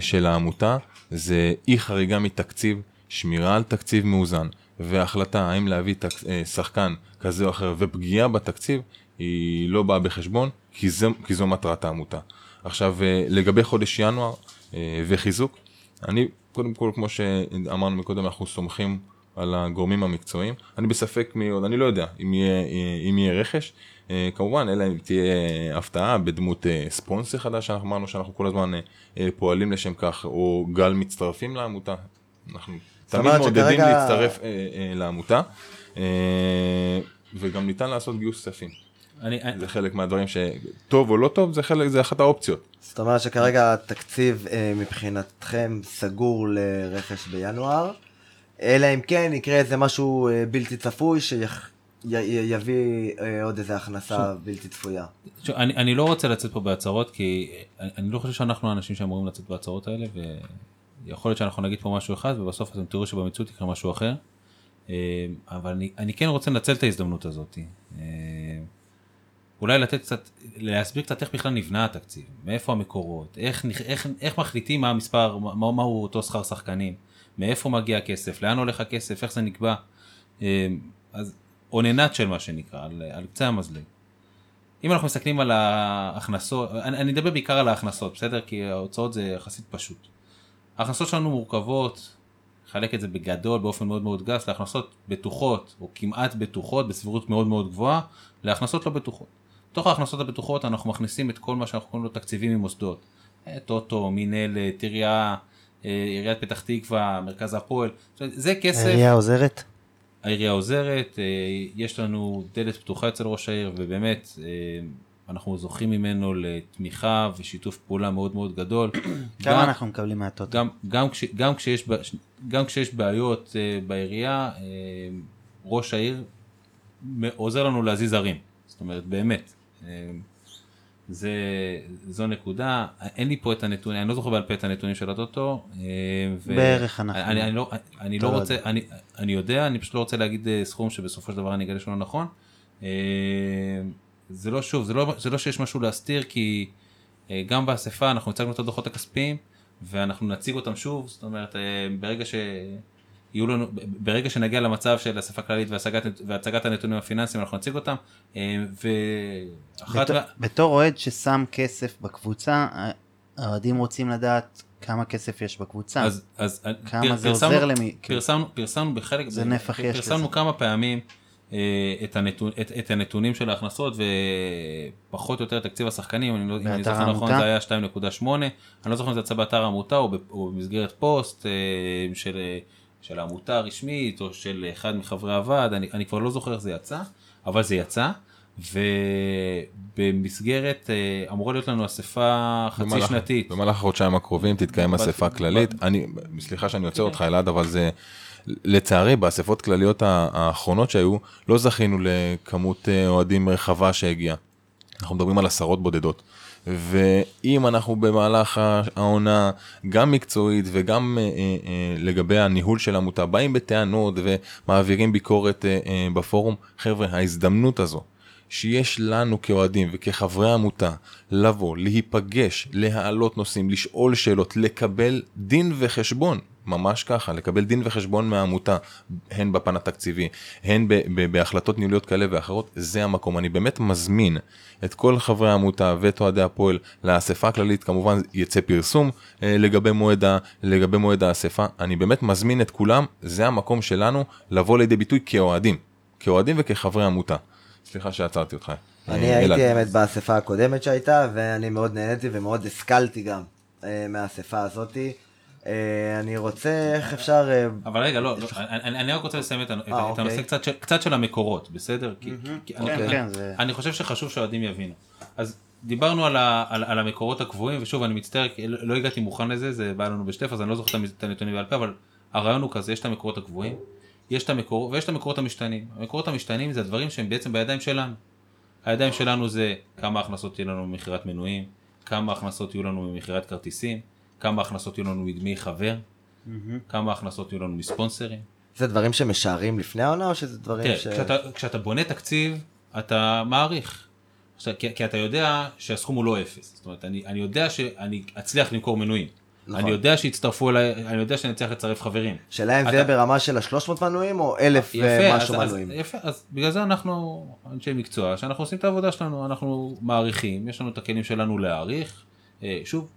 של העמותה זה אי חריגה מתקציב, שמירה על תקציב מאוזן והחלטה האם להביא תק- אה, שחקן כזה או אחר ופגיעה בתקציב היא לא באה בחשבון כי, זה, כי זו מטרת העמותה. עכשיו אה, לגבי חודש ינואר אה, וחיזוק, אני קודם כל כמו שאמרנו מקודם אנחנו סומכים על הגורמים המקצועיים. אני בספק מי עוד, אני לא יודע אם יהיה, אם יהיה רכש. כמובן, אלא אם תהיה הפתעה בדמות ספונסר חדש, שאנחנו אמרנו שאנחנו כל הזמן פועלים לשם כך, או גל מצטרפים לעמותה. אנחנו תמיד מעודדים שכרגע- להצטרף אה, אה, לעמותה, אה, וגם ניתן לעשות גיוס כספים. אני, אני, זה חלק מהדברים שטוב או לא טוב, זה חלק, זה אחת האופציות. זאת אומרת שכרגע התקציב אה, מבחינתכם סגור לרכש בינואר, אלא אם כן יקרה איזה משהו אה, בלתי צפוי שיביא אה, עוד איזה הכנסה בלתי צפויה. תשמע, אני, אני לא רוצה לצאת פה בהצהרות כי אני, אני לא חושב שאנחנו האנשים שאמורים לצאת בהצהרות האלה ויכול להיות שאנחנו נגיד פה משהו אחד ובסוף אתם תראו שבמציאות יקרה משהו אחר. אה, אבל אני, אני כן רוצה לנצל את ההזדמנות הזאת. אה, אולי לתת קצת, להסביר קצת איך בכלל נבנה התקציב, מאיפה המקורות, איך, איך, איך מחליטים מה המספר, מה, מהו אותו שכר שחקנים, מאיפה מגיע הכסף, לאן הולך הכסף, איך זה נקבע. אה, אז אוננת של מה שנקרא, על, על קצה המזלג. אם אנחנו מסתכלים על ההכנסות, אני, אני אדבר בעיקר על ההכנסות, בסדר? כי ההוצאות זה יחסית פשוט. ההכנסות שלנו מורכבות, חלק את זה בגדול באופן מאוד מאוד גס, להכנסות בטוחות או כמעט בטוחות בסבירות מאוד מאוד גבוהה, להכנסות לא בטוחות. בתוך ההכנסות הבטוחות אנחנו מכניסים את כל מה שאנחנו קוראים לו תקציבים ממוסדות. אה, טוטו, מינהלת, עירייה, אה, עיריית פתח תקווה, מרכז הפועל, זה כסף. העירייה עוזרת? העירייה עוזרת, אה, יש לנו דלת פתוחה אצל ראש העיר ובאמת אנחנו זוכים ממנו לתמיכה ושיתוף פעולה מאוד מאוד גדול. [clears throat] כמה אנחנו מקבלים מהטוטו? גם, גם, כש, גם, כשיש, גם כשיש בעיות אה, בעירייה, אה, ראש העיר עוזר לנו להזיז ערים, זאת אומרת באמת. אה, זה, זו נקודה, אין לי פה את הנתונים, אני לא זוכר בעל פה את הנתונים של הטוטו. ו- בערך אנחנו. אני, אני, לא, אני לא לא רוצה, אני, אני יודע, אני פשוט לא רוצה להגיד סכום שבסופו של דבר אני אגלה שהוא לא נכון. זה לא שוב, זה לא, זה לא שיש משהו להסתיר, כי אה, גם באספה אנחנו הצגנו את הדוחות הכספיים, ואנחנו נציג אותם שוב, זאת אומרת, אה, ברגע ש... יהיו לנו, ברגע שנגיע למצב של אספה כללית והצגת, והצגת הנתונים הפיננסיים אנחנו נציג אותם אה, ואחת בתור- בתור אוהד ששם כסף בקבוצה, האוהדים רוצים לדעת כמה כסף יש בקבוצה. אז, אז כמה פר- זה פרסמנו- עוזר למי- פרסמנו, פרסמנו בחלק, זה נפח יש פרסמנו לזה. כמה פעמים את, הנתון, את, את הנתונים של ההכנסות ופחות או יותר תקציב השחקנים, אני לא, אם אני זוכר נכון? זה היה 2.8, אני לא זוכר אם זה יצא באתר העמותה או, ב- או במסגרת פוסט אה, של, אה, של העמותה הרשמית או של אחד מחברי הוועד, אני, אני כבר לא זוכר איך זה יצא, אבל זה יצא. ובמסגרת אה, אמורה להיות לנו אספה חצי במהלך- שנתית. במהלך החודשיים הקרובים תתקיים אספה כללית. אני, סליחה שאני עוצר אותך אלעד, אבל זה, לצערי, באספות כלליות האחרונות שהיו, לא זכינו לכמות אה, אוהדים רחבה שהגיעה. אנחנו מדברים על עשרות בודדות. ואם אנחנו במהלך העונה, גם מקצועית וגם אה, אה, אה, לגבי הניהול של העמותה, באים בטענות ומעבירים ביקורת אה, אה, בפורום, חבר'ה, ההזדמנות הזו שיש לנו כאוהדים וכחברי עמותה לבוא, להיפגש, להעלות נושאים, לשאול שאלות, לקבל דין וחשבון, ממש ככה, לקבל דין וחשבון מהעמותה, הן בפן התקציבי, הן ב- ב- בהחלטות ניהוליות כאלה ואחרות, זה המקום. אני באמת מזמין את כל חברי העמותה ואת אוהדי הפועל לאספה הכללית, כמובן יצא פרסום אה, לגבי מועד, ה- לגבי מועד האספה. אני באמת מזמין את כולם, זה המקום שלנו לבוא לידי ביטוי כאוהדים, כאוהדים וכחברי עמותה. סליחה שעצרתי אותך. אני אה, אלעד. הייתי האמת באספה הקודמת שהייתה, ואני מאוד נהניתי ומאוד השכלתי גם אה, מהאספה הזאתי. אה, אני רוצה, איך אפשר... אה, אבל רגע, לא, לא אני, רק רוצה לסיים את, אה, את אוקיי. הנושא קצת של, המקורות, בסדר? אני, כן, כן, אני חושב שחשוב שהאוהדים יבינו. אז דיברנו על, ה, על, על המקורות הקבועים, ושוב, אני מצטער, לא, לא הגעתי מוכן לזה, זה בא לנו בשטף, אז אני לא זוכר את הנתונים בעל פה, אבל הרעיון הוא כזה, יש את המקורות הקבועים, יש את המקורות, ויש את המקורות המשתנים. המקורות המשתנים זה הדברים שהם בעצם בידיים שלנו. הידיים שלנו זה כמה הכנסות יהיו לנו ממכירת מנויים, כמה הכנסות יהיו לנו ממכירת כרטיסים, כמה הכנסות יהיו לנו מדמי חבר, כמה הכנסות יהיו לנו מספונסרים. זה דברים שמשערים לפני העונה, או שזה דברים תראה, ש... כשאתה, כשאתה בונה תקציב, אתה מעריך. עכשיו, כי, כי אתה יודע שהסכום הוא לא אפס. זאת אומרת, אני, אני יודע שאני אצליח למכור מנויים. נכון. אני יודע שיצטרפו אליי, אני יודע שאני אצליח לצרף חברים. שאלה אם זה אתה- יהיה ברמה של ה-300 מנויים, או אלף ומשהו אז, אז, מנויים. יפה, אז בגלל זה אנחנו אנשי מקצוע, שאנחנו עושים את העבודה שלנו, אנחנו מעריכים, יש לנו את הכלים שלנו להעריך. אה, שוב,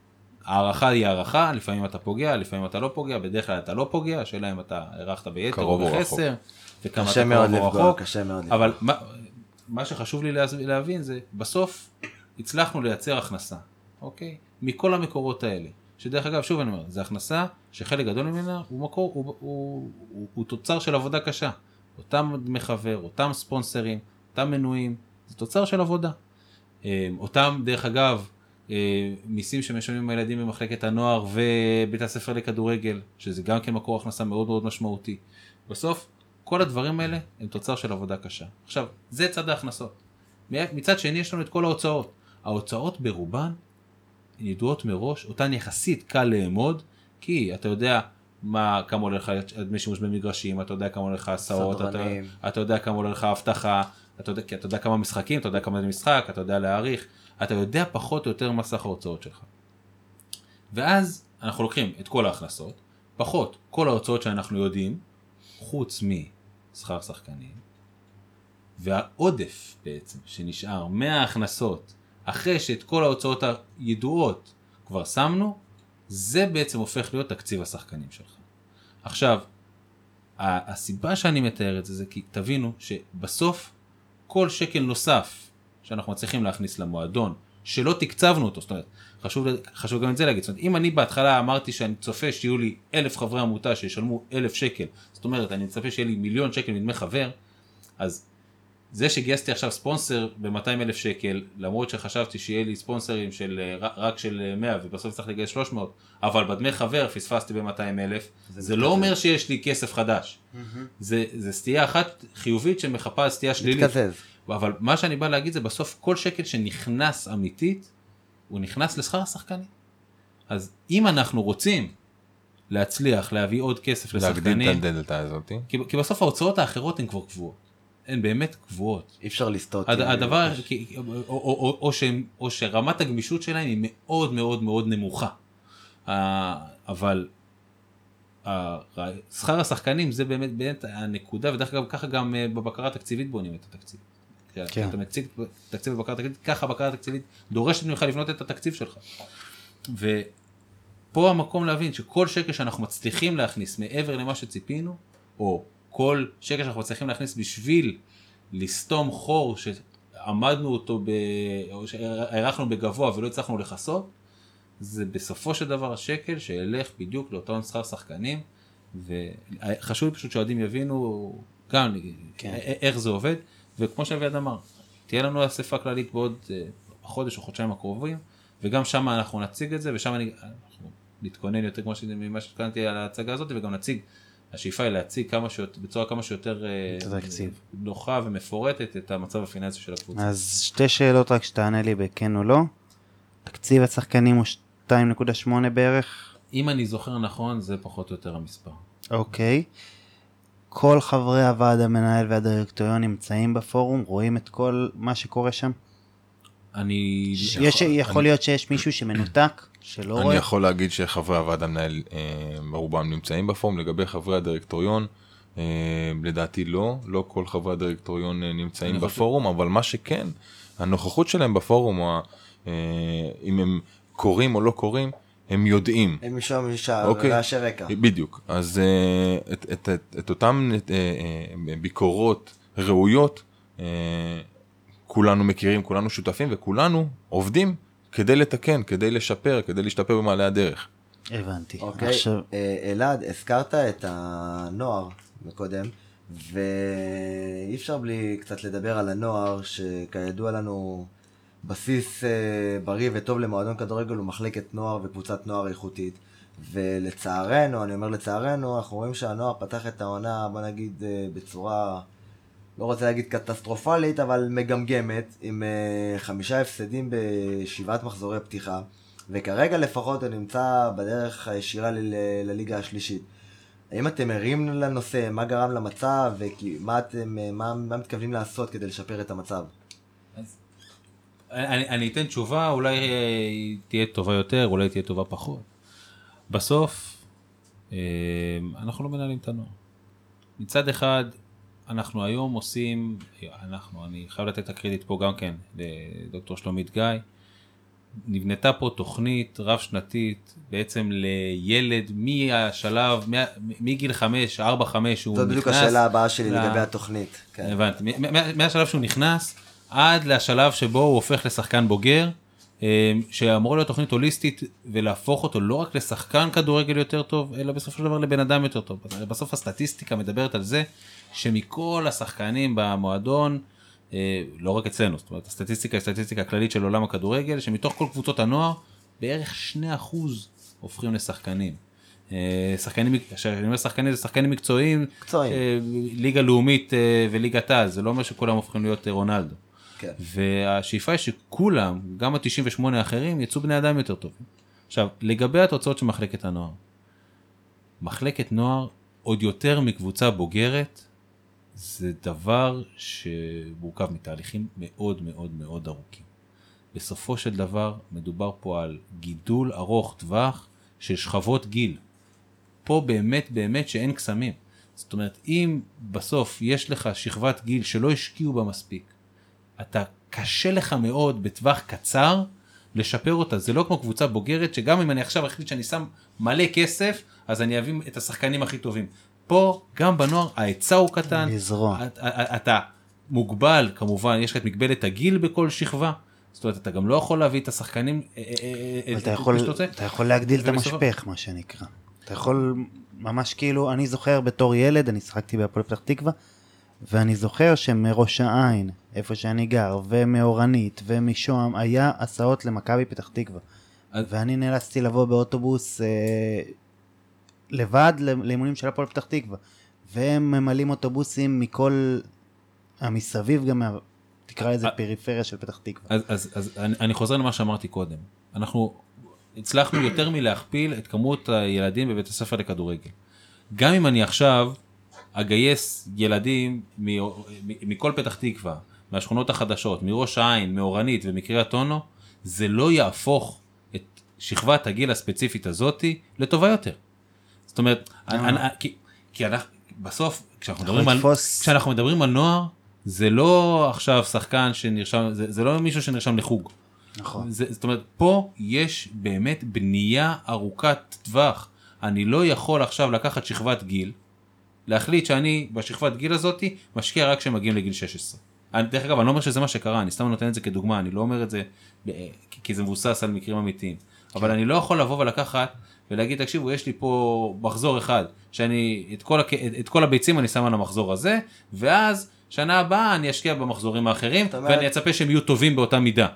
הערכה היא הערכה, לפעמים אתה פוגע, לפעמים אתה לא פוגע, בדרך כלל אתה לא פוגע, השאלה אם אתה הערכת ביתר או. בחסר, וכמה אתה קרוב או רחוק. קשה מאוד לפגוע. אבל מה, מה שחשוב לי להבין זה, בסוף הצלחנו לייצר הכנסה, אוקיי? מכל המקורות האלה. שדרך אגב, שוב אני אומר, זו הכנסה שחלק גדול ממנה הוא מקור, הוא, הוא, הוא, הוא תוצר של עבודה קשה. אותם דמי חבר, אותם ספונסרים, אותם מנויים, זה תוצר של עבודה. אה, אותם, דרך אגב, מיסים שמשלמים הילדים במחלקת הנוער ובית הספר לכדורגל, שזה גם כן מקור הכנסה מאוד מאוד משמעותי. בסוף, כל הדברים האלה הם תוצר של עבודה קשה. עכשיו, זה צד ההכנסות. מצד שני יש לנו את כל ההוצאות. ההוצאות ברובן ידועות מראש, אותן יחסית קל לאמוד, כי אתה יודע מה, כמה עולה לך דמי שימוש במגרשים, אתה יודע כמה עולה לך הסעות, אתה. אתה יודע כמה עולה לך אבטחה, אתה יודע, אתה יודע כמה משחקים, אתה יודע כמה זה משחק, אתה יודע להעריך, אתה יודע פחות או יותר מה סך ההוצאות שלך. ואז אנחנו לוקחים את כל ההכנסות, פחות כל ההוצאות שאנחנו יודעים, חוץ משכר שחקנים, והעודף בעצם שנשאר מההכנסות, אחרי שאת כל ההוצאות הידועות כבר שמנו, זה בעצם הופך להיות תקציב השחקנים שלך. עכשיו, הסיבה שאני מתאר את זה זה כי תבינו שבסוף כל שקל נוסף שאנחנו מצליחים להכניס למועדון, שלא תקצבנו אותו, זאת אומרת, חשוב, חשוב גם את זה להגיד, זאת אומרת, אם אני בהתחלה אמרתי שאני צופה שיהיו לי אלף חברי עמותה שישלמו אלף שקל, זאת אומרת, אני מצפה שיהיה לי מיליון שקל מדמי חבר, אז זה שגייסתי עכשיו ספונסר ב-200 אלף שקל, למרות שחשבתי שיהיה לי ספונסרים של אה, רק של אה, 100 ובסוף צריך לגייס 300, אבל בדמי חבר פספסתי ב-200 אלף, זה לא אומר שיש לי כסף חדש. זה, זה סטייה אחת חיובית שמחפה על סטייה שלילית. מתקזז. אבל מה שאני בא להגיד זה בסוף כל שקל שנכנס אמיתית, הוא נכנס לשכר השחקנים. אז אם אנחנו רוצים להצליח להביא עוד כסף להגדיל לשחקנים, את הדלתא הזאת. כי, כי בסוף ההוצאות האחרות הן כבר קבועות. הן באמת קבועות. אי אפשר לסטות. הד, עם- הדבר, כי, או, או, או, או, שהם, או שרמת הגמישות שלהם היא מאוד מאוד מאוד נמוכה. אה, אבל אה, שכר השחקנים זה באמת, באמת הנקודה, ודרך אגב ככה גם אה, בבקרה התקציבית בונים את התקציב. כן. כשאתה מציג תקציב בבקרה תקציבית, ככה הבקרה התקציבית דורשת ממך לבנות את התקציב שלך. ופה המקום להבין שכל שקל שאנחנו מצליחים להכניס מעבר למה שציפינו, או כל שקל שאנחנו מצליחים להכניס בשביל לסתום חור שעמדנו אותו, ב... או שהערכנו בגבוה ולא הצלחנו לכסות, זה בסופו של דבר השקל שילך בדיוק לאותו שכר שחקנים, וחשוב לי פשוט שאוהדים יבינו גם כן. איך זה עובד, וכמו שאביעד אמר, תהיה לנו אספה כללית בעוד אה, חודש או חודשיים הקרובים, וגם שם אנחנו נציג את זה, ושם אני, אנחנו נתכונן יותר כמו ש- ממה שהתכוננתי על ההצגה הזאת, וגם נציג, השאיפה היא להציג כמה שיותר, בצורה כמה שיותר אה. נוחה ומפורטת את המצב הפיננסי של הקבוצה. אז שתי שאלות רק שתענה לי בכן או לא. תקציב השחקנים הוא 2.8 בערך, אם אני זוכר נכון, זה פחות או יותר המספר. אוקיי. כל חברי הוועד המנהל והדירקטוריון נמצאים בפורום, רואים את כל מה שקורה שם? אני... יש, יכול להיות שיש מישהו שמנותק, שלא אני רואה? יכול להגיד שחברי הוועד המנהל אה, רובם נמצאים בפורום לגבי חברי הדירקטוריון. אה, לדעתי לא, לא כל חברי הדירקטוריון אה, נמצאים אני חושב- בפורום, אבל מה שכן, הנוכחות שלהם בפורום, אה, אם הם קוראים או לא קוראים, הם יודעים. הם משם משם, אוקיי. רעשי רקע. בדיוק. אז אה, את, את, את, את אותן אה, אה, ביקורות ראויות, אה, כולנו מכירים, כולנו שותפים וכולנו עובדים כדי לתקן, כדי לשפר, כדי להשתפר במעלה הדרך. הבנתי. אוקיי, עכשיו, אלעד, הזכרת את הנוער מקודם, ואי אפשר בלי קצת לדבר על הנוער, שכידוע לנו בסיס אה, בריא וטוב למועדון כדורגל הוא מחלקת נוער וקבוצת נוער איכותית. ולצערנו, אני אומר לצערנו, אנחנו רואים שהנוער פתח את העונה, בוא נגיד, אה, בצורה, לא רוצה להגיד קטסטרופלית, אבל מגמגמת, עם אה, חמישה הפסדים בשבעת מחזורי פתיחה. וכרגע לפחות הוא נמצא בדרך הישירה לליגה השלישית. האם אתם ערים לנושא, מה גרם למצב, ומה אתם, מה, מה מתכוונים לעשות כדי לשפר את המצב? אני, אני אתן תשובה, אולי אה, היא תהיה טובה יותר, אולי תהיה טובה פחות. בסוף, אה, אנחנו לא מנהלים את הנוער. מצד אחד, אנחנו היום עושים, אנחנו, אני חייב לתת את הקרדיט פה גם כן לדוקטור שלומית גיא, נבנתה פה תוכנית רב שנתית בעצם לילד מהשלב, מה- מגיל 5, 4-5 הוא נכנס. זאת בדיוק השאלה הבאה שלי ל- לגבי התוכנית. כן. הבנתי, מהשלב שהוא נכנס עד לשלב שבו הוא הופך לשחקן בוגר, אה, שאמור להיות תוכנית הוליסטית ולהפוך אותו לא רק לשחקן כדורגל יותר טוב, אלא בסופו של דבר לבן אדם יותר טוב. בסוף הסטטיסטיקה מדברת על זה שמכל השחקנים במועדון, אה, לא רק אצלנו, זאת אומרת הסטטיסטיקה היא סטטיסטיקה כללית של עולם הכדורגל, שמתוך כל קבוצות הנוער בערך 2% הופכים לשחקנים. אה, שחקנים, כשאני אומר שחקנים זה שחקנים מקצועיים, מקצועיים. ליגה לאומית וליגת העל, זה לא אומר שכולם הופכים להיות רונלדו. כן. והשאיפה היא שכולם, גם ה-98 האחרים, יצאו בני אדם יותר טובים. עכשיו, לגבי התוצאות של מחלקת הנוער, מחלקת נוער, עוד יותר מקבוצה בוגרת, זה דבר שמורכב מתהליכים מאוד מאוד מאוד ארוכים. בסופו של דבר מדובר פה על גידול ארוך טווח של שכבות גיל. פה באמת באמת שאין קסמים. זאת אומרת, אם בסוף יש לך שכבת גיל שלא השקיעו בה מספיק, אתה קשה לך מאוד בטווח קצר לשפר אותה. זה לא כמו קבוצה בוגרת, שגם אם אני עכשיו אחליט שאני שם מלא כסף, אז אני אביא את השחקנים הכי טובים. פה, גם בנוער, ההיצע הוא קטן. לזרוע. אתה, אתה מוגבל, כמובן, יש לך את מגבלת הגיל בכל שכבה. זאת אומרת, אתה גם לא יכול להביא את השחקנים... אה, אה, אה, אבל אתה יכול. אתה יכול להגדיל את המשפך, מה שנקרא. אתה יכול ממש כאילו, אני זוכר בתור ילד, אני שיחקתי בהפועל פתח תקווה, ואני זוכר שמראש העין, איפה שאני גר, ומאורנית, ומשוהם, היה הסעות למכבי פתח תקווה. אז- ואני נאלצתי לבוא באוטובוס אה, לבד לאימונים של הפועל פתח תקווה. והם ממלאים אוטובוסים מכל המסביב גם, מה- תקרא לזה אה. פריפריה של פתח תקווה. אז, אז, אז אני, אני חוזר למה שאמרתי קודם. אנחנו הצלחנו יותר מלהכפיל את כמות הילדים בבית הספר לכדורגל. גם אם אני עכשיו אגייס ילדים מכל פתח תקווה, מהשכונות החדשות, מראש העין, מאורנית ומקריית אונו, זה לא יהפוך את שכבת הגיל הספציפית הזאתי לטובה יותר. זאת אומרת, אני, אני, כי, כי אנחנו, בסוף, כשאנחנו מדברים, על, כשאנחנו מדברים על נוער, זה לא עכשיו שחקן שנרשם, זה, זה לא מישהו שנרשם לחוג. נכון. זה, זאת אומרת, פה יש באמת בנייה ארוכת טווח. אני לא יכול עכשיו לקחת שכבת גיל, להחליט שאני בשכבת גיל הזאתי משקיע רק כשהם מגיעים לגיל 16. אני, דרך אגב, אני לא אומר שזה מה שקרה, אני סתם נותן את זה כדוגמה, אני לא אומר את זה ב- כי- זה מבוסס על מקרים אמיתיים. אבל אני לא יכול לבוא ולקחת ולהגיד, תקשיבו, יש לי פה מחזור אחד, שאני, את כל, הכ... את, את כל הביצים אני שם על המחזור הזה, ואז שנה הבאה אני אשקיע במחזורים האחרים, אומרת- ואני אצפה שהם יהיו טובים באותה מידה.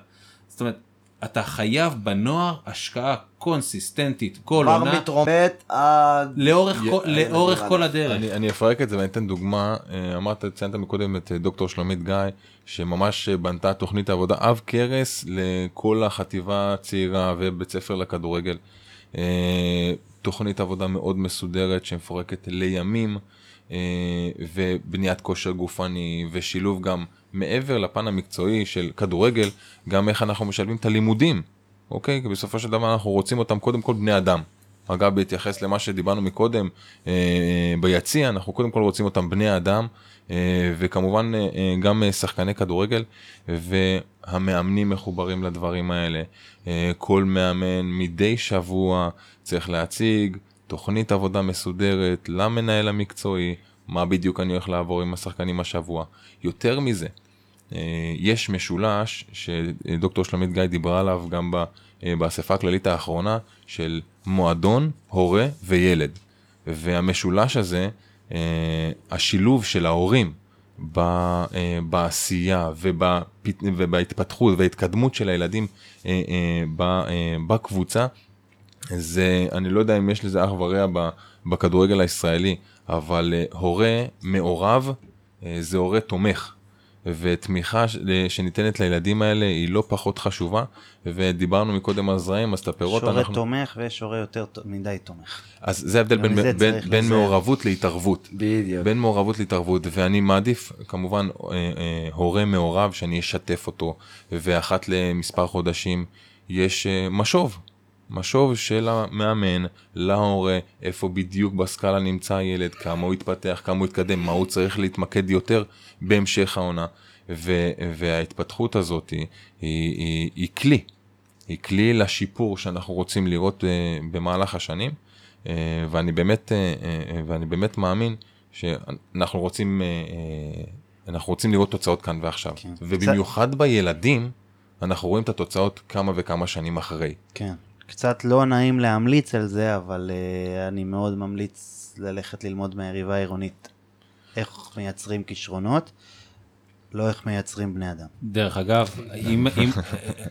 זאת אומרת, אתה חייב בנוער השקעה קונסיסטנטית כל כבר עונה, מטרומפט עד... לאורך, יה- כל, אני לאורך מבין כל מה- הדרך. אני, אני אפרק את זה ואני אתן דוגמה, אה, אמרת, ציינת מקודם את אה, דוקטור שלומית גיא, שממש אה, בנתה תוכנית עבודה עב כרס לכל החטיבה הצעירה ובית ספר לכדורגל. אה, תוכנית עבודה מאוד מסודרת שמפורקת לימים, אה, ובניית כושר גופני ושילוב גם מעבר לפן המקצועי של כדורגל, גם איך אנחנו משלבים את הלימודים, אוקיי? כי בסופו של דבר אנחנו רוצים אותם קודם כל בני אדם. אגב, בהתייחס למה שדיברנו מקודם, אה, ביציע, אנחנו קודם כל רוצים אותם בני אדם, אה, וכמובן אה, אה, גם שחקני כדורגל, והמאמנים מחוברים לדברים האלה. כל מאמן מדי שבוע צריך להציג תוכנית עבודה מסודרת למנהל המקצועי, מה בדיוק אני הולך לעבור עם השחקנים השבוע. יותר מזה, יש משולש שדוקטור שלומית גיא דיברה עליו גם אה, באספה הכללית האחרונה של מועדון, הורה וילד. והמשולש הזה, אה, השילוב של ההורים אה, בעשייה ובהתפתחות וההתקדמות של הילדים אה, אה, אה, בקבוצה, זה, אני לא יודע אם יש לזה אח ורע בכדורגל הישראלי, אבל אה, הורה מעורב אה, זה הורה תומך. ותמיכה שניתנת לילדים האלה היא לא פחות חשובה, ודיברנו מקודם על זרעים, אז את הפירות יש הורה אנחנו... תומך ויש הורה יותר מדי תומך. אז זה ההבדל בין, בין, בין לזה. מעורבות להתערבות. בדיוק. בין מעורבות להתערבות, ואני מעדיף כמובן אה, אה, הורה מעורב שאני אשתף אותו, ואחת למספר חודשים יש אה, משוב, משוב של המאמן להורה, איפה בדיוק בסקאלה נמצא הילד, כמה הוא התפתח, כמה הוא התקדם, מה הוא צריך להתמקד יותר בהמשך העונה, ו, וההתפתחות הזאת היא, היא, היא, היא כלי, היא כלי לשיפור שאנחנו רוצים לראות אה, במהלך השנים, אה, ואני באמת, אה, ואני באמת מאמין שאנחנו רוצים, אנחנו רוצים לראות תוצאות כאן ועכשיו, כן. ובמיוחד בילדים, אנחנו רואים את התוצאות כמה וכמה שנים אחרי. כן. קצת לא נעים להמליץ על זה, אבל uh, אני מאוד ממליץ ללכת ללמוד מהיריבה העירונית איך מייצרים כישרונות, לא איך מייצרים בני אדם. דרך אגב, אם, אם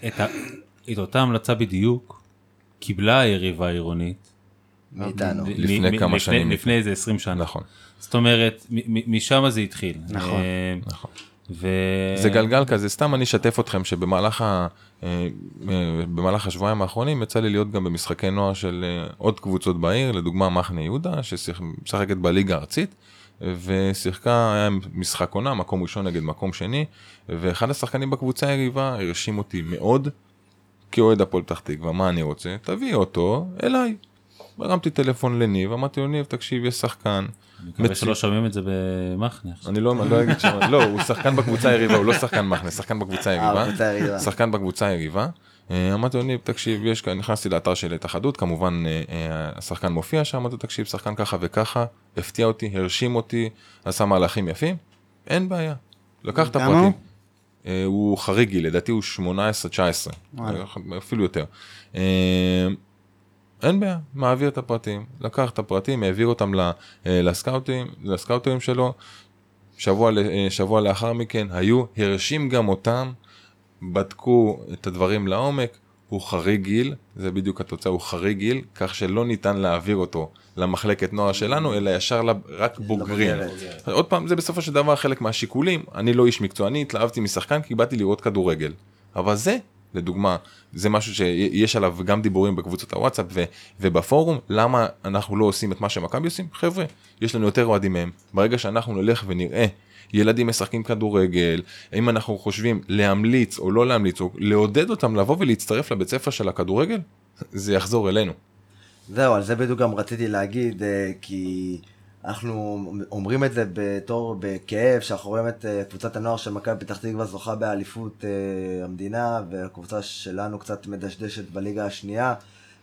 את, ה, את אותה המלצה בדיוק קיבלה היריבה העירונית. מאיתנו. לפני כמה שנים. לפני איזה 20 שנה. נכון, זאת אומרת, משם זה התחיל. נכון. אה, נכון. ו... זה גלגל כזה, סתם אני אשתף אתכם שבמהלך ה... אה, אה, במהלך השבועיים האחרונים יצא לי להיות גם במשחקי נוער של אה, עוד קבוצות בעיר, לדוגמה מחנה יהודה, שמשחקת בליגה הארצית, ושיחקה, היה משחק עונה, מקום ראשון נגד מקום שני, ואחד השחקנים בקבוצה היריבה הרשים אותי מאוד, כאוהד הפועל פתח תקווה, מה אני רוצה? תביא אותו אליי. הרמתי טלפון לניב, אמרתי לו ניב, תקשיב, יש שחקן. אני מקווה מצוין." שלא שומעים את זה במחנה. אני לא, אני לא אגיד שם, [laughs] לא, הוא שחקן בקבוצה היריבה, הוא לא שחקן מחנה, שחקן בקבוצה אה, היריבה. שחקן בקבוצה היריבה. אה, אמרתי לו, ניב, תקשיב, יש כאן, נכנסתי לאתר של התאחדות, כמובן אה, השחקן מופיע שם, אמרתי לו, תקשיב, שחקן ככה וככה, הפתיע אותי, הרשים אותי, עשה מהלכים יפים, אין בעיה. לקח את הפרטים. הוא? חריגי, לדעתי הוא 18-19, וואלה. אפילו יותר. אין בעיה, מעביר את הפרטים, לקח את הפרטים, העביר אותם אה, לסקאוטים, לסקאוטרים שלו, שבוע, אה, שבוע לאחר מכן היו, הרשים גם אותם, בדקו את הדברים לעומק, הוא חריג גיל, זה בדיוק התוצאה, הוא חריג גיל, כך שלא ניתן להעביר אותו למחלקת נוער שלנו, אלא ישר לב- רק בוגרים. עוד פעם, זה בסופו של דבר חלק מהשיקולים, אני לא איש מקצוע, אני התלהבתי משחקן כי באתי לראות כדורגל. אבל זה, לדוגמה, זה משהו שיש עליו גם דיבורים בקבוצות הוואטסאפ ו- ובפורום, למה אנחנו לא עושים את מה שמכבי עושים? חבר'ה, יש לנו יותר אוהדים מהם, ברגע שאנחנו נלך ונראה ילדים משחקים כדורגל, האם אנחנו חושבים להמליץ או לא להמליץ, או לעודד אותם לבוא ולהצטרף לבית ספר של הכדורגל, זה יחזור אלינו. זהו, על זה בדיוק גם רציתי להגיד, אה, כי אנחנו אומרים את זה בתור, בכאב, שאנחנו רואים את אה, קבוצת הנוער של מכבי פתח תקווה זוכה באליפות אה, המדינה, והקבוצה שלנו קצת מדשדשת בליגה השנייה,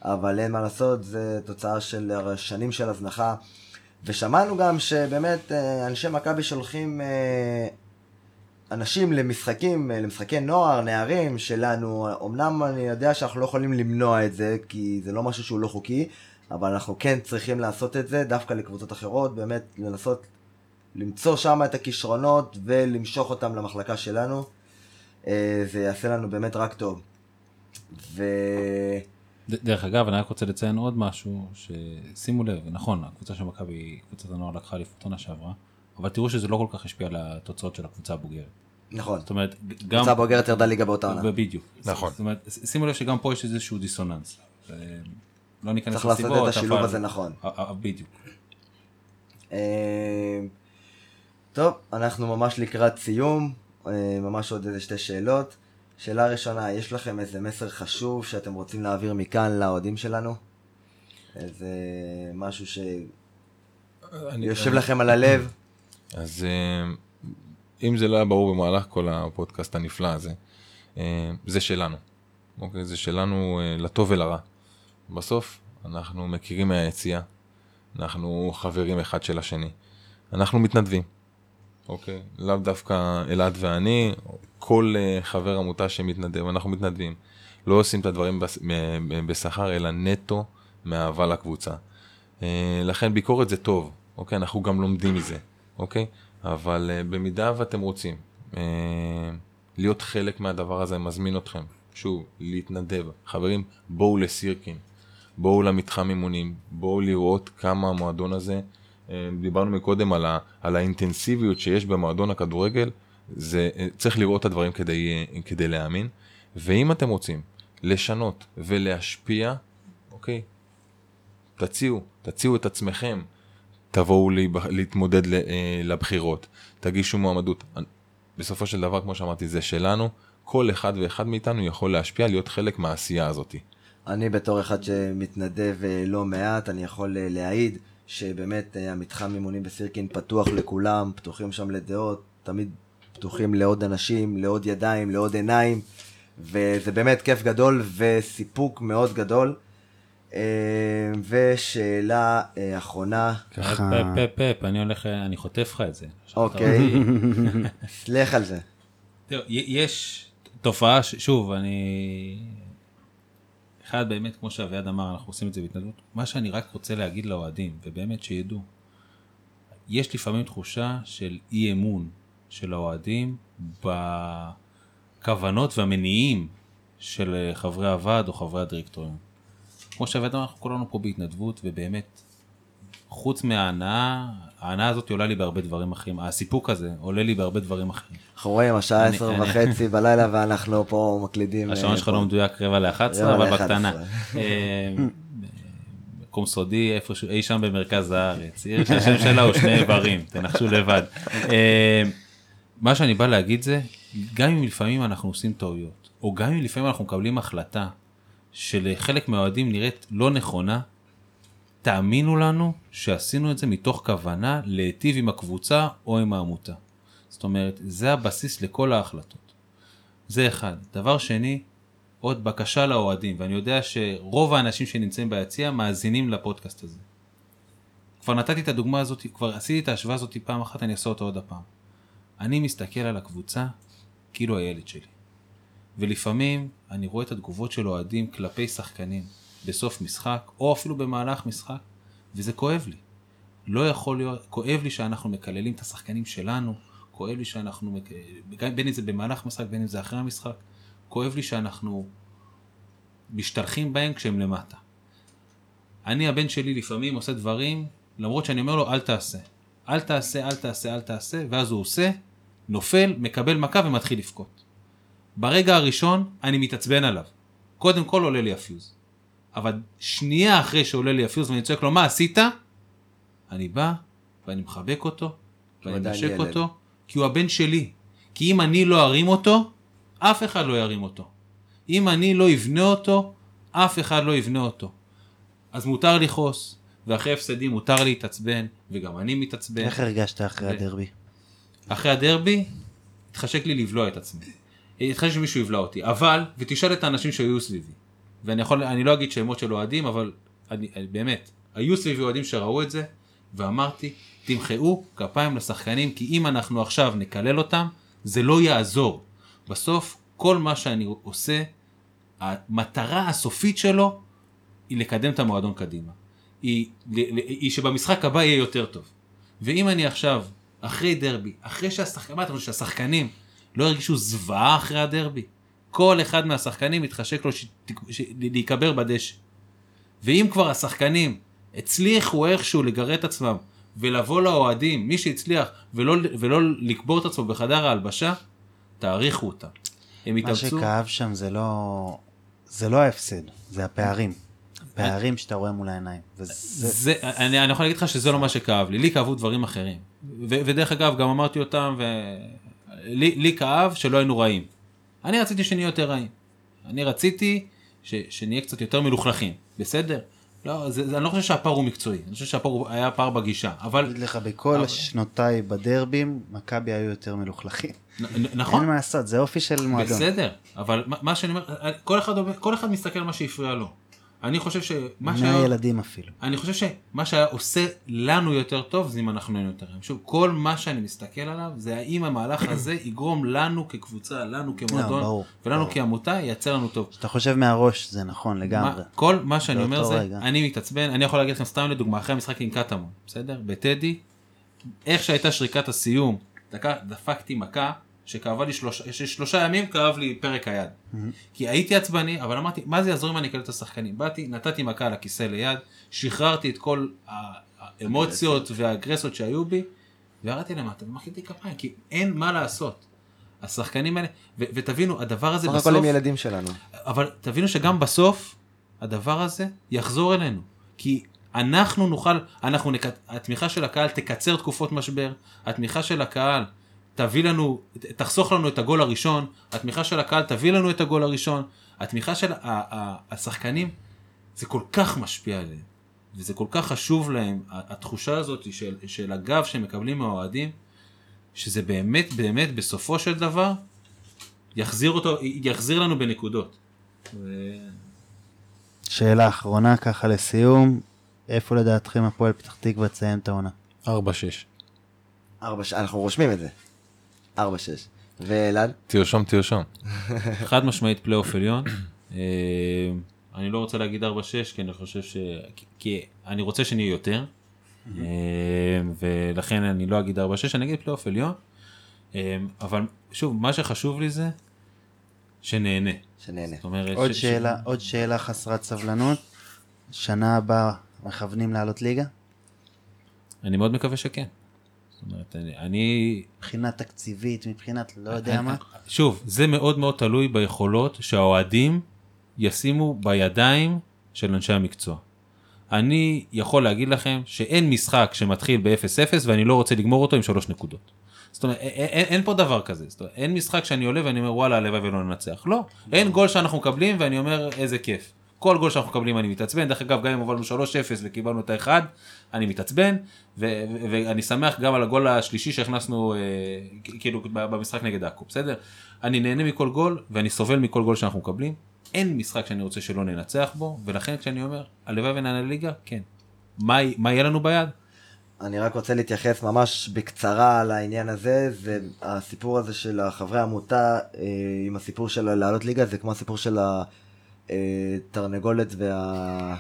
אבל אין מה לעשות, זה תוצאה של שנים של הזנחה, ושמענו גם שבאמת אה, אנשי מכבי שולחים אנשים למשחקים, למשחקי נוער, נערים שלנו. אמנם אני יודע שאנחנו לא יכולים למנוע את זה, כי זה לא משהו שהוא לא חוקי, אבל אנחנו כן צריכים לעשות את זה, דווקא לקבוצות אחרות, באמת לנסות למצוא שם את הכישרונות ולמשוך אותם למחלקה שלנו. אה, זה יעשה לנו באמת רק טוב. ו... ד- דרך אגב, אני רק רוצה לציין עוד משהו, ששימו לב, נכון, הקבוצה של מכבי, קבוצת הנוער לקחה אליפות עונה שעברה, אבל תראו שזה לא כל כך השפיע על התוצאות של הקבוצה הבוגרת. נכון. זאת אומרת, גם... קבוצה בוגרת ירדה ליגה באותה עונה. ובדיוק. נכון. זאת אומרת, שימו לב שגם פה יש איזשהו דיסוננס. לא ניכנס צריך לעשות לסיבות, את השילוב אבל- הזה נכון. אה, אה, בדיוק. אה, טוב, אנחנו ממש לקראת סיום, אה, ממש עוד איזה שתי שאלות. שאלה ראשונה, יש לכם איזה מסר חשוב שאתם רוצים להעביר מכאן לאוהדים שלנו? איזה משהו שיושב אני- לכם על הלב? אז אה, אם זה לא היה ברור במהלך כל הפודקאסט הנפלא הזה, זה שלנו. אוקיי? זה שלנו אה, לטוב ולרע. בסוף אנחנו מכירים מהיציאה, אנחנו חברים אחד של השני, אנחנו מתנדבים. אוקיי? לאו דווקא אלעד ואני, כל אה, חבר עמותה שמתנדב, אנחנו מתנדבים. לא עושים את הדברים מ- בשכר, אלא נטו מאהבה לקבוצה. אה, לכן ביקורת זה טוב, אוקיי? אנחנו גם לומדים מזה, אוקיי? אבל אה, במידה ואתם רוצים אה, להיות חלק מהדבר הזה, אני מזמין אתכם, שוב, להתנדב. חברים, בואו לסירקין, בואו למתחם אימונים, בואו לראות כמה המועדון הזה, אה, דיברנו מקודם על, ה, על האינטנסיביות שיש במועדון הכדורגל, זה, אה, צריך לראות את הדברים כדי, אה, כדי להאמין, ואם אתם רוצים לשנות ולהשפיע, אוקיי, תציעו, תציעו את עצמכם, תבואו להתמודד לבחירות, תגישו מועמדות. בסופו של דבר, כמו שאמרתי, זה שלנו, כל אחד ואחד מאיתנו יכול להשפיע, להיות חלק מהעשייה הזאת. אני בתור אחד שמתנדב אה, לא מעט, אני יכול אה, להעיד שבאמת אה, המתחם אימונים בסירקין פתוח לכולם, פתוחים שם לדעות, תמיד פתוחים לעוד אנשים, לעוד ידיים, לעוד עיניים, וזה באמת כיף גדול וסיפוק מאוד גדול. ושאלה אחרונה, ככה, פפ, פפ, פפ, אני הולך, אני חוטף לך את זה. אוקיי, [laughs] סלח על זה. יש תופעה, שוב, אני... אחד, באמת, כמו שאביעד אמר, אנחנו עושים את זה בהתנדבות. מה שאני רק רוצה להגיד לאוהדים, ובאמת שידעו, יש לפעמים תחושה של אי אמון של האוהדים בכוונות והמניעים של חברי הוועד או חברי הדירקטוריון. כמו שאביעד אמר, אנחנו כולנו פה בהתנדבות, ובאמת, חוץ מההנאה, ההנאה הזאת עולה לי בהרבה דברים אחרים. הסיפוק הזה עולה לי בהרבה דברים אחרים. אנחנו רואים, השעה עשר וחצי בלילה ואנחנו פה מקלידים. השעון אה, שלך פה. לא מדויק רבע ל-11, רבע אבל בקטנה. 11. אה, מקום סודי איפשהו, אי שם במרכז הארץ, עיר [laughs] שהשם שלה הוא שני איברים, תנחשו לבד. אה, מה שאני בא להגיד זה, גם אם לפעמים אנחנו עושים טעויות, או גם אם לפעמים אנחנו מקבלים החלטה שלחלק מהאוהדים נראית לא נכונה, תאמינו לנו שעשינו את זה מתוך כוונה להיטיב עם הקבוצה או עם העמותה. זאת אומרת, זה הבסיס לכל ההחלטות. זה אחד. דבר שני, עוד בקשה לאוהדים, ואני יודע שרוב האנשים שנמצאים ביציע מאזינים לפודקאסט הזה. כבר נתתי את הדוגמה הזאת, כבר עשיתי את ההשוואה הזאת פעם אחת, אני אעשה אותה עוד הפעם. אני מסתכל על הקבוצה כאילו הילד שלי. ולפעמים אני רואה את התגובות של אוהדים כלפי שחקנים בסוף משחק, או אפילו במהלך משחק, וזה כואב לי. לא יכול להיות, כואב לי שאנחנו מקללים את השחקנים שלנו, כואב לי שאנחנו, בין אם זה במהלך משחק, בין אם זה אחרי המשחק, כואב לי שאנחנו משתלחים בהם כשהם למטה. אני, הבן שלי לפעמים עושה דברים, למרות שאני אומר לו אל תעשה. אל תעשה, אל תעשה, אל תעשה, ואז הוא עושה, נופל, מקבל מכה ומתחיל לבכות. ברגע הראשון אני מתעצבן עליו. קודם כל עולה לי הפיוז. אבל שנייה אחרי שעולה לי הפיוז ואני צועק לו מה עשית? אני בא ואני מחבק אותו, ואני מנשק. אותו, כי הוא הבן שלי. כי אם אני לא ארים אותו, אף אחד לא ירים אותו. אם אני לא אבנה אותו, אף אחד לא יבנה אותו. אז מותר לכעוס, ואחרי הפסדים מותר להתעצבן, וגם אני מתעצבן. איך הרגשת אחרי ו- הדרבי? אחרי הדרבי, התחשק לי לבלוע את עצמי. התחשק שמישהו יבלע אותי, אבל, ותשאל את האנשים שהיו סביבי. ואני יכול, אני לא אגיד שמות של אוהדים, אבל אני, אני, באמת, היו סביבי אוהדים שראו את זה, ואמרתי, תמחאו כפיים לשחקנים, כי אם אנחנו עכשיו נקלל אותם, זה לא יעזור. בסוף, כל מה שאני עושה, המטרה הסופית שלו היא לקדם את המועדון קדימה. היא, היא שבמשחק הבא יהיה יותר טוב. ואם אני עכשיו, אחרי דרבי, אחרי שהשחקנים, מה אתה חושב, שהשחקנים לא הרגישו זוועה אחרי הדרבי? כל אחד מהשחקנים מתחשק לו ש... ש... להיקבר בדשא. ואם כבר השחקנים הצליחו איכשהו לגרד את עצמם ולבוא לאוהדים, מי שהצליח, ולא, ולא לקבור את עצמו בחדר ההלבשה, תעריכו אותם. הם מה התאמצו. שכאב שם זה לא, זה לא ההפסד, זה הפערים. הפערים שאתה רואה מול העיניים. וזה, זה, אני, אני יכול להגיד לך שזה לא מה שכאב לי, לי כאבו דברים אחרים. ו, ודרך אגב, גם אמרתי אותם, ולי לי כאב שלא היינו רעים. אני רציתי שנהיה יותר רעים. אני רציתי ש, שנהיה קצת יותר מלוכלכים, בסדר? לא, זה, זה, אני לא חושב שהפער הוא מקצועי, אני חושב שהפער היה פער בגישה, אבל אגיד לך, בכל אבל- שנותיי בדרבים, מכבי היו יותר מלוכלכים. נ, נ, נכון, אין מה לעשות, זה אופי של מועדון. בסדר, אבל מה, מה שאני אומר, כל אחד, כל אחד מסתכל על מה שהפריע לו. אני חושב שמה שהיה... מהילדים אפילו. אני חושב שמה שהיה עושה לנו יותר טוב זה אם אנחנו היינו יותר רעים. שוב, כל מה שאני מסתכל עליו זה האם המהלך [clears throat] הזה יגרום לנו כקבוצה, לנו כמועדון, לא, ברור, ולנו ברור. כעמותה, ייצר לנו טוב. אתה חושב מהראש, זה נכון לגמרי. מה, כל מה שאני אומר זה, רגע. אני מתעצבן, אני יכול להגיד לכם סתם לדוגמה, אחרי המשחק עם קטמון, בסדר? בטדי, איך שהייתה שריקת הסיום, דקה, דפקתי מכה שכאבה לי שלושה, ששלושה ימים כאב לי פרק היד. כי הייתי עצבני, אבל אמרתי, מה זה יעזור אם אני אקלל את השחקנים? באתי, נתתי מכה על הכיסא ליד, שחררתי את כל האמוציות והאגרסיות שהיו בי, וירדתי למטה ומחאתי כפיים, כי אין מה לעשות. השחקנים האלה, ו- ותבינו, הדבר הזה בסוף... הכל הם ילדים שלנו. אבל תבינו שגם בסוף הדבר הזה יחזור אלינו. כי אנחנו נוכל, אנחנו נק... התמיכה של הקהל תקצר תקופות משבר, התמיכה של הקהל תביא לנו, תחסוך לנו את הגול הראשון, התמיכה של הקהל תביא לנו את הגול הראשון, התמיכה של ה- ה- השחקנים, זה כל כך משפיע עליהם, וזה כל כך חשוב להם, התחושה הזאת של, של הגב שהם מקבלים מהאוהדים, שזה באמת באמת בסופו של דבר יחזיר אותו, יחזיר לנו בנקודות. ו... שאלה אחרונה ככה לסיום, איפה לדעתכם הפועל פתח תקווה תסיים את העונה? 4-6. ארבע ש... אנחנו רושמים את זה. ארבע שש. ואלעד? תרשום, תרשום. [laughs] חד משמעית פלייאוף עליון. אה, אני לא רוצה להגיד 4-6 כי אני חושב ש... כי- אני רוצה שנהיה יותר. אה, ולכן אני לא אגיד 4-6 אני אגיד פלייאוף עליון. אה, אבל שוב מה שחשוב לי זה שנהנה. שנהנה. אומרת, עוד ש- שאלה, עוד שאלה חסרת סבלנות, שנה הבאה מכוונים לעלות ליגה? אני מאוד מקווה שכן. זאת אומרת, אני, אני מבחינה תקציבית, מבחינת לא יודע מה? שוב, זה מאוד מאוד תלוי ביכולות שהאוהדים ישימו בידיים של אנשי המקצוע. אני יכול להגיד לכם שאין משחק שמתחיל ב-0-0 ואני לא רוצה לגמור אותו עם שלוש נקודות. זאת אומרת, אין, אין פה דבר כזה. זאת אומרת, אין משחק שאני עולה ואני אומר וואלה הלוואי ולא ננצח. לא, אין גול שאנחנו מקבלים ואני אומר איזה כיף. כל גול שאנחנו מקבלים אני מתעצבן, דרך אגב גם אם הובלנו 3-0 וקיבלנו את האחד, אני מתעצבן, ואני שמח גם על הגול השלישי שהכנסנו אה, כאילו במשחק נגד עכו, בסדר? אני נהנה מכל גול ואני סובל מכל גול שאנחנו מקבלים, אין משחק שאני רוצה שלא ננצח בו, ולכן כשאני אומר הלוואי ונעלה ליגה, כן. מה, מה יהיה לנו ביד? אני רק רוצה להתייחס ממש בקצרה על העניין הזה, זה הסיפור הזה של החברי עמותה אה, עם הסיפור של לעלות ליגה, זה כמו הסיפור של התרנגולת וה... [laughs]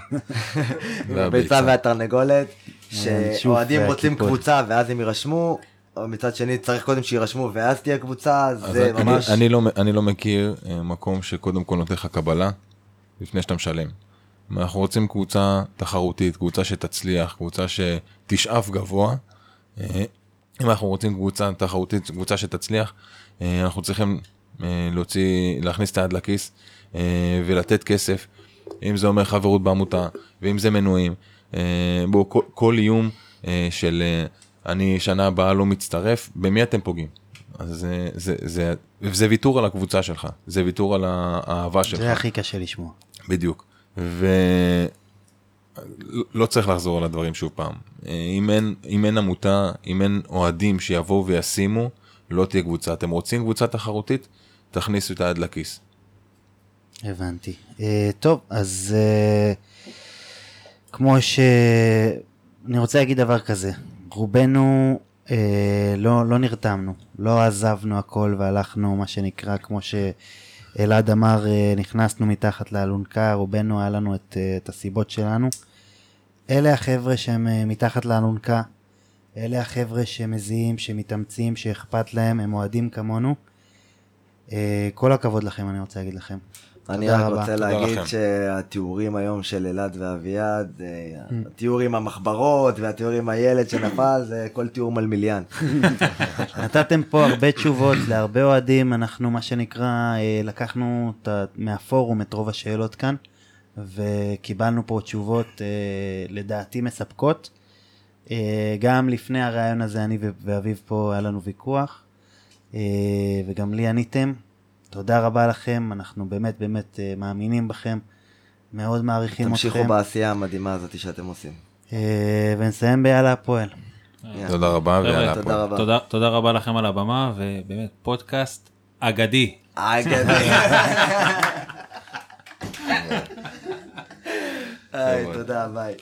והביצה. הביצה והתרנגולת, שוב, שאוהדים רוצים. קבוצה ואז הם יירשמו, מצד שני צריך קודם שיירשמו ואז תהיה קבוצה, זה אני, ממש... אני, לא, אני לא מכיר אה, מקום שקודם כל נותן לך קבלה לפני שאתה משלם. אנחנו רוצים קבוצה תחרותית, קבוצה שתצליח, קבוצה שתשאף גבוה. אה, אם אנחנו רוצים קבוצה תחרותית, קבוצה שתצליח, אה, אנחנו צריכים אה, להוציא, להכניס את היד לכיס אה, ולתת כסף. אם זה אומר חברות בעמותה, ואם זה מנויים. אה, בואו, כל, כל איום אה, של אה, אני שנה הבאה לא מצטרף, במי אתם פוגעים? אז זה, זה, זה, זה ויתור על הקבוצה שלך, זה ויתור על האהבה שלך. זה הכי קשה לשמוע. בדיוק. ולא צריך לחזור על הדברים שוב פעם. אה, אם אין, אם אין עמותה, אם אין אוהדים שיבואו וישימו, לא תהיה קבוצה. אתם רוצים קבוצה תחרותית? תכניסו את היד לכיס. הבנתי. Uh, טוב, אז uh, כמו אני רוצה להגיד דבר כזה, רובנו אה, לא, לא נרתמנו, לא עזבנו הכל והלכנו מה שנקרא, כמו שאלעד אמר, אה, נכנסנו מתחת לאלונקה, רובנו היה לנו את, אה, את הסיבות שלנו. אלה החבר'ה שהם אה, מתחת לאלונקה, אלה החבר'ה שמזיעים, שמתאמצים, שאכפת להם, הם אוהדים כמונו. אה, כל הכבוד לכם, אני רוצה להגיד לכם. אני רק רבה. רוצה להגיד לכם. שהתיאורים היום של אלעד ואביעד, אה, התיאור עם המחברות והתיאור עם הילד שנפל, זה כל תיאור מלמיליאן. [laughs] נתתם פה הרבה תשובות להרבה אוהדים, אנחנו מה שנקרא, אה, לקחנו מהפורום את רוב השאלות כאן, וקיבלנו פה תשובות אה, לדעתי מספקות. אה, גם לפני הרעיון הזה, אני ו- ואביב פה היה לנו ויכוח, וגם לי עניתם. תודה רבה לכם, אנחנו באמת באמת אה, מאמינים בכם, מאוד מעריכים תמשיכו אתכם, בעשייה המדהימה הזאת שאתם עושים. אה, ונסיים ביאללה הפועל. תודה רבה ויאללה. רבה. תודה, רבה לכם על הבמה, ובאמת פודקאסט אגדי. אגדי. [laughs] [laughs] תודה, ביי.